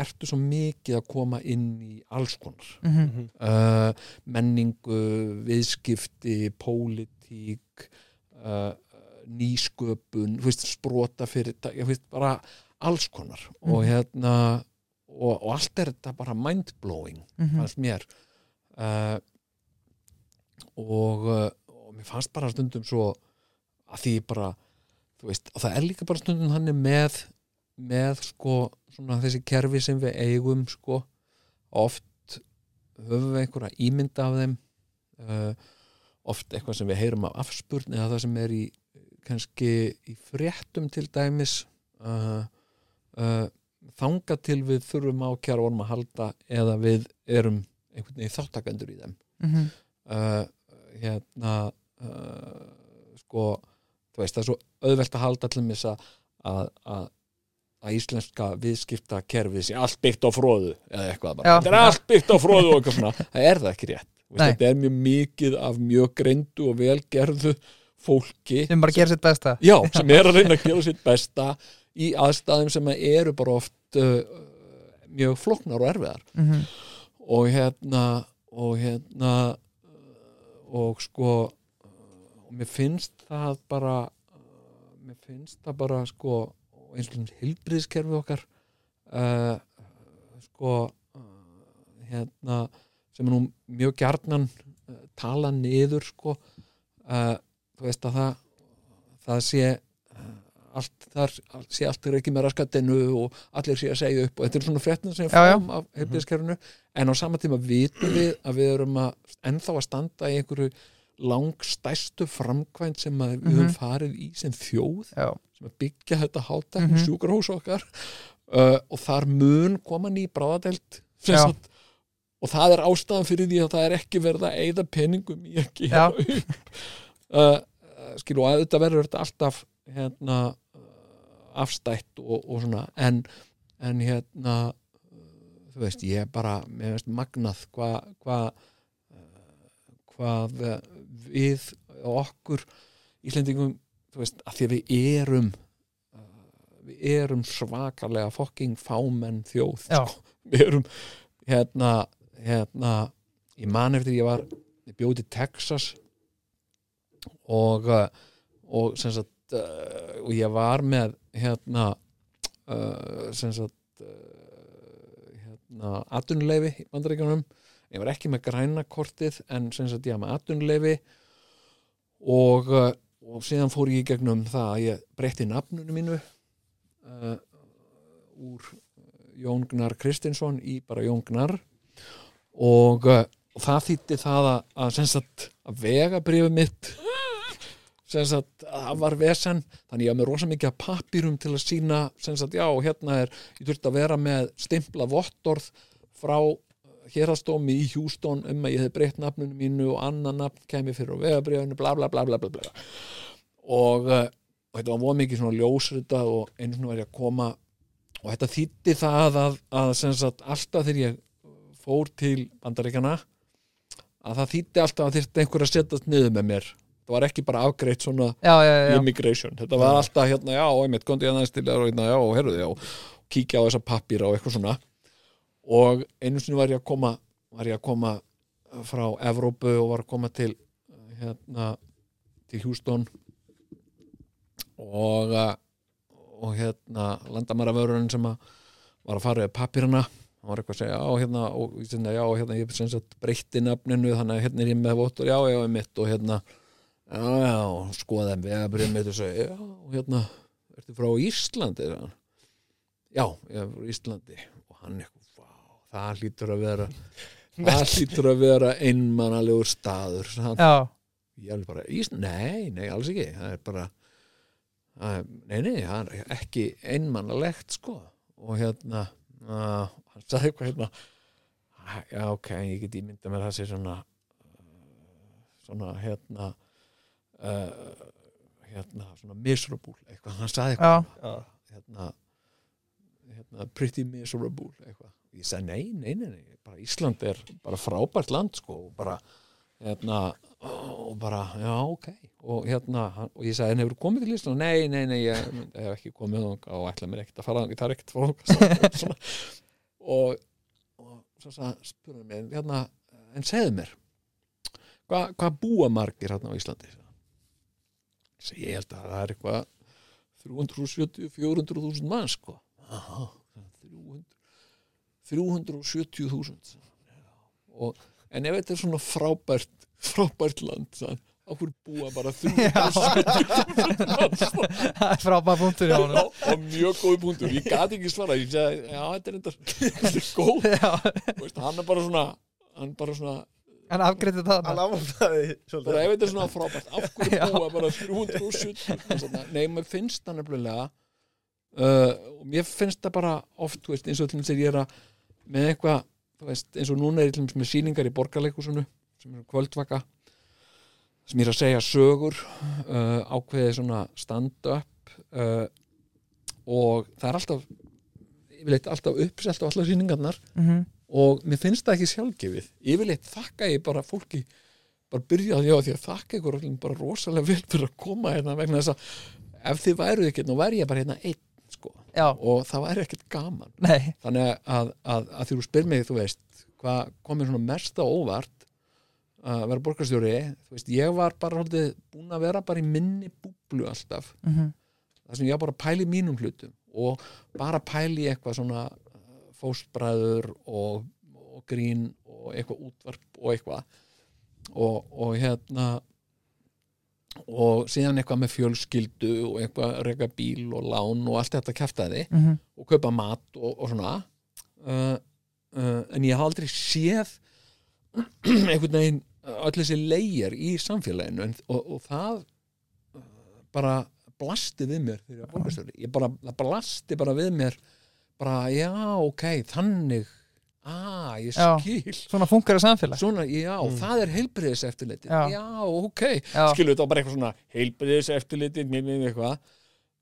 ertu svo mikið að koma inn í alls konar Mhm. uh, menningu, viðskipti pólitík uh, nýsköpun þú veist, sprota fyrir veist, bara alls konar og Mhm. hérna og, og allt er þetta bara mindblowing Mhm. fannst mér uh, og, uh, og mér fannst bara stundum svo að því bara þú veist, og það er líka bara stundum hann með með sko svona þessi kerfi sem við eigum sko oft höfum við einhverja ímynda af þeim uh, oft eitthvað sem við heyrum af afspurn eða það sem er í kannski í fréttum til dæmis uh, uh, þanga til við þurfum á kjara orma að halda eða við erum einhvern veginn þáttakendur í þeim Mhm. uh, hérna uh, sko þú veist það er svo auðvelt að halda allir mis að, að, að íslenska viðskipta kerfið sé allt byggt á fróðu eða eitthvað bara, þetta er allt byggt á fróðu og eitthvað svona, <laughs> það er það ekki rétt. Nei. þetta er mjög mikið af mjög greindu og velgerðu fólki sem bara gera sitt besta. Já, <laughs> sem er að reyna að gera sitt besta í aðstæðum sem eru bara oft uh, mjög flóknar og erfiðar. Mhm. og hérna og hérna uh, og sko og mér finnst það bara mér finnst það bara sko eins og hilbriðskerfi okkar uh, sko uh, hérna sem er nú mjög gjarnan uh, tala niður sko uh, þú veist að það það sé uh, allt þar sé allt er ekki með raskatinu og allir sé að segja upp og þetta er svona fréttin sem fram af heilbíðiskerfinu en á sama tíma vitum við að við erum að ennþá að standa í einhverju langstæstu framkvæmt sem við höfum Mhm. farið í sem þjóð. Já, byggja þetta hátækni Mhm. sjúkrahús okkar uh, og þar mun koma ný bráðadelt og það er ástæðan fyrir því að það er ekki verið að eyða peningum í að <laughs> upp. Uh, uh, skilu og auðvitað verður þetta alltaf hérna uh, afstætt og, og svona en, en hérna uh, þú veist, ég er bara veist magnað hvað hva, hvað við okkur Íslendingum, þú veist, að því að við erum uh, við erum svakalega fokking fámenn þjóð sko. við erum hérna, hérna ég man eftir ég var ég bjóði Texas og uh, og sem sagt uh, og ég var með hérna uh, sem sagt uh, hérna atvinnuleifi í bandaríkjunum ég var ekki með græna kortið en sem sagt ég var með atvinnuleifi og, uh, og síðan fór ég í gegnum það að ég breytti nafnunu mínu uh, úr Jón Gnar Kristinsson í bara Jón Gnar og, uh, og það þýtti það að, að, sagt, að vegabrifu mitt. Sagt, að það var vesen. Þannig ég var með rosa mikið af pappýrum til að sína sagt, já, hérna er ég þurfti að vera með stimpla vottorð frá hérastómi í Hjústón um að ég hef breytt nafnunu mínu og annan nafn kemi fyrir á vegabrifinu bla bla bla bla bla, bla. Og, uh, og þetta var mikið svona ljósrita og einu svona var ég að koma og þetta þýtti það að, að sem sagt, alltaf þegar ég fór til bandaríkjana að það þýtti alltaf að þyrfti einhver að setjast niður með mér. Það var ekki bara afgreitt svona já, já, já, immigration, þetta var alltaf hérna já, einmitt, kondi ég aðeins til þér og hérna, já, heyrðu já, kíkja á þessa pappíra og eitthvað svona og einu sinni var ég að koma var ég að koma frá Evrópu og var að koma til hérna til Hjústón og uh, og hérna landamæravörun sem að var að fara við pappirina hann var eitthvað að segja, já, hérna, og, ég sinna, já, hérna ég sem sagt breytti nafninu þannig að hérna er ég með vottur, já, já, mitt og hérna, já, já, skoða þeim vegabrið mitt og segja, já, og hérna ertu frá Íslandi? er já, ég er frá Íslandi. Og hann eitthvað, það hlýtur að vera <laughs> það hlýtur að vera einmannalegur staður já, ég alveg bara, Ís, nei, nei, alls ekki. Það er bara það er, nei, nei, það er ekki einmannalegt sko. Og hérna uh, hann sagði eitthvað hérna "Æ, já, ok, ég get ímynda það sé svona uh, svona hérna uh, hérna, svona miserable eitthvað, hann sagði eitthvað. Hérna, hérna pretty miserable eitthvað ég sagði nei, nei, nei, nei, bara Ísland er bara frábært land sko og bara hérna og bara, já, ok. Og hérna, og ég sagði, en hefur komið til Ísland? Nei, nei, nei, ég hef ekki komið og ætla mér ekkert að fara það er ekkert frá <laughs> og, og svo sa, spurði mér hérna, en segðu mér hvað hva búa margir hérna á Íslandi? Ég segi, ég held að það er eitthvað 370-400.000 mann sko. Aha, 300 370.000 og en ef þetta er svona frábært frábært land sann, okkur búa bara 370.000 mann sko. það er frábæð punktur og mjög góði punktur. Ég gati ekki svara, ég segi, já, þetta er enda þetta er góð, <laughs> veist, hann er bara svona hann bara svona, hann afgreiti það Hann bara ef þetta er svona frábært <laughs> Já. búa bara 370 nei, mér finnst það nefnilega uh, og mér finnst það bara oft, þú veist, eins og til þess að ég er að með eitthvað, þú veist, eins og núna er ég með sýningar í borgarleikusinu sem eru kvöldvaka sem ég er að segja sögur uh, ákveðið svona stand-up uh, og það er alltaf yfirleitt alltaf uppselt á allar sýningarnar Mhm. og mér finnst það ekki sjálfgefið yfirleitt þakka ég bara fólki bara byrjaði á því að þakka ykkur bara rosalega vel fyrir að koma hérna vegna þess að ef þið væruð ekki nú væri ég bara hérna einn sko. Já, og það væri ekkert gaman. Nei, þannig að, að, að því þú spyr mig þú veist, hvað komið svona mest á óvart að vera borgarstjóri þú veist, ég var bara haldið búin að vera bara í minni búblu alltaf. Mhm. það sem ég bara í mínum hlutum og bara pæla í eitthvað svona uh, fóstbræður og, og grín og eitthvað útvarp og eitthvað. Og, og hérna og síðan eitthvað með fjölskyldu og eitthvað reyka bíl og lán og allt þetta kæftaði Mhm. og kaupa mat og, og svona uh, uh, en ég haf aldrei séð <clears throat> einhvern veginn öll þessi leigjar í samfélaginu en, og, og það bara blasti við mér ég bara, það blasti bara við mér bara, já, ok, þannig ah, ég Já. skil. Svona funkar það samfélag svona, já, það er heilbriðis eftirliti Já. já, ok, Já. skilur þetta bara eitthvað svona heilbriðis eftirliti, mér mér eitthvað.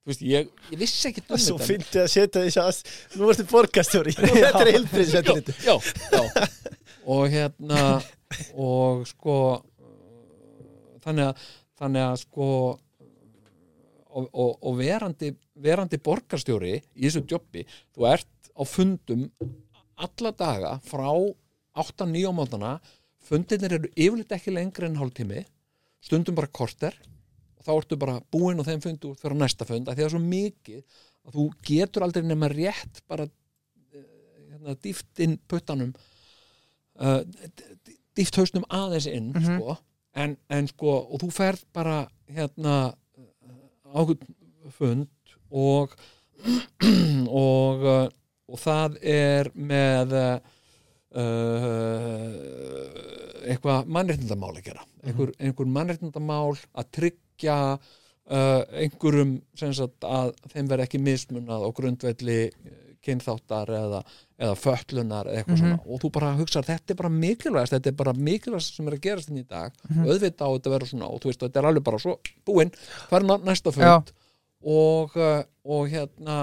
Þú veist, ég, ég vissi ekki um Svo þetta fyndi að setja því að nú ertu borgastjóri <laughs> Þetta er heilbriðsættiliti já, já. Og hérna og sko þannig að, þannig að sko og, og, og verandi, verandi borgarstjóri í þessu jobbi þú ert á fundum alla daga frá 8-9 á mótana fundirnir eru yfirleitt ekki lengri en hálftími stundum bara korter og þá ertu bara búinn og þeim fundu fyrir næsta fund að því það er svo mikið að þú getur aldrei nema rétt bara eh, hérna, dýft inn puttanum uh, dýft hausnum aðeins inn Mhm. sko. en, en sko og þú ferð bara hérna á einhvern fund og <clears throat> og og það er með uh, eitthvað mannréttindamál að gera. Einhver, einhver mannréttindamál að tryggja uh, einhverjum sem sagt, að þeim verði ekki mismunað á grundvelli kynþáttar eða, eða fötlunar eða eitthvað Mhm. svona. Og þú bara hugsar þetta er bara mikilvægast þetta er bara mikilvægast sem er að gerast inn í dag. Mhm. og auðvitað á þetta að vera svona og þú veist þetta er alveg bara svo búinn. Hvað er næsta fund. Og, og hérna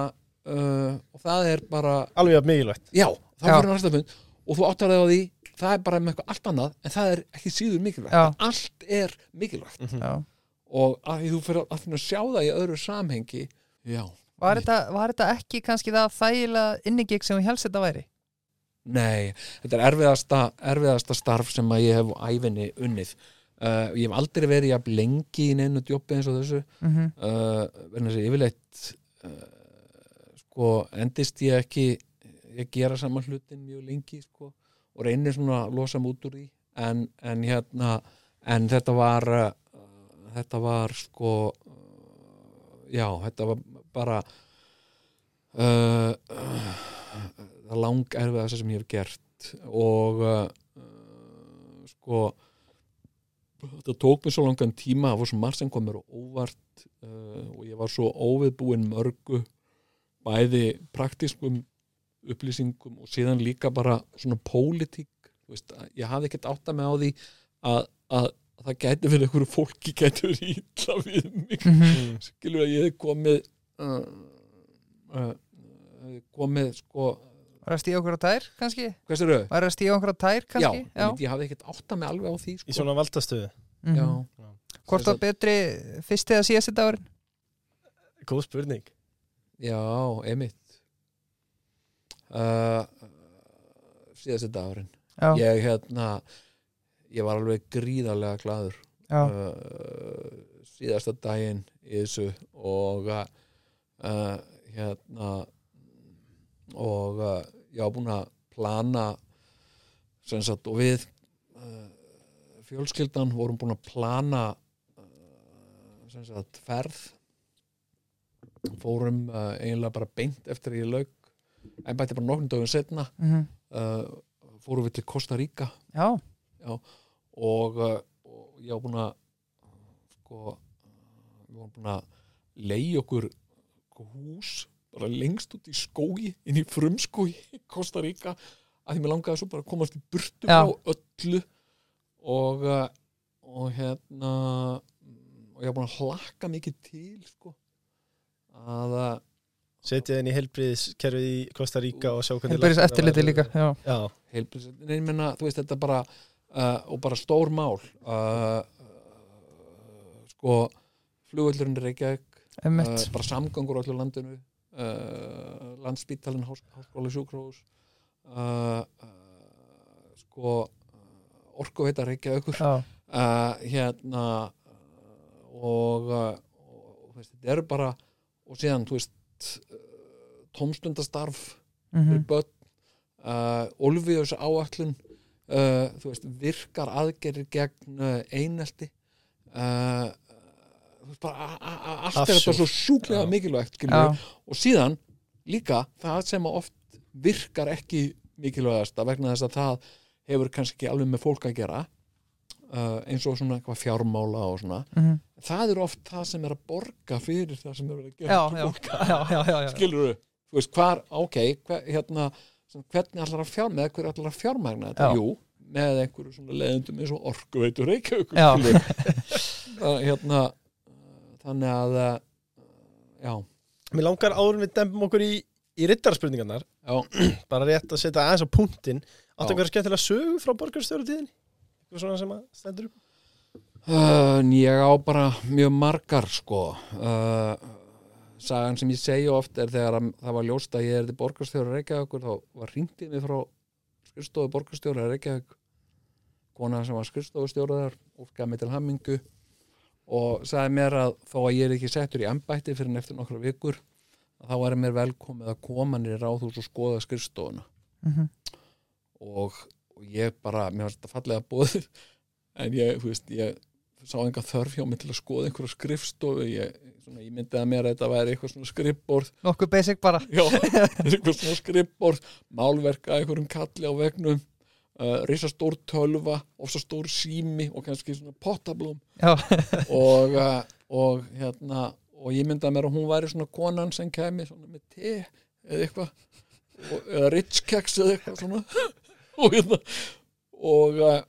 uh, og það er bara Alveg að mikilvægt. Já, þá fyrir næsta fund. Og þú áttar þig á því það er bara með eitthvað allt annað en það er ekki síður mikilvægt. Já. allt er mikilvægt. Já. og að því þú fyrir að, að að sjá það í öðru samhengi já, Var þetta, var þetta ekki kannski það þægilega innigik sem við helst þetta væri? nei þetta er erfiðasta, erfiðasta starf sem að ég hef á æfinni unnið. Uh, ég hef aldrei verið jafn lengi í neinu djópi eins og þessu. Mm -hmm. uh, verðin þessi yfirleitt uh, sko endist ég ekki ég gera saman hlutin mjög lengi sko, og reynir svona að losa mig út úr því. En, en hérna en þetta var uh, þetta var sko uh, já, þetta var bara uh, það lang erfiðast sem ég hef gert. Og sko þetta tók mér svo langan tíma það var svo margt sem kom mér óvart og ég var svo óviðbúin mörgu bæði praktískum upplýsingum og síðan líka bara svona pólitík þú veist, að ég hafði ekkert átt að með á því að, að það gæti verið einhverju fólki gæti verið illa við mig Mhm. skilur að ég hef komið uh, uh, uh, komið sko Var það stíða okkur á tær kannski? hvað sér þau? Var það stíða okkur á tær Já, kannski? ég, ég hafði ekkert átt að með alveg á því sko. Í svona valdastöðu Mhm. Já, Hvort var betri fyrsti eða síðasti dagurinn? Góð spurning já, emitt uh, síðasti dagurinn. Já, ég hérna ég var alveg gríðarlega gladur uh, síðasta daginn í þessu og uh, hérna og uh, ég var búin að plana sem sagt og við uh, fjölskyldan vorum búin að plana uh, sem sagt ferð fórum uh, eiginlega bara beint eftir að ég lauk en bætti bara nokkrum dögum setna mhm, uh, fórum við til Costa Rica. Já, og, uh, og ég var búin að sko uh, við varum búin að leiði okkur hús bara lengst út í skógi inn í frumskógi í Costa Rica að því mér langaði svo bara að komast í burtu Já. á öllu. Og uh, og hérna og ég var búin að hlakka mikið til sko að uh, setja þinn í helbriðiskerfið í Costa Rica og sjá hvernig læknar eftirliti líka já, Já, heilbrigðis Nei, ég meina, þú veist, þetta bara uh, og bara stór mál uh, uh, sko flugvöllurinn er Reykjavík uh, emmitt bara samgangur á öllu landinu uh, landspítalinn hás, háskóla sjúkrós uh, uh, sko uh, orkuveita Reykjavíkur já, uh, hérna uh, og, uh, og þú veist, þetta eru bara og síðan, þú veist uh, tómstundastarf fyrir mhm, börn uh, Olvíus áallun uh, þú veist, virkar aðgerir gegn uh, einelti þú veist bara allt er þetta svo sjúklega Já. mikilvægt skilur, og síðan líka það sem að oft virkar ekki mikilvægasta vegna þess að það hefur kannski ekki alveg með fólk að gera uh, eins og svona eitthvað fjármála og svona mhm, það er oft það sem er að borga fyrir það sem er að já, gera já, já, já, já, já. skilur þú veist hvar, ok hver, hérna, sem, hvernig allar að fjár með hver allar að fjármagna þetta, Já. jú með einhverju svona leðendum eins og Já. skilurðu. Það, <laughs> hérna þannig að uh, já, mér langar áður við dempum okkur í, í rittarspurningarnar já, bara rétt að setja aðeins á punktinn áttu Já. einhverja skemmtilega sögu frá borgarstjórutíðin eitthvað svona sem að stendur upp? Uh, ég á bara mjög margar sko. Uh, sagan sem ég segja oft er þegar að, það var ljóst að ég er til borgarstjóra Reykjavíkur þá var hringtið mig frá skrifstofu borgarstjóra Reykjavík. Kona sem var skrifstofustjóra þar óskaði mig til hammingu og sagði mér að þó að ég er ekki settur í embætti fyrir en eftir nokkra vikur að þá væri mér velkomið að koma nýri ráðhús og skoða skrifstofuna. Mhm, og, og ég bara, mér var þetta fallega bóðið <laughs> en ég, þú veist, ég sá enga þörf hjá mig til að skoða einhverja skrifstofu ég, svona, ég myndi að mér að þetta væri eitthvað svona skrifborð. Nokkuð basic bara. Já, <laughs> <laughs> eitthvað svona skrifborð málverk að einhverjum kalli á vegnum uh, risastór tölva og svo stór sími og kannski svona pottablóm. Já, og, uh, og hérna og ég myndi að mér að hún væri svona konan sem kemi svona með te eða eitthvað eða rich keks eða eitthvað svona og hérna og, uh,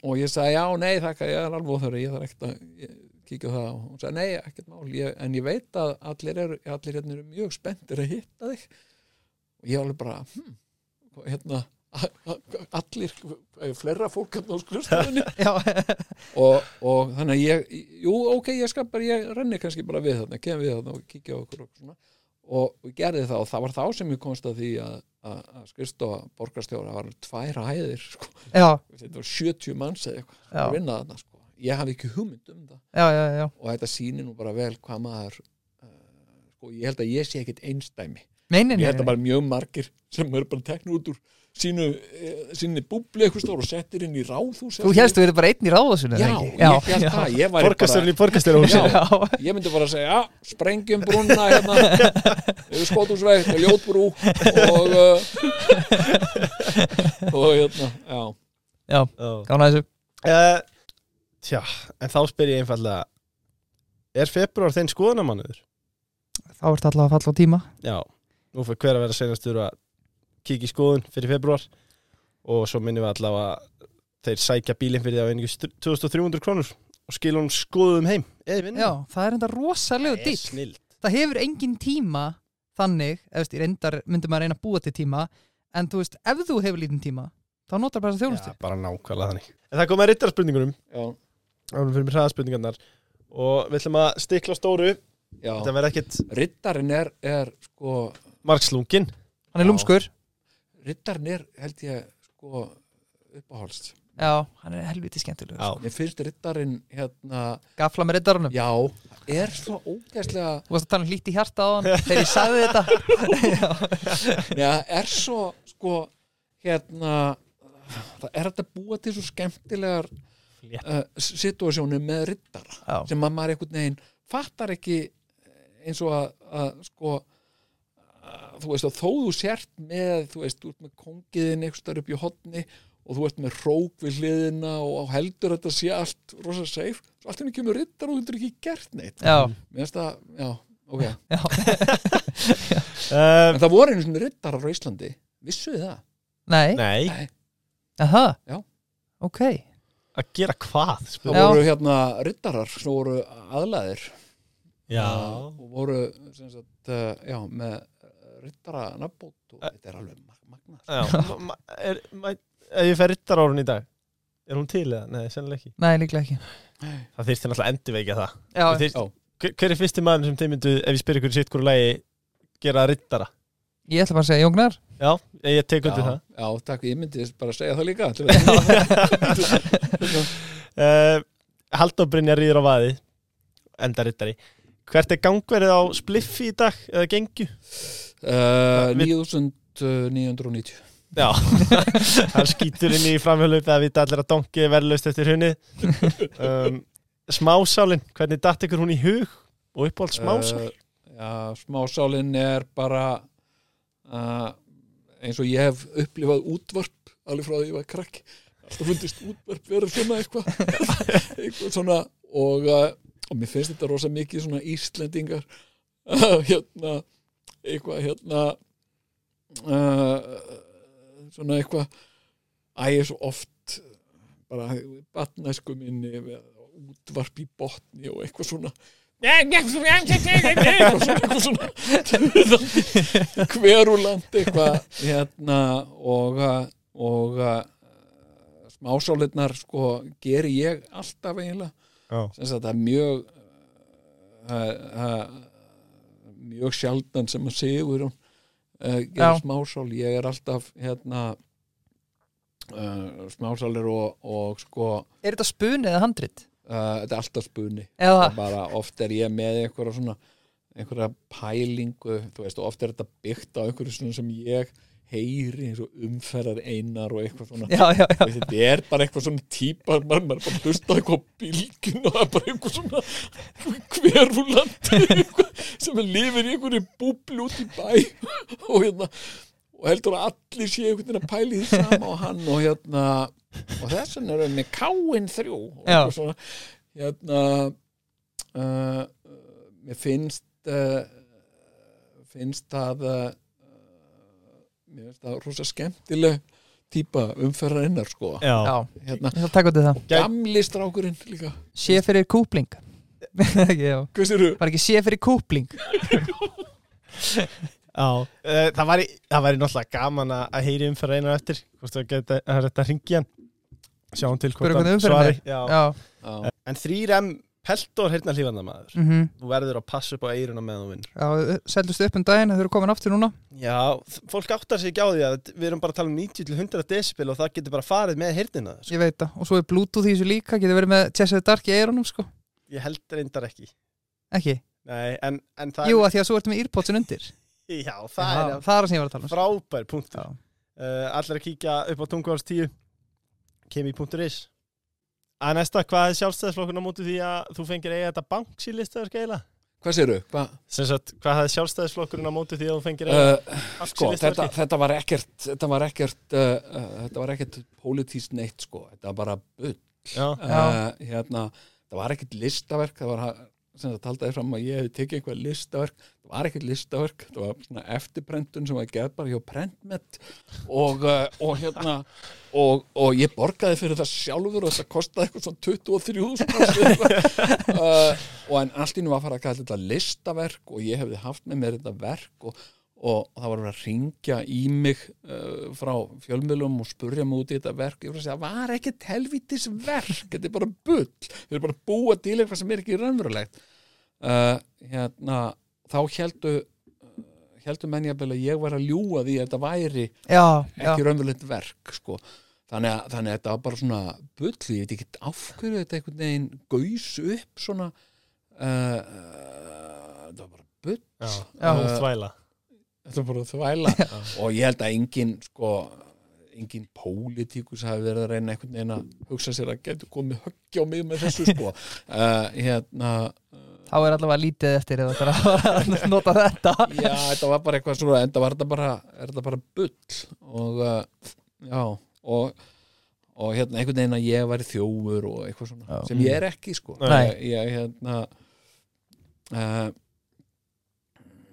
og ég sagði já, nei þakka, ég er alveg óþörri ég þarf ekkert að kíkja það. Og hún sagði nei, ekkert mál, ég, en ég veit að allir, er, allir hérna eru mjög spenntir að hitta þig. Og ég alveg bara hm, hérna allir, flera fólk hérna á skrifstofunni. <laughs> Já, og, og þannig að ég jú, ok, ég skal bara, ég renni kannski bara við þarna, kem við þarna og kíkja okkur og og, gerði það og það var þá sem ég komst að því að, að, að skrifstofa borgarstjóra var tvær hæðir sko. já, þetta var 70 manns eða eitthvað að vinna þarna sko. ég hafi ekki hugmynd um það já, já, já. og þetta sýnir nú bara vel hvað maður uh, sko, ég held að ég sé ekkit einstæmi nei, ég held að bara mjög margir sem eru bara teknir út úr sínu, eh, sínu búbli eitthvað stór og settir inn í ráðhús Þú helst þú verið bara einn í ráðasunni Já, ég held það, ég væri bara borgarstjórnhúsinu Já. ég myndi bara að segja, sprengjum brúna hérna, yfir skótusveit og ljótbrú og uh, og hérna, já. Já, gána þessu. Uh, Tja, en þá spyr ég einfallega Er februar þinn skoðanamannuður? Þá ertu alltaf að falla á tíma. Já, nú fyrir hver að vera senastur að kíkja í skoðun fyrir februar og svo minnum við allavega að þeir sækja bílinn fyrir því að einingu 2300 krónur og skilja hún skoðum heim. Já, það er enda rosalegu Það dýrt snill. Það hefur engin tíma þannig, eða veist, í reyndar myndum maður reyna að búa til tíma en þú veist, ef þú hefur lítinn tíma þá notar bara þessa þjónustu. Já, bara nákvæmlega þannig. En það kom að rittarspurningunum. Já, ánum fyrir mér hraðaspurningarnar. Og við ætlum að stikla á stóru. Já. ekkit riddarinn er, er sko margslungin Hann er lúmskur rittarinn er held ég sko uppáhalds. Já, hann er helviti skemmtilegur. Já. mér finnst rittarinn hérna Gafla með riddarunum. Já, er svo ógæslega Þú varst að tala um hlýtt í hjarta á hann <laughs> Þegar ég sagði þetta. <laughs> Já, er svo sko hérna það er að búa til svo skemmtilegar uh, situasjónu með rittara Já, sem að maður einhvern veginn fattar ekki eins og að, að sko þú veist að þó þú sért með þú veist, þú ert með kongiðin einhvers þar upp í hotni og þú ert með hrók við hliðina og heldur að þetta sé allt rosa safe, svo allt henni kemur rittar og þú getur ekki gert neitt. Já, mér finnst það, já, ok. Uh, <laughs> en það voru einu svona rittarar á Íslandi. Vissuði það? nei, Nei, aha. Já. Ok, að gera hvað það spyr- Já. voru hérna rittarar sem voru aðlæðir Já, og voru sem sagt, uh, já, með rittara nafnbót og þetta er alveg mag- magnað já. Ma- ma- er, Ef ég fer rittarárun í dag Er hún til eða? Nei, sennilega ekki. Nei, líklega ekki. Það þyrfti náttúrulega endurveikja það. Já, Já. Hver hver er fyrsti maður sem þið myndu Ef ég spyr ykkur sitt hverju lagi Gera rittara ég ætla bara að segja Jóngnar Já, ég tek undir það. já, takk, ég myndi bara að segja það líka uh, <laughs> Halldór Brynjar rýður á vaði Enda rittari Hvert er gangverið á spliffi í dag Eða gengju? Uh, Við- 9990 Já, <laughs> hann skýtur inn í framhjálp Það vita allir að donki er verðlaust eftir hunni <laughs> um, Smásálin Hvernig datt ykkur hún í hug? Og uppáhald smásál? uh, Já, smásálin er bara uh, eins og ég hef upplifað útvarp alveg frá því ég var krakk. Alltaf fundist útvarp vera svona eitthvað. <laughs> Eitthvað svona og, og mér finnst þetta rosa mikið svona Íslendingar. Hérna eitthvað hérna uh, svona eitthvað æ, ég er svo oft bara batnæsku minni útvarp í botni og eitthvað svona eitthvað svona, hveruland eitthvað hérna og, uh, og uh, smásálirnar sko geri ég alltaf eiginlega sem sagt er mjög uh, uh, mjög sjaldan sem að sigur uh, Já. gera smásál ég er alltaf hérna uh, smásálir og, og sko Er þetta spun eða handrit? uh, þetta er alltaf spunni bara oft er ég með einhverja svona einhverja pælingu þú veist, og oft er þetta byggt á einhverju svona sem ég heyri eins og umferðar einar og eitthvað svona. Já, já, já. Þetta er bara eitthvað svona típa maður, maður er bara að hlusta eitthvað á bylgin og það er bara eitthvað svona hverfulandi sem er lifir í einhverju búblu út í bæ og hérna og heldur að allir sé einhvern veginn að pæli því sama og hann og hérna og þess vegna erum við með káin þrjú og eitthvað svona. Hérna uh, mér finnst uh, finnst það uh, mér finnst það rosa skemmtileg típa umferðarinnar sko. Já. Já, hérna, ég að taka út í það gamli strákurinn líka. Sé fyrir kúpling. <laughs> Já, hvað sér þú? var ekki sé fyrir kúpling? <laughs> Já, uh, það væri, það væri náttúrulega gaman að að heyri umferð einar eftir hvort það geta að þetta hringi hann sjáum til hvort hvernig umferðin svari er. Já, Já, En 3M peltor hérna hlífanda maður. Mhm. Þú verður að passa upp á eiruna meðan þú vinnur. Já, seldust upp um daginn, þau eru komin aftur núna. Já, fólk áttar sig ekki á því að við erum bara að tala um 90 til 100 decibel og það getur bara farið með hirnina sko. Ég veit það, og svo er bluetooth í þessu líka Getur verið með Chess of the Dark í eyrunum, sko. Ég held reyndar ekki. Ekki? Nei, en, en það Jú, að því að svo ertu með earpodsin undir. <laughs> Er Já, það Já, er það er sem ég var að tala um. frábær punktur. Uh, Allir að kíkja upp á tungváls 10 kemi.is Að næsta, hvað er sjálfstæðisflokkun á móti því að þú fengir eiga þetta banks í listaður skeila? hvað sér þú? Hva? Hvað hefði sjálfstæðisflokkurinn á móti því að þú fengir eiga Uh, banks sko, í þetta, listaður þetta var ekkert þetta var ekkert uh, uh, þetta var ekkert pólitískt neitt sko þetta var bara bull Já, uh, hérna, það var ekkert listaverk það var sem það taldaði fram að ég hefði tekið einhver listaverk. Það var ekkert listaverk, það var svona eftirprentun sem var gerð bara hjá Prentmet og, uh, og hérna og, og ég borgaði fyrir það sjálfur og það kostaði eitthvað svona 23.000 uh, <laughs> og en allt í nú var að fara að kalla þetta listaverk og ég hefði haft með mér þetta verk og, og það var verið að ringja í mig uh, frá fjölmiðlum og spurja mig út í þetta verk. Ég var að segja, það var ekkert helvítis verk þetta er bara bull, þau eru bara að búa til eitthvað sem er ekki raunverulegt. Uh, hérna, þá heldu heldur menn jafnvel að ég var að ljúga því að þetta væri já, ekki raunverulegt verk sko. þannig, að, þannig að þetta var bara svona bull, ég veit ekki af hverju þetta einhvern veginn gaus upp svona uh, uh, þetta var bara bull. Já, Já. uh, þvæla þetta var bara þvæla. <laughs> Og ég held að engin sko engin pólitíkus hafi verið að reyna einhvern veginn að hugsa sér að getur komið höggja á mig með þessu sko. Uh, <laughs> hérna þá er allavega lítið eftir ef þetta er að <laughs> nota þetta. Já, þetta var bara eitthvað svona en það var þetta bara, er þetta bara bull? Og uh, já og, og hérna einhvern veginn að ég væri þjófur og eitthvað svona Já. sem ég er ekki sko. Nei. ég, ég hérna uh,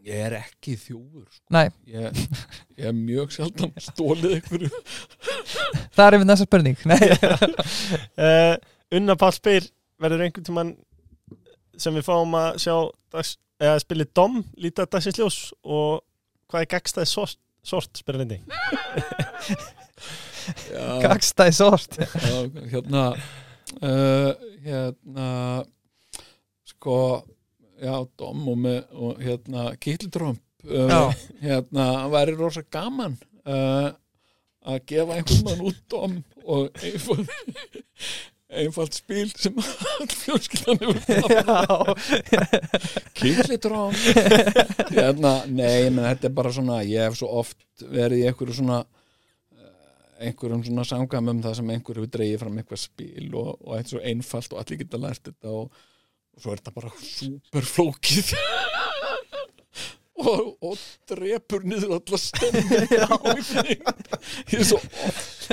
ég er ekki þjófur sko. Ég, ég er mjög sjaldan <laughs> stólið einhverju. Það er einmitt næsta spurning. Uh, <laughs> Unna Pál spyr verður einhvern tímann sem við fáum að sjá eða spilið Dom lítið dagsins ljós og hvað er gagstæði sort, sort spyrir hindi <laughs> gagstæði sort. Já, hérna uh, hérna sko já, Dom og, með, og hérna Kittltrömp uh, hérna væri rosa gaman uh, að gefa einhvern mann út Dom og einfald <laughs> einfald spil sem <laughs> fjölskyldan hefur <laughs> Kittltrömp hérna, nei, menn þetta er bara svona ég hef svo oft verið í einhverju svona eh, einhverjum svona samkvæmum það sem einhver hefur dreigið fram eitthvað spil og, og eitt svo einfalt og allir geta lært þetta og, og svo er þetta bara super flókið <laughs> og, og drepur niður alla stemmi <laughs> ég er svo oft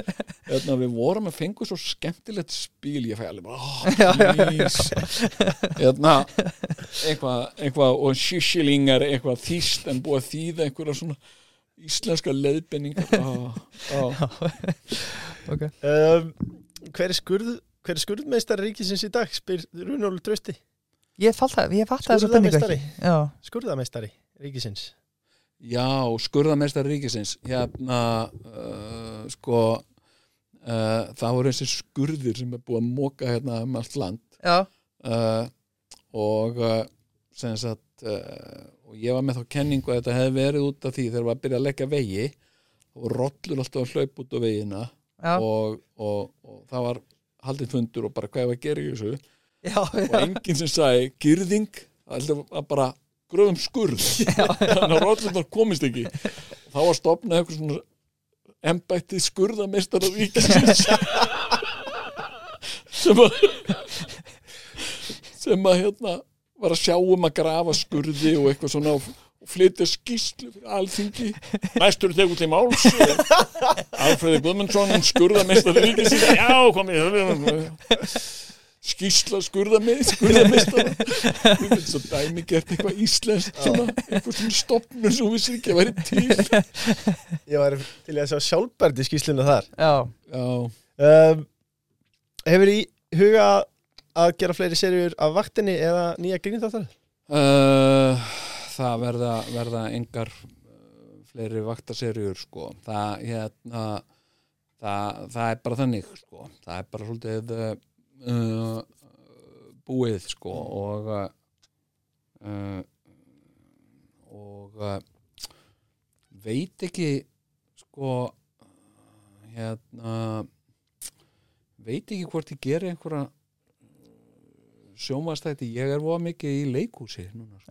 hérna, við vorum að fengu svo skemmtilegt spil. Ég fæ alveg bara <laughs> oh, hérna eitthvað, eitthvað og sjúsilingar eitthvað þýst en búið þýða einhverja svona íslenska leiðbenningar ah, ah. ok. Um, Hver er skurð hver er skurðmeistar ríkisins í dag? Spyr Runólu Trausti Ég fatt það, það þessu Skurðarmeistari. ekki Já, skurðameistari ríkisins. Já, skurðameistar ríkisins. Hérna uh, sko uh, það voru þessi skurðir sem er búið að móka hérna um allt land. Já, uh, og uh, sem sagt uh, og ég var með þá kenningu að þetta hefði verið út af því þegar var að byrja að leggja vegi og rollur alltaf að hlaupa út á vegina og, og, og það var haldið fundur og bara hvað var að gera í þessu já, og já. enginn sem sagði alltaf að bara gröðum skurð. <laughs> Þannig að rollurnar komist ekki. Og þá var stopnað eitthvað svona embætti skurðameistar af ríkisins <laughs> sem að sem að hérna var að sjá um að grafa skurði og eitthvað svona og, og flytja skýslu fyrir alþingi. Næstur tegur til máls. Alfreði Guðmundsson skurðameistar af ríkisins já komið skýsla skurðamið skurðamistara þú veit svo dæmi gert eitthvað íslenskt svona, eitthvað svona stopnur sem við sér ekki að væri til. Ég var til að sjá sjálfbærdi skýsluna þar. Já. já, um, Hefur í huga að gera fleiri serjur af vaktinni eða nýja grínþáttar? uh, það verða, verða engar uh, fleiri vaktaserjur sko. Það, hérna, það, það er bara þannig sko. Það er bara svolítið uh, uh, búið sko og uh, og uh, veit ekki sko hérna veit ekki hvort ég geri einhverja sjónvastætti, ég er voða mikið í leikhúsi núna sko.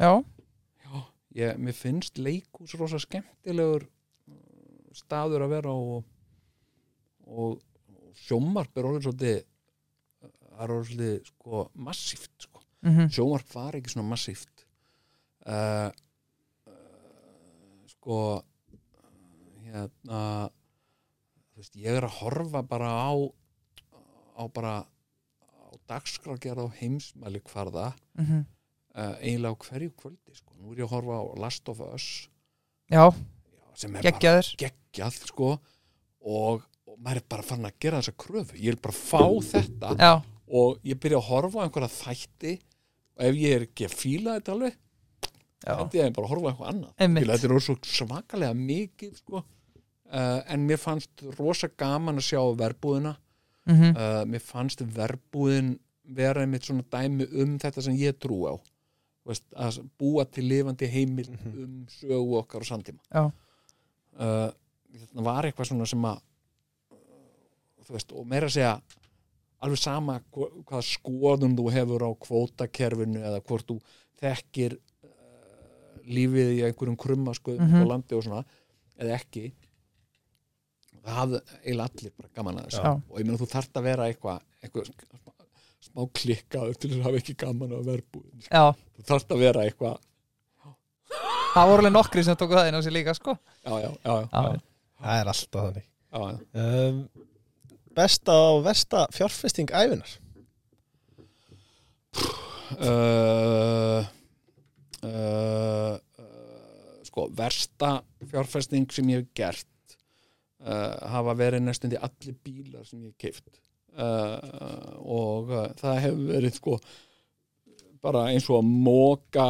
já, ég, mér finnst leikhús rosa skemmtilegur uh, staður að vera á og, og, sjónvarp er orðið svolítið það er orðið sko massíft sko. mhm, sjónvarp var ekki svona massíft. Uh, uh, sko hérna veist, ég er að horfa bara á á bara á dagskrágerð á heimsmæli hvarða mhm. uh, eiginlega á hverju kvöldi sko. nú er ég að horfa á Last of Us. Já, já, sem er bara geggjaður. geggjað sko, og, og maður er bara farin að gera þessa kröfu. Ég vil bara fá þetta. Já, og ég byrja að horfa á einhverja þætti og ef ég er ekki að fíla þetta alveg já, hætti ég bara að horfa á eitthvað annað. Þetta er svo svakalega mikið sko. uh, en mér fannst rosa gaman að sjá verbúðina. Mhm, uh, mér fannst verbúðin vera einmitt svona dæmi um þetta sem ég trú á. Þú veist, að búa til lifandi heimil um sögu okkar og samtíma. Já. uh, þetta var eitthvað svona sem að þú veist, og meira að segja alveg sama hva- hvaða skoðum þú hefur á kvótakerfinu eða hvort þú þekkir uh, lífið í einhverjum krummaskuðum Mhm. á landi og svona eða ekki það hafði eiginlega allir bara gaman að þessu Já. og ég meina þú þarft að vera eitthvað eitthvað smá, smá klikkaður til þess að hafa ekki gaman að verbúðin Já, þú þarft að vera eitthvað það voru alveg nokkri sem tóku það inn á sig líka sko já, já, já, já, Já. já, Það er alltaf þannig já, já. um, Besta og versta fjárfesting æfinar uh, uh, sko versta fjárfesting sem ég hef gert uh, hafa verið næstundi allir bílar sem ég hef keift uh, og uh, það hefur verið sko bara eins og að móka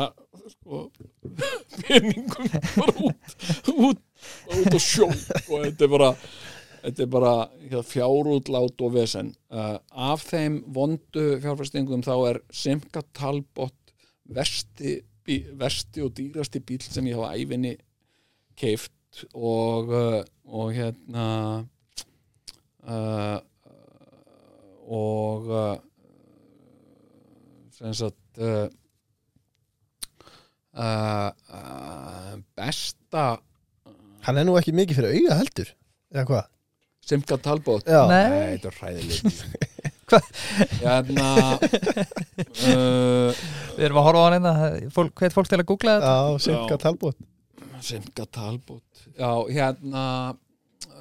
sko, <laughs> peningum bara <laughs> út, út, út á sjó. Og þetta er bara þetta er bara hérna, fjárútlát og vesen uh, af þeim vondu fjárfæstingum þá er Simca Talbot versti, bí, versti og dýrasti bíl sem ég hafa æfinni keift og, uh, og hérna uh, og sem sagt besta Hann er nú ekki mikið fyrir auga heldur Eða hvað? Simca Talbot Já. Nei. þetta er hræðilegt <laughs> Hvað? Hérna <laughs> uh, Við erum að horfa á hann einna fólk, Hveit fólk til að googla þetta Já, Simka. Talbot Simca Talbot Já, hérna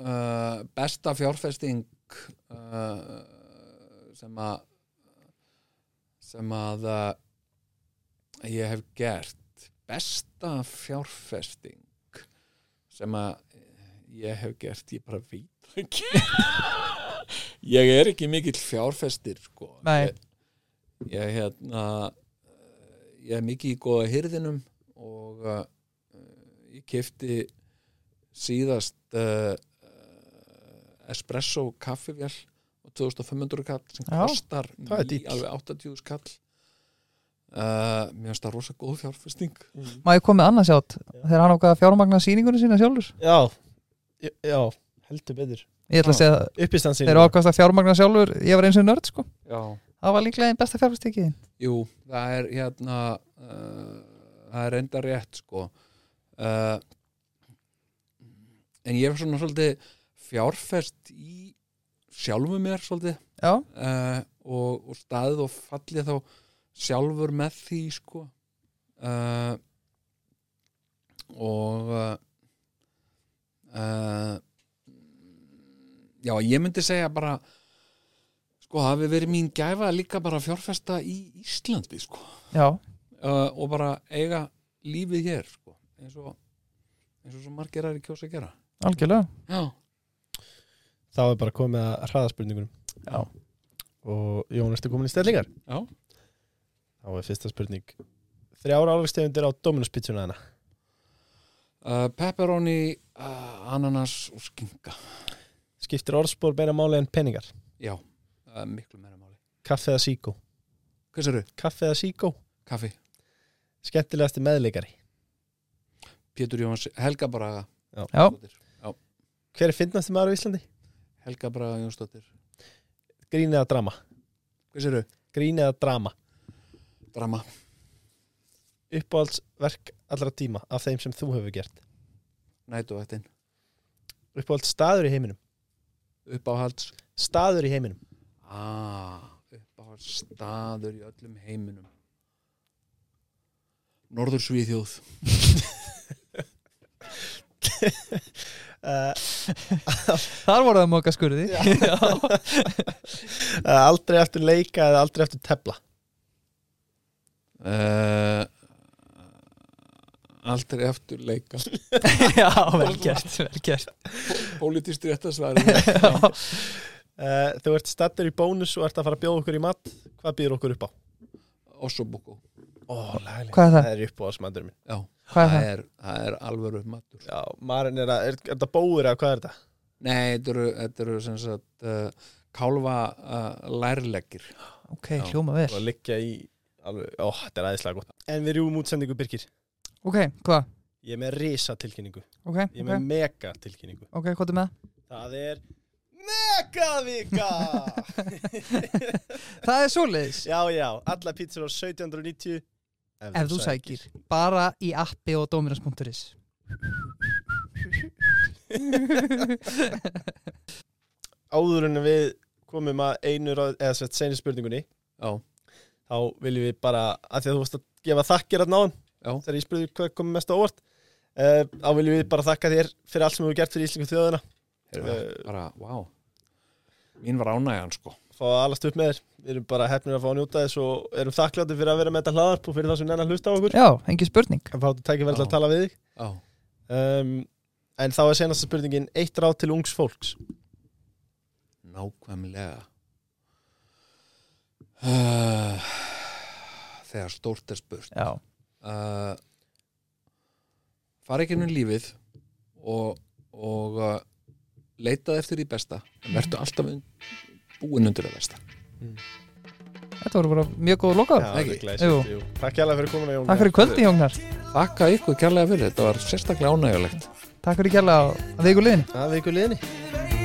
uh, besta fjárfesting uh, sem að sem að uh, ég hef gert besta fjárfesting sem að ég hef gert ég bara veit <laughs> ég er ekki mikill fjárfestir sko. Nei. ég, ég hérna eh, ég er mikið í góða hyrðinum og uh, ég kefti síðast uh, espresso kaffivél á 2500 kall sem Já, kostar dýrt. alveg 80 skall uh, mér finnst það rosa góð fjárfesting. Má ég komið annars átt Þegar hann ákvað að fjármagna sýningunum sína sjálfur? Já, já, heldur betur. Ég ætla að segja að þeir ákvæmst að fjármagna sjálfur. Ég var eins og nörd sko. Já. Það var líklega einn besta fjárfestingi Jú, það er hérna uh, það er enda rétt sko. Uh, en ég er svona svolítið fjárfest í sjálfu mér svolítið. Já, uh, og, og staðið og fallið þá sjálfur með því sko. Uh, og uh, uh, já, ég myndi segja bara sko, það hafi verið mín gæfa líka bara fjárfesta í Íslandi sko. Já, uh, og bara eiga lífið hér sko, eins og eins og svo margir er í kjósa að gera. Algjörlega. Já, Þá er bara komið að hraðaspurningunum Já. Og Jón, ertu komin í stellingar? já, Þá er fyrsta spurning. Þrjára álagstegundir á Dominus pizzuna hana uh, pepperoni uh, ananas og skinka Skiptir orðspor meira máli en peningar? Já, uh, miklu meira máli. Kaffe eða síkó? Hvað sér Kaffe eða síkó? Kaffi, Skemmtilegasti meðleikari? Pétur Jóns, Helga Braga. Já. Já. Já. Hver er fyndnasti maður á Íslandi? Helga Braga Jónsdóttir. Grín eða drama? Hvað sér Grín eða drama? Drama, Uppáhaldsverk allra tíma af þeim sem þú hefur gert? Nætuvættin. Uppáhalds staður í heiminum uppáhalds Staður í heiminum. Ah, uppáhalds staður í öllum heiminum. Norður Svíþjóð. Uh, <laughs> Þar voru það móka skurði. <laughs> Aldrei eftir leika eða aldrei eftir tefla? Uh, aldrei eftir leika. <laughs> Já, vel gert, vel gert. Pólitist réttasværi uh, <laughs> Þú ert stattur í bónus og ert að fara að bjóða okkur í mat. Hvað býður okkur upp á? Ossobuco Ó, er það? Það er uppáhaldsmatur minn. Já, Hvað er það það? er, það er alvöru matur. Já, maðurinn er að, er, er þetta bóður eða hvað er þetta? Nei, þetta eru, þetta eru sem sagt uh, kálfa uh, lærleggir Ok, Já. hljóma vel. Og að liggja í alveg, ó, þetta er aðeinslega gott. En við rjúum útsendingu Birkir Ok, hvað? Ég er með risa tilkynningu. Ok, Ég er ok, með mega tilkynningu. Ok, hvað er með? Það er Megavika <laughs> Það er svoleiðis. Já, já, alla pítsur á 1790 Ef þú sækir. Bara í appi og dominus.is <laughs> Áður en við komum að einu ráð, eða sett seinni spurningunni Já, þá viljum við bara, að því að þú varst að gefa þakkir að náðan, já, þegar ég spurði hvað komið mest á óvart uh, þá viljum við bara þakka þér fyrir allt sem þú hefur gert fyrir íslengu þjóðina. Heyrðu, Eh, bara, wow Mín var ánægjan sko. Fá að alast upp með þér, við erum bara hefnir að fá að njóta þess og erum þakkláttir fyrir að vera með þetta hlaðarp og fyrir það sem nennan hlusta á okkur. Já, engin spurning. En fáttu tækifæri til Já. að tala við þig. Já, um, en þá er senasta spurningin eitt ráð til ungs fólks. Nákvæmlega. Uh, Þegar stórt er spurt. Já, uh, fara ekki inn í lífið og, og uh, leitað eftir því besta en verður alltaf búin undir það besta. Þetta voru bara mjög góð jú. Takk hjá fyrir komuna Jón Takk fyrir kvöldi, Jóngnar Þakka ykkur kærlega fyrir, þetta var sérstaklega ánægjulegt. Takk fyrir kjærlega að viku liðin Það er viku liðinni